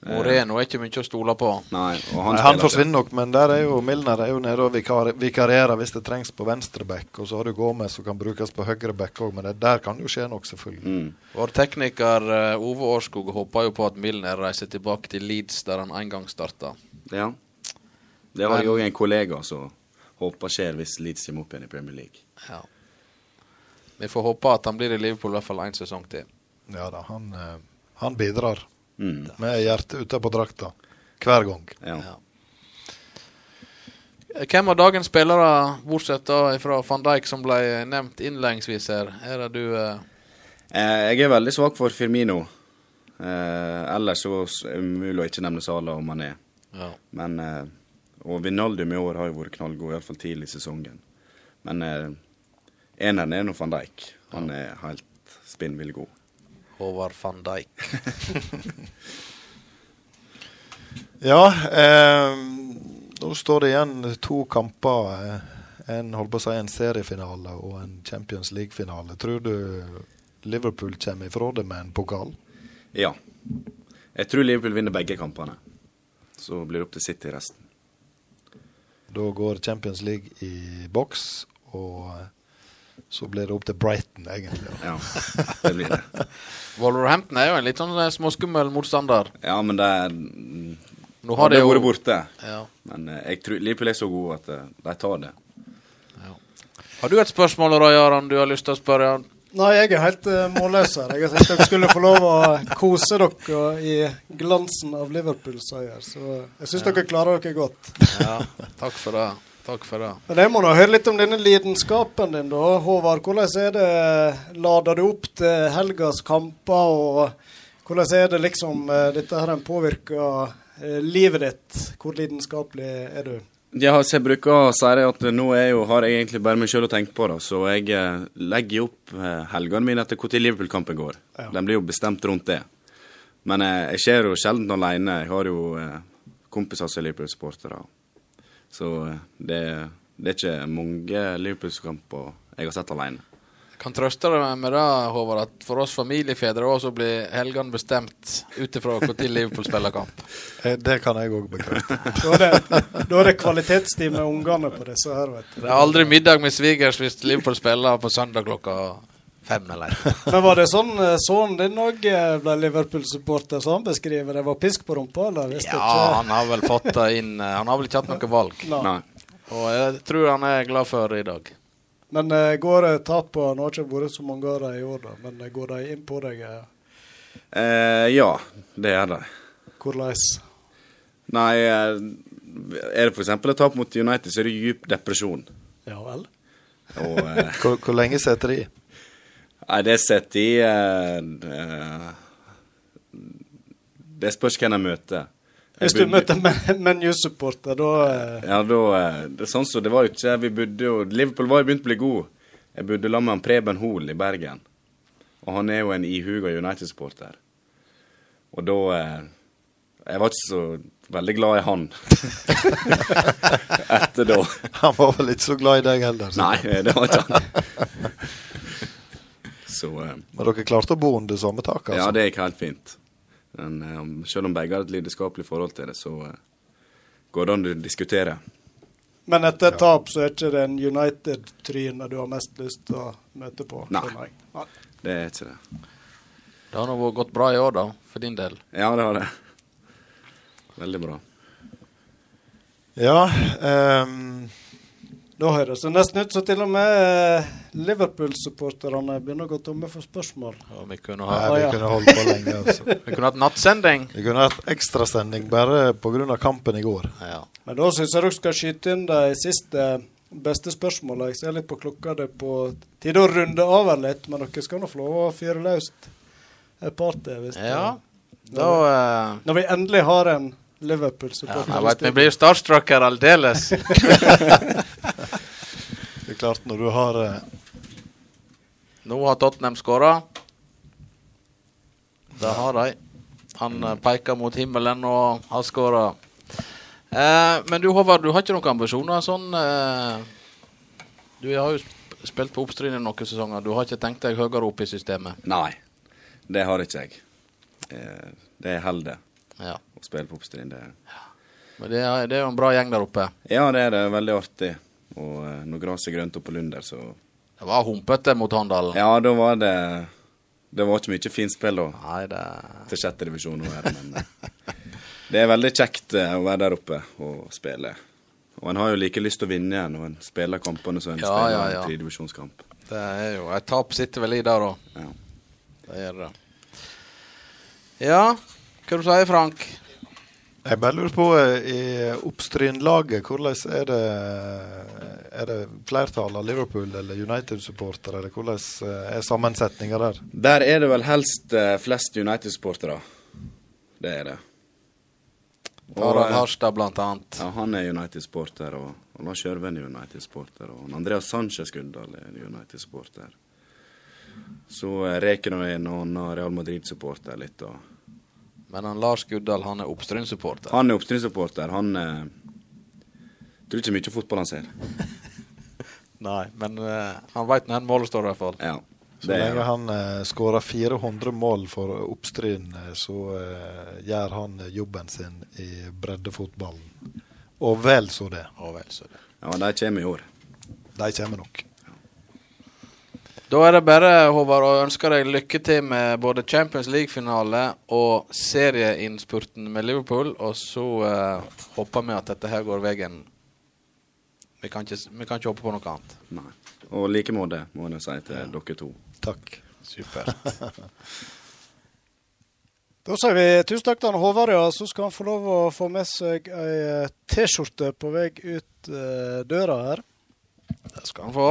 Moreno er ikke mye å stole på. Nei, og Han, han, Nei, han forsvinner nok, men der er jo Milner er jo nede og vikar, vikarierer hvis det trengs på venstreback. Og så har du Gomez som kan brukes på høyreback òg, men det, der kan jo skje noe, selvfølgelig. Mm. Vår tekniker eh, Ove Årskog håper jo på at Milner reiser tilbake til Leeds, der han en gang starta. Ja. Det har jeg òg en kollega som håper skjer hvis Leeds kommer opp igjen i Premier League. Ja. Vi får håpe at han blir i Liverpool i hvert fall én sesong til. Ja da, han, eh, han bidrar Mm. med hjertet utapå drakta hver gang. Ja. Ja. Hvem av dagens spillere, bortsett da fra van Dijk, som ble nevnt innledningsvis her, er det du eh, Eh, jeg er veldig svak for Firmino. Eh, ellers så er det umulig å ikke nevne Sala og Mané. ja. Men eh, Og Vinaldum i år har jo vært knallgod, iallfall tidlig i sesongen. Men eh, eneren er nå van Dijk. Han er helt spinnvill god. Håvard van Dijk? Ja, eh, nå står det igjen to kamper. eh, En holdt på å si en seriefinale og en Champions League-finale. Tror du Liverpool kommer ifra det med en pokal? Ja. Jeg tror Liverpool vinner begge kampene. Så blir det opp til City resten. Da går Champions League i boks, og så blir det opp til Brighton, egentlig. Ja, det blir det. Wolverhampton er jo en litt sånn eh, småskummel motstander. Ja, men det er Nå har de jo vært borte. ja. Men eh, jeg tror Liverpool er så gode at eh, de tar det. Har du et spørsmål, Roy Aran, du har lyst til å spørre? Nei, jeg er helt uh, målløs her. Jeg tenkte dere skulle få lov å kose dere i glansen av Liverpool-seier. Så jeg syns dere klarer dere godt. Ja, takk for det. Takk for det. Men jeg må nå høre litt om denne lidenskapen din, da, Håvard. Hvordan er det Lader du opp til helgas kamper, og hvordan er det liksom eh, dette her påvirker eh, livet ditt? Hvor lidenskapelig er du? Ja, så jeg bruker å si det at nå er jo, har jeg egentlig bare meg sjøl å tenke på, da, så jeg eh, legger opp helgene mine etter når Liverpool-kampen går. Ja. Den blir jo bestemt rundt det. Men jeg, jeg ser jo sjelden alene. Jeg har jo kompiser som er Liverpool-supportere. Så eh, det, det er ikke mange Liverpool-kamper jeg har sett alene. Kan trøste deg med det, Håvard, at for oss familiefedre også blir helgene bestemt ut ifra når Liverpool spiller kamp. Eh, Det kan jeg òg bekrefte. Da er det, da er det kvalitetstid med ungene på disse her, vet du. Det er aldri middag med svigers hvis Liverpool spiller på søndag klokka fem eller Men var det sånn eh, sønnen din òg ble Liverpool-supporter, så han beskriver? Det var pisk på rumpa, eller? Ja, ikke. han har vel fått det inn eh, Han har vel ikke hatt noe valg. Nei. Nei. Og jeg tror han er glad for det i dag. Men uh, går det tap på Nå har det ikke vært så mange av dem i år, da, men eh, går de inn på deg? eh, Eh, ja, det er det. Hvordan? Nei, eh, er det f.eks. et tap mot United, så er det djup depresjon. Ja vel? Og eh, Hvor, hvor lenge setter de? Nei, det setter i eh, eh, Det spørs hvem jeg møter. Hvis du møter Men- ManU-supporter, da eh, Ja, da eh, Det er sånn som det var jo ikke Vi bodde jo Liverpool var jo begynt å bli god. Jeg bodde sammen med Preben Hoel i Bergen. Og han er jo en ihuga United-supporter. Og da Jeg var ikke så veldig glad i han etter da. Han var vel ikke så glad i deg heller. så- Nei, det var ikke han. Så eh, Men dere klarte å bo under samme tak, altså? Ja, det gikk helt fint. Men eh, selv om begge har et lidenskapelig forhold til det, så eh, går det an å diskutere. Men etter et tap så er ikke det en United-tryne du har mest lyst til å møte på? Nei. Nei. Det er ikke det. Det har nå gått bra i år, da, for din del. Ja, det har det. Veldig bra. Ja, ehm, Da høres det nesten ut som til og med eh, Liverpool-supporterne begynner å gå tomme for spørsmål. Ja, vi kunne nei, vi ja. kunne holdt på lenge, altså. vi kunne hatt nattsending. Vi kunne hatt ekstrasending bare pga. kampen i går. Ja. Men da syns jeg dere skal skyte inn de siste beste spørsmålene. Jeg ser litt på klokka. Det er på tide å runde av litt, men dere skal nå få lov å fyre løs et par til. Hvis det- når, Da eh, Når vi endelig har en Liverpool-supporter. Jeg vet vi blir starstruck her aldeles. Klart, når du har eh, Nå har Tottenham skåra. Det har de. Han eh, peker mot himmelen og har skåra. Eh, men du Håvard, du har ikke noen ambisjoner sånn eh, Du har jo spilt på Oppstryn i noen sesonger. Du har ikke tenkt deg høyere opp i systemet? Nei, det har ikke jeg. Eh, Det er heldig Ja. å spille på Oppstryn. Det. Men det er, det er jo en bra gjeng der oppe. Ja, det er det. Veldig artig. Og eh, når gresset er grønt oppe på Lunder, så Det var humpete mot Handalen? Ja, da var det Det var ikke mye fint spill da Nei, det til sjette divisjon nå, men eh, det er veldig kjekt eh, å være der oppe og spille. Og en har jo like lyst til å vinne igjen når en spiller kampene som en Ja, spiller ja, en tredivisjonskamp. Det er jo Et tap sitter vel i der òg. Ja. Det gjør det. Ja, hva du sier Frank? Jeg bare lurer på, eh, i Oppstryn-laget, hvordan er det Er det flertall av Liverpool- eller United-supportere, eller hvordan eh, er sammensetninga der? Der er det vel helst eh, flest United-supportere. Det er det. Harald Harstad, blant annet. Ja, han er United-sporter, og, og Lars Jørven er United-sporter, og Andreas Sanchez Guddal er United-sporter. Så reker nå en annen Real Madrid-supporter litt, og Men han Lars Guddal han er Oppstryn-supporter. han er Oppstryn-supporter. Han eh, tror ikke mye fotball han ser. Nei, men eh, han veit når målet står, i hvert fall. Ja, Så det lenge han eh, skårer 400 mål for Oppstryn, eh, så eh, gjør han eh, jobben sin i breddefotballen. Og vel så det. Og vel, så det. Ja, de kommer i år. De kommer nok. Da er det bare, Håvard, å ønske deg lykke til med både Champions League-finale og serieinnspurten med Liverpool. Og så uh, håper vi at dette her går veien. Vi kan ikke, vi kan ikke håpe på noe annet. Nei. Og like måte, må jeg si til dere to. Takk. Supert. Da sier vi tusen takk til Håvard, ja. Så skal han få lov å få med seg ei eh, T-skjorte på vei ut uh, døra her. Det skal han få.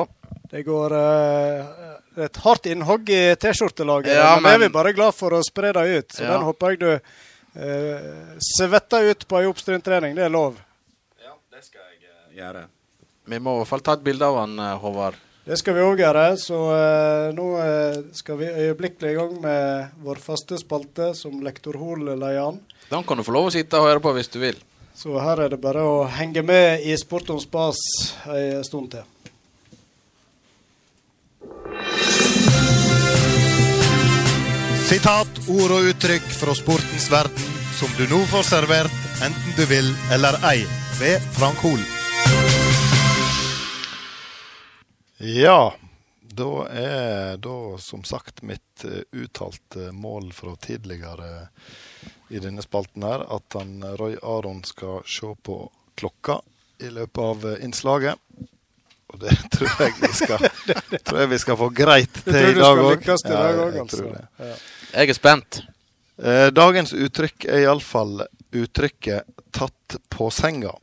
Det går uh, et hardt innhogg i T-skjortelaget, Ja, men, det er vi bare glad for å spre det ut. Så Ja. den håper jeg du uh, svetter ut på ei oppstryntrening. Det er lov. Ja, det skal jeg gjøre. Vi må i hvert fall ta et bilde av han, Håvard. Det skal vi òg gjøre. Så nå skal vi øyeblikkelig i gang med vår faste spalte, som lektor Hoel leder an. Den kan du få lov å sitte og høre på hvis du vil. Så her er det bare å henge med i Sport om spas ei stund til. Sitat, ord og uttrykk fra sportens verden som du nå får servert, enten du vil eller ei, ved Frank Hol. Ja, da er da som sagt mitt eh, uttalte mål fra tidligere i denne spalten her at han Roy Aron skal se på klokka i løpet av eh, innslaget. Og det tror jeg vi skal, tror jeg vi skal få greit Det til tror i dag òg. dag òg, altså. Ja. Jeg er spent. Eh, Dagens uttrykk er iallfall uttrykket 'tatt på senga'.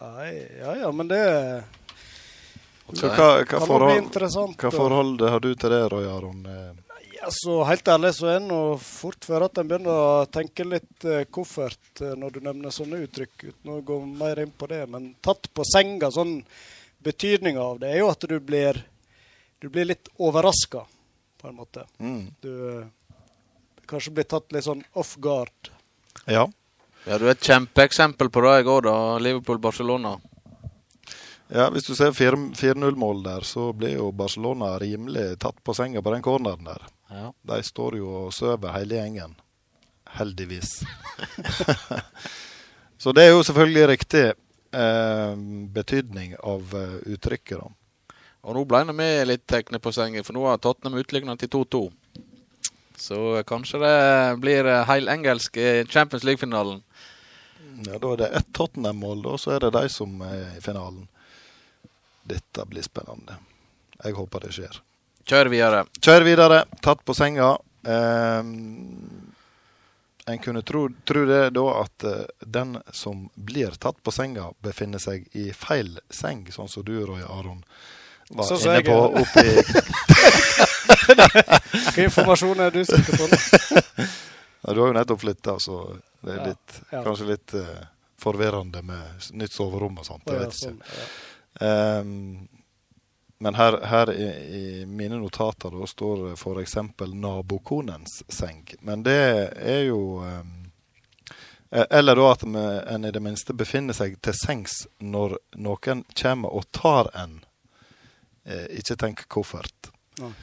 Ja ja, men det Så hva, hva, forhold, hva forhold har du til det, Roy Aron? Altså, Ja, Helt ærlig så er det nå fort før at en begynner å tenke litt eh, koffert eh, når du nevner sånne uttrykk, uten å gå mer inn på det. Men tatt på senga, sånn betydninga av det er jo at du blir, du blir litt overraska, på en måte. Mm. Du eh, kanskje blir tatt litt sånn off guard. Ja. Ja, du er et kjempeeksempel på det i går, da. Liverpool-Barcelona. Ja, Hvis du ser 4-0-mål der, så blir jo Barcelona rimelig tatt på senga på den corneren der. Ja. De står jo og sover hele gjengen. Heldigvis. så det er jo selvfølgelig riktig eh, betydning av eh, uttrykket, da. Og nå ble vi litt tekne på senga, for nå har Tottenham utligna til 2-2. Så kanskje det blir heil heilengelsk i Champions League-finalen. Ja, Da er det ett Tottenham-mål, og så er det de som er i finalen. Dette blir spennende. Jeg håper det skjer. Kjør videre. Kjør videre. Tatt på senga. Eh, en kunne tro, tro det da at eh, den som blir tatt på senga, befinner seg i feil seng, sånn som du, Roy Aron, var Sånn inne på oppi Hva informasjon er du sikker på? nå? ja, Du har jo nettopp flytta, så det er litt, ja. kanskje litt uh, forvirrende med nytt soverom og sånt. Jeg vet ikke. sånn, ja. Ehm, men her, her i, i mine notater da står f.eks. nabokonens seng. Men det er jo eh, Eller da at en i det minste befinner seg til sengs når noen kommer og tar en. Eh, ikke tenk koffert. Nei.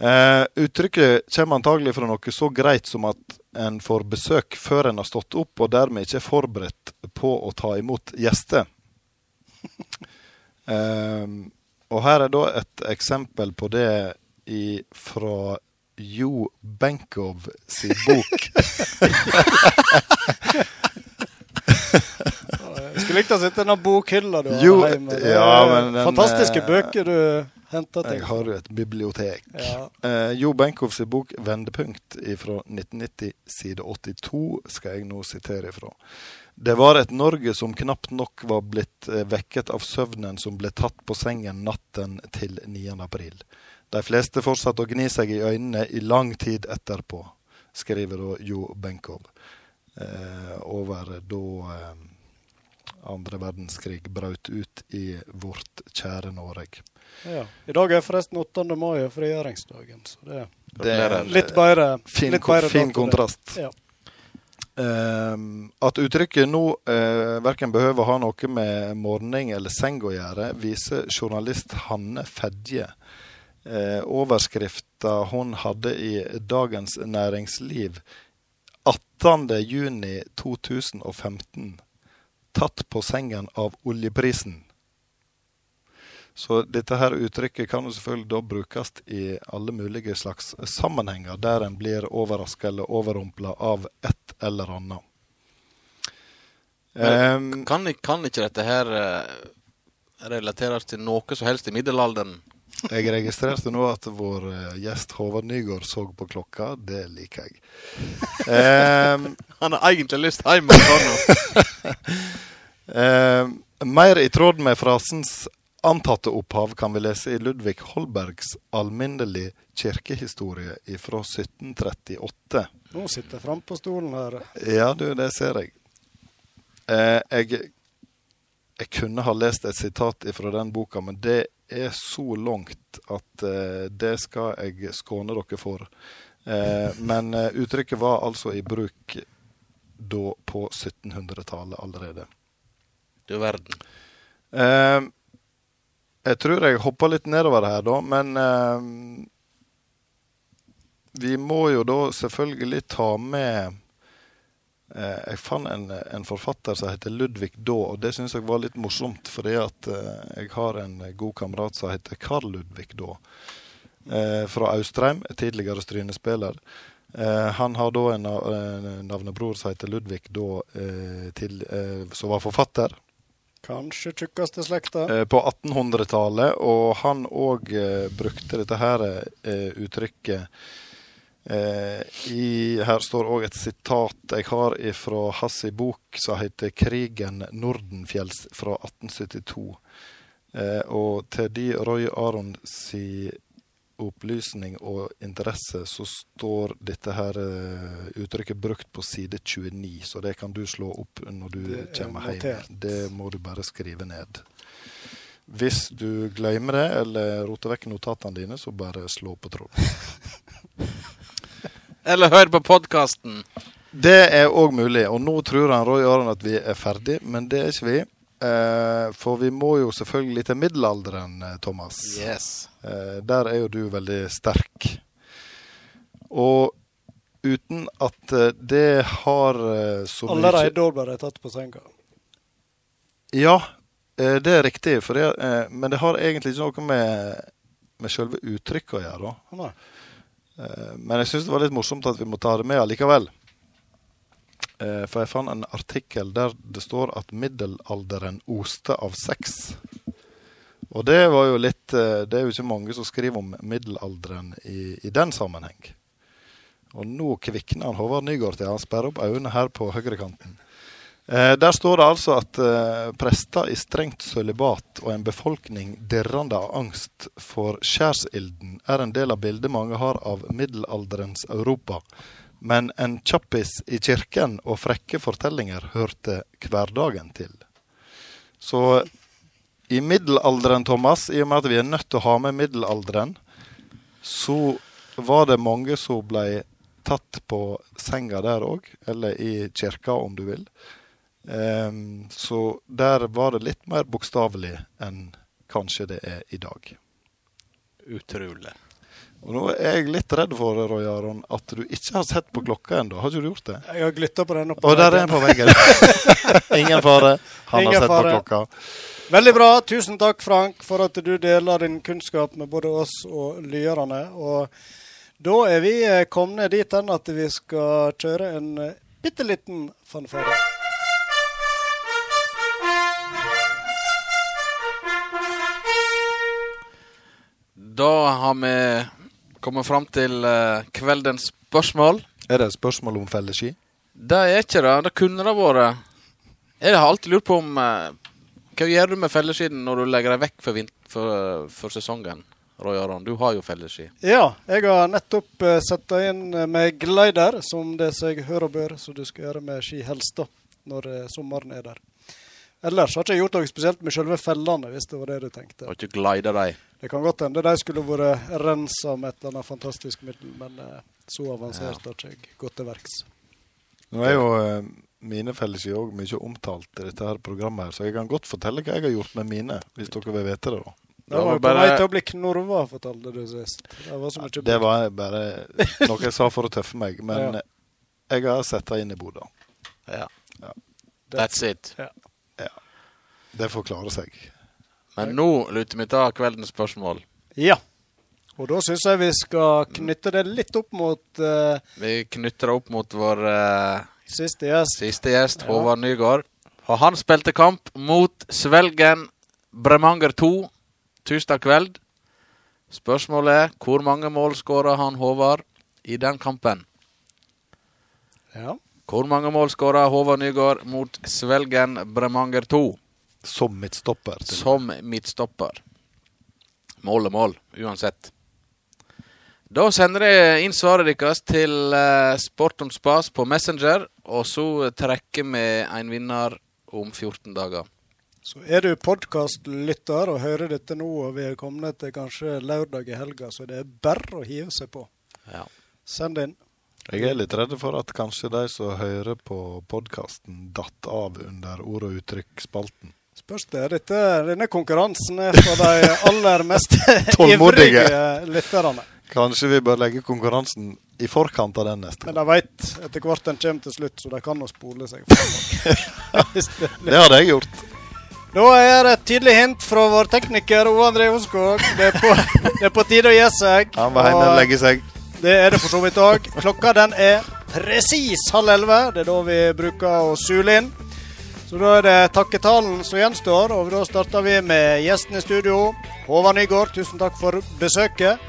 Eh, uttrykket kommer antagelig fra noe så greit som at en får besøk før en har stått opp, og dermed ikke er forberedt på å ta imot gjester. Ehm, og her er da et eksempel på det i, fra Jo Benkow sin bok. Jeg skulle likt å sitte i den bokhylla du har hjemme. Ja, men den, fantastiske eh, bøker du henter ting Jeg har jo et bibliotek. Ja. Eh, jo Benkovs bok 'Vendepunkt' fra 1990, side 82, skal jeg nå sitere ifra. Det var et Norge som knapt nok var blitt eh, vekket av søvnen som ble tatt på sengen natten til 9. april. De fleste fortsatte å gni seg i øynene i lang tid etterpå, skriver da Jo Benkow. Eh, over da eh, andre verdenskrig brøt ut i vårt kjære Norge. Ja. I dag er forresten 8. mai og frigjøringsdagen, så det Det er litt bedre. fin, litt bedre fin kontrast. Ja. Ehm, at uttrykket nå uh, verken behøver ha noe med morgen eller seng å gjøre, viser journalist Hanne Fedje. Uh, overskrifta hun hadde i Dagens Næringsliv 18.6.2015 tatt på sengen av oljeprisen. Så dette her uttrykket kan jo selvfølgelig da brukes i alle mulige slags sammenhenger der en blir overraska eller overrumpla av et eller annet. Men Ehm, kan, kan ikke dette her eh, relateres til noe som helst i middelalderen? Jeg registrerte nå at vår eh, gjest Håvard Nygaard så på klokka. Det liker jeg. um, Han har egentlig lyst hjem ehm, mer i tråd med frasens antatte opphav kan vi lese i Ludvig Holbergs alminnelig kirkehistorie fra 1738. Nå sitter jeg framme på stolen her. Ja, du, det ser jeg. Eh, jeg. Jeg kunne ha lest et sitat fra den boka, men det er så langt at eh, det skal jeg skåne dere for. Eh, men eh, uttrykket var altså i bruk da på 1700-tallet allerede. Du verden. Eh, jeg tror jeg hopper litt nedover her, da, men eh, Vi må jo da selvfølgelig ta med eh, Jeg fant en, en forfatter som heter Ludvig Daa, og det syns jeg var litt morsomt, fordi at eh, jeg har en god kamerat som heter Karl Ludvig Daa. Eh, fra Austrheim, tidligere Stryne-spiller. Eh, han har da en, en navnebror som heter Ludvig da, eh, til, som var forfatter. Kanskje tjukkeste slekta. Eh, på 1800-tallet, og han òg eh, brukte dette her eh, uttrykket i, Her står òg et sitat jeg har fra hans bok som heter 'Krigen Nordenfjells' fra 1872. Eh, og til de Roy Aron si opplysning og interesse, så står dette her eh, uttrykket brukt på side 29, så det kan du slå opp når du er kommer hjem. Det må du bare skrive ned. Hvis du glemmer det, eller roter vekk notatene dine, så bare slå på tråden. Eller hør på podkasten. Det er òg mulig, og nå tror han Roy Aron at vi er ferdig, men det er ikke vi. Eh, for vi må jo selvfølgelig til middelalderen, eh, Thomas. Yes. Eh, der er jo du veldig sterk. Og uten at det har så mye Allerede da ble de tatt på senga. Ja, eh, det er riktig. For det, eh, men det har egentlig ikke noe med, med selve uttrykket å gjøre. Eh, Men jeg syns det var litt morsomt at vi må ta det med allikevel. Eh, For jeg fant en artikkel der det står at middelalderen oste av sex. Og det var jo litt eh, Det er jo ikke mange som skriver om middelalderen i, i den sammenheng. Og nå kvikner Håvard Nygaard til. Han sperrer opp øynene her på høyrekanten. Eh, der står det altså at eh, prester i strengt sølibat og en befolkning dirrende av angst for skjærsilden er en del av bildet mange har av middelalderens Europa. Men en kjappis i kirken og frekke fortellinger hørte hverdagen til. Så i middelalderen, Thomas, i og med at vi er nødt til å ha med middelalderen, så var det mange som ble tatt på senga der òg, eller i kirka, om du vil. Um, så der var det litt mer bokstavelig enn kanskje det er i dag. Utrolig. Og nå er jeg litt redd for Roy Aron, at du ikke har sett på klokka ennå. Har ikke du gjort det? Jeg har glytta på den. oppe Og der er den på veggen. Ingen fare. Han Ingen har sett fare. på klokka. Veldig bra. Tusen takk, Frank, for at du deler din kunnskap med både oss og lyerne. Og da er vi kommet dit hen at vi skal kjøre en bitte liten fanfare. Da har vi kommet fram til uh, kveldens spørsmål. Er det et spørsmål om felleski? Det er ikke det. Det kunne det vært. Jeg har alltid lurt på om uh, Hva gjør du med felleskien når du legger deg vekk for, vint for, for sesongen? Roy Aron, du har jo felleski. Ja, jeg har nettopp uh, satt inn eh, med glider, som det seg hører og bør, så du skal gjøre med ski helst da, når eh, sommeren er der. Ellers har ikke jeg gjort noe spesielt med selve fellene, hvis det var det du tenkte. Har ikke glida deg. Det kan godt hende de skulle vært rensa med et eller annet fantastisk middel, men eh, så avansert har ikke jeg gått til verks. Nå er jo eh, mine felleski òg mye omtalt i dette her programmet, her, så jeg kan godt fortelle hva jeg har gjort med mine, hvis dere vil vite det. da. Det var jo på vei til å bli knorva, fortalte du sist. Det var så mye Det var bare noe jeg sa for å tøffe meg, men Ja. jeg har sett det inn i boda. Ja. Ja. That's it. Ja. Det får klare seg. Men nå luter vi ta kveldens spørsmål. Ja. Og da syns jeg vi skal knytte det litt opp mot uh, Vi knytter det opp mot vår uh, siste gjest. siste gjest, Ja. Håvard Nygaard. Og han spilte kamp mot Svelgen Bremanger 2 tirsdag kveld. Spørsmålet er hvor mange mål skåra han Håvard i den kampen? Ja. Hvor mange mål skåra Håvard Nygaard mot Svelgen Bremanger 2 Som midtstopper. som midtstopper? Mål er mål, uansett. Da sender jeg inn svaret deres til eh, Sport om spas på Messenger, og så trekker vi en vinner om 14 dager. Så er du podkastlytter og hører dette nå, og vi er kommet til kanskje lørdag i helga, så det er bare å hive seg på. Ja. Send inn. Jeg er litt redd for at kanskje de som hører på podkasten, datt av under ord og uttrykk-spalten. Spørs det. Dette, denne konkurransen er for de aller mest ivrige lytterne. Kanskje vi bør legge konkurransen i forkant av den neste Men de veit etter hvert den kommer til slutt, så de kan nå spole seg det hadde jeg gjort. Da er det et tydelig hint fra vår tekniker O. André Oskog. Det er på, det er på tide å gi seg. Han var hjemme Og legge seg. Det er det for så vidt òg. Klokka den er presis halv elleve. Det er da vi bruker å sule inn. Så da er det takketalen som gjenstår, og da starter vi med gjesten i studio. Håvard Nygaard, tusen takk for besøket.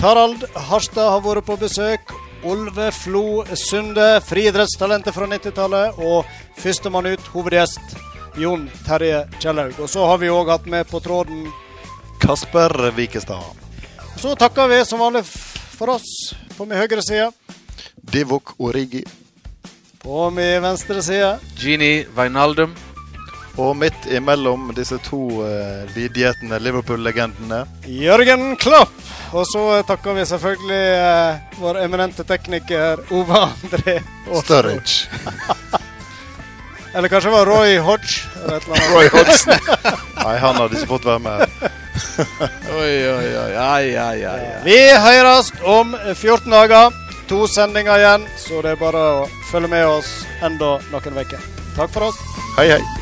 Tarald Harstad har vært på besøk. Olve Flo Sunde, friidrettstalentet fra 90-tallet. Og førstemann ut, hovedgjest, Jon Terje Kjellaug. Og så har vi òg hatt med på tråden Kasper Vikestad. Så takker vi som vanlig for oss på min høyre side. Divok Origi. På min venstre side. Genie Wijnaldum. Og midt imellom disse to uh, vidgjetne Liverpool-legendene Jørgen Klopp. Og så takker vi selvfølgelig uh, vår eminente tekniker Ove André. Sturridge. Eller kanskje det var Roy Hodge. Eller et eller annet. Roy Hodgson. Nei, han hadde ikke fått være med. Oi, oi, oi. Ai, ai, ai. ai. Vi høres om 14 dager. To sendinger igjen, så det er bare å følge med oss enda noen uker. Takk for oss. Hei, hei.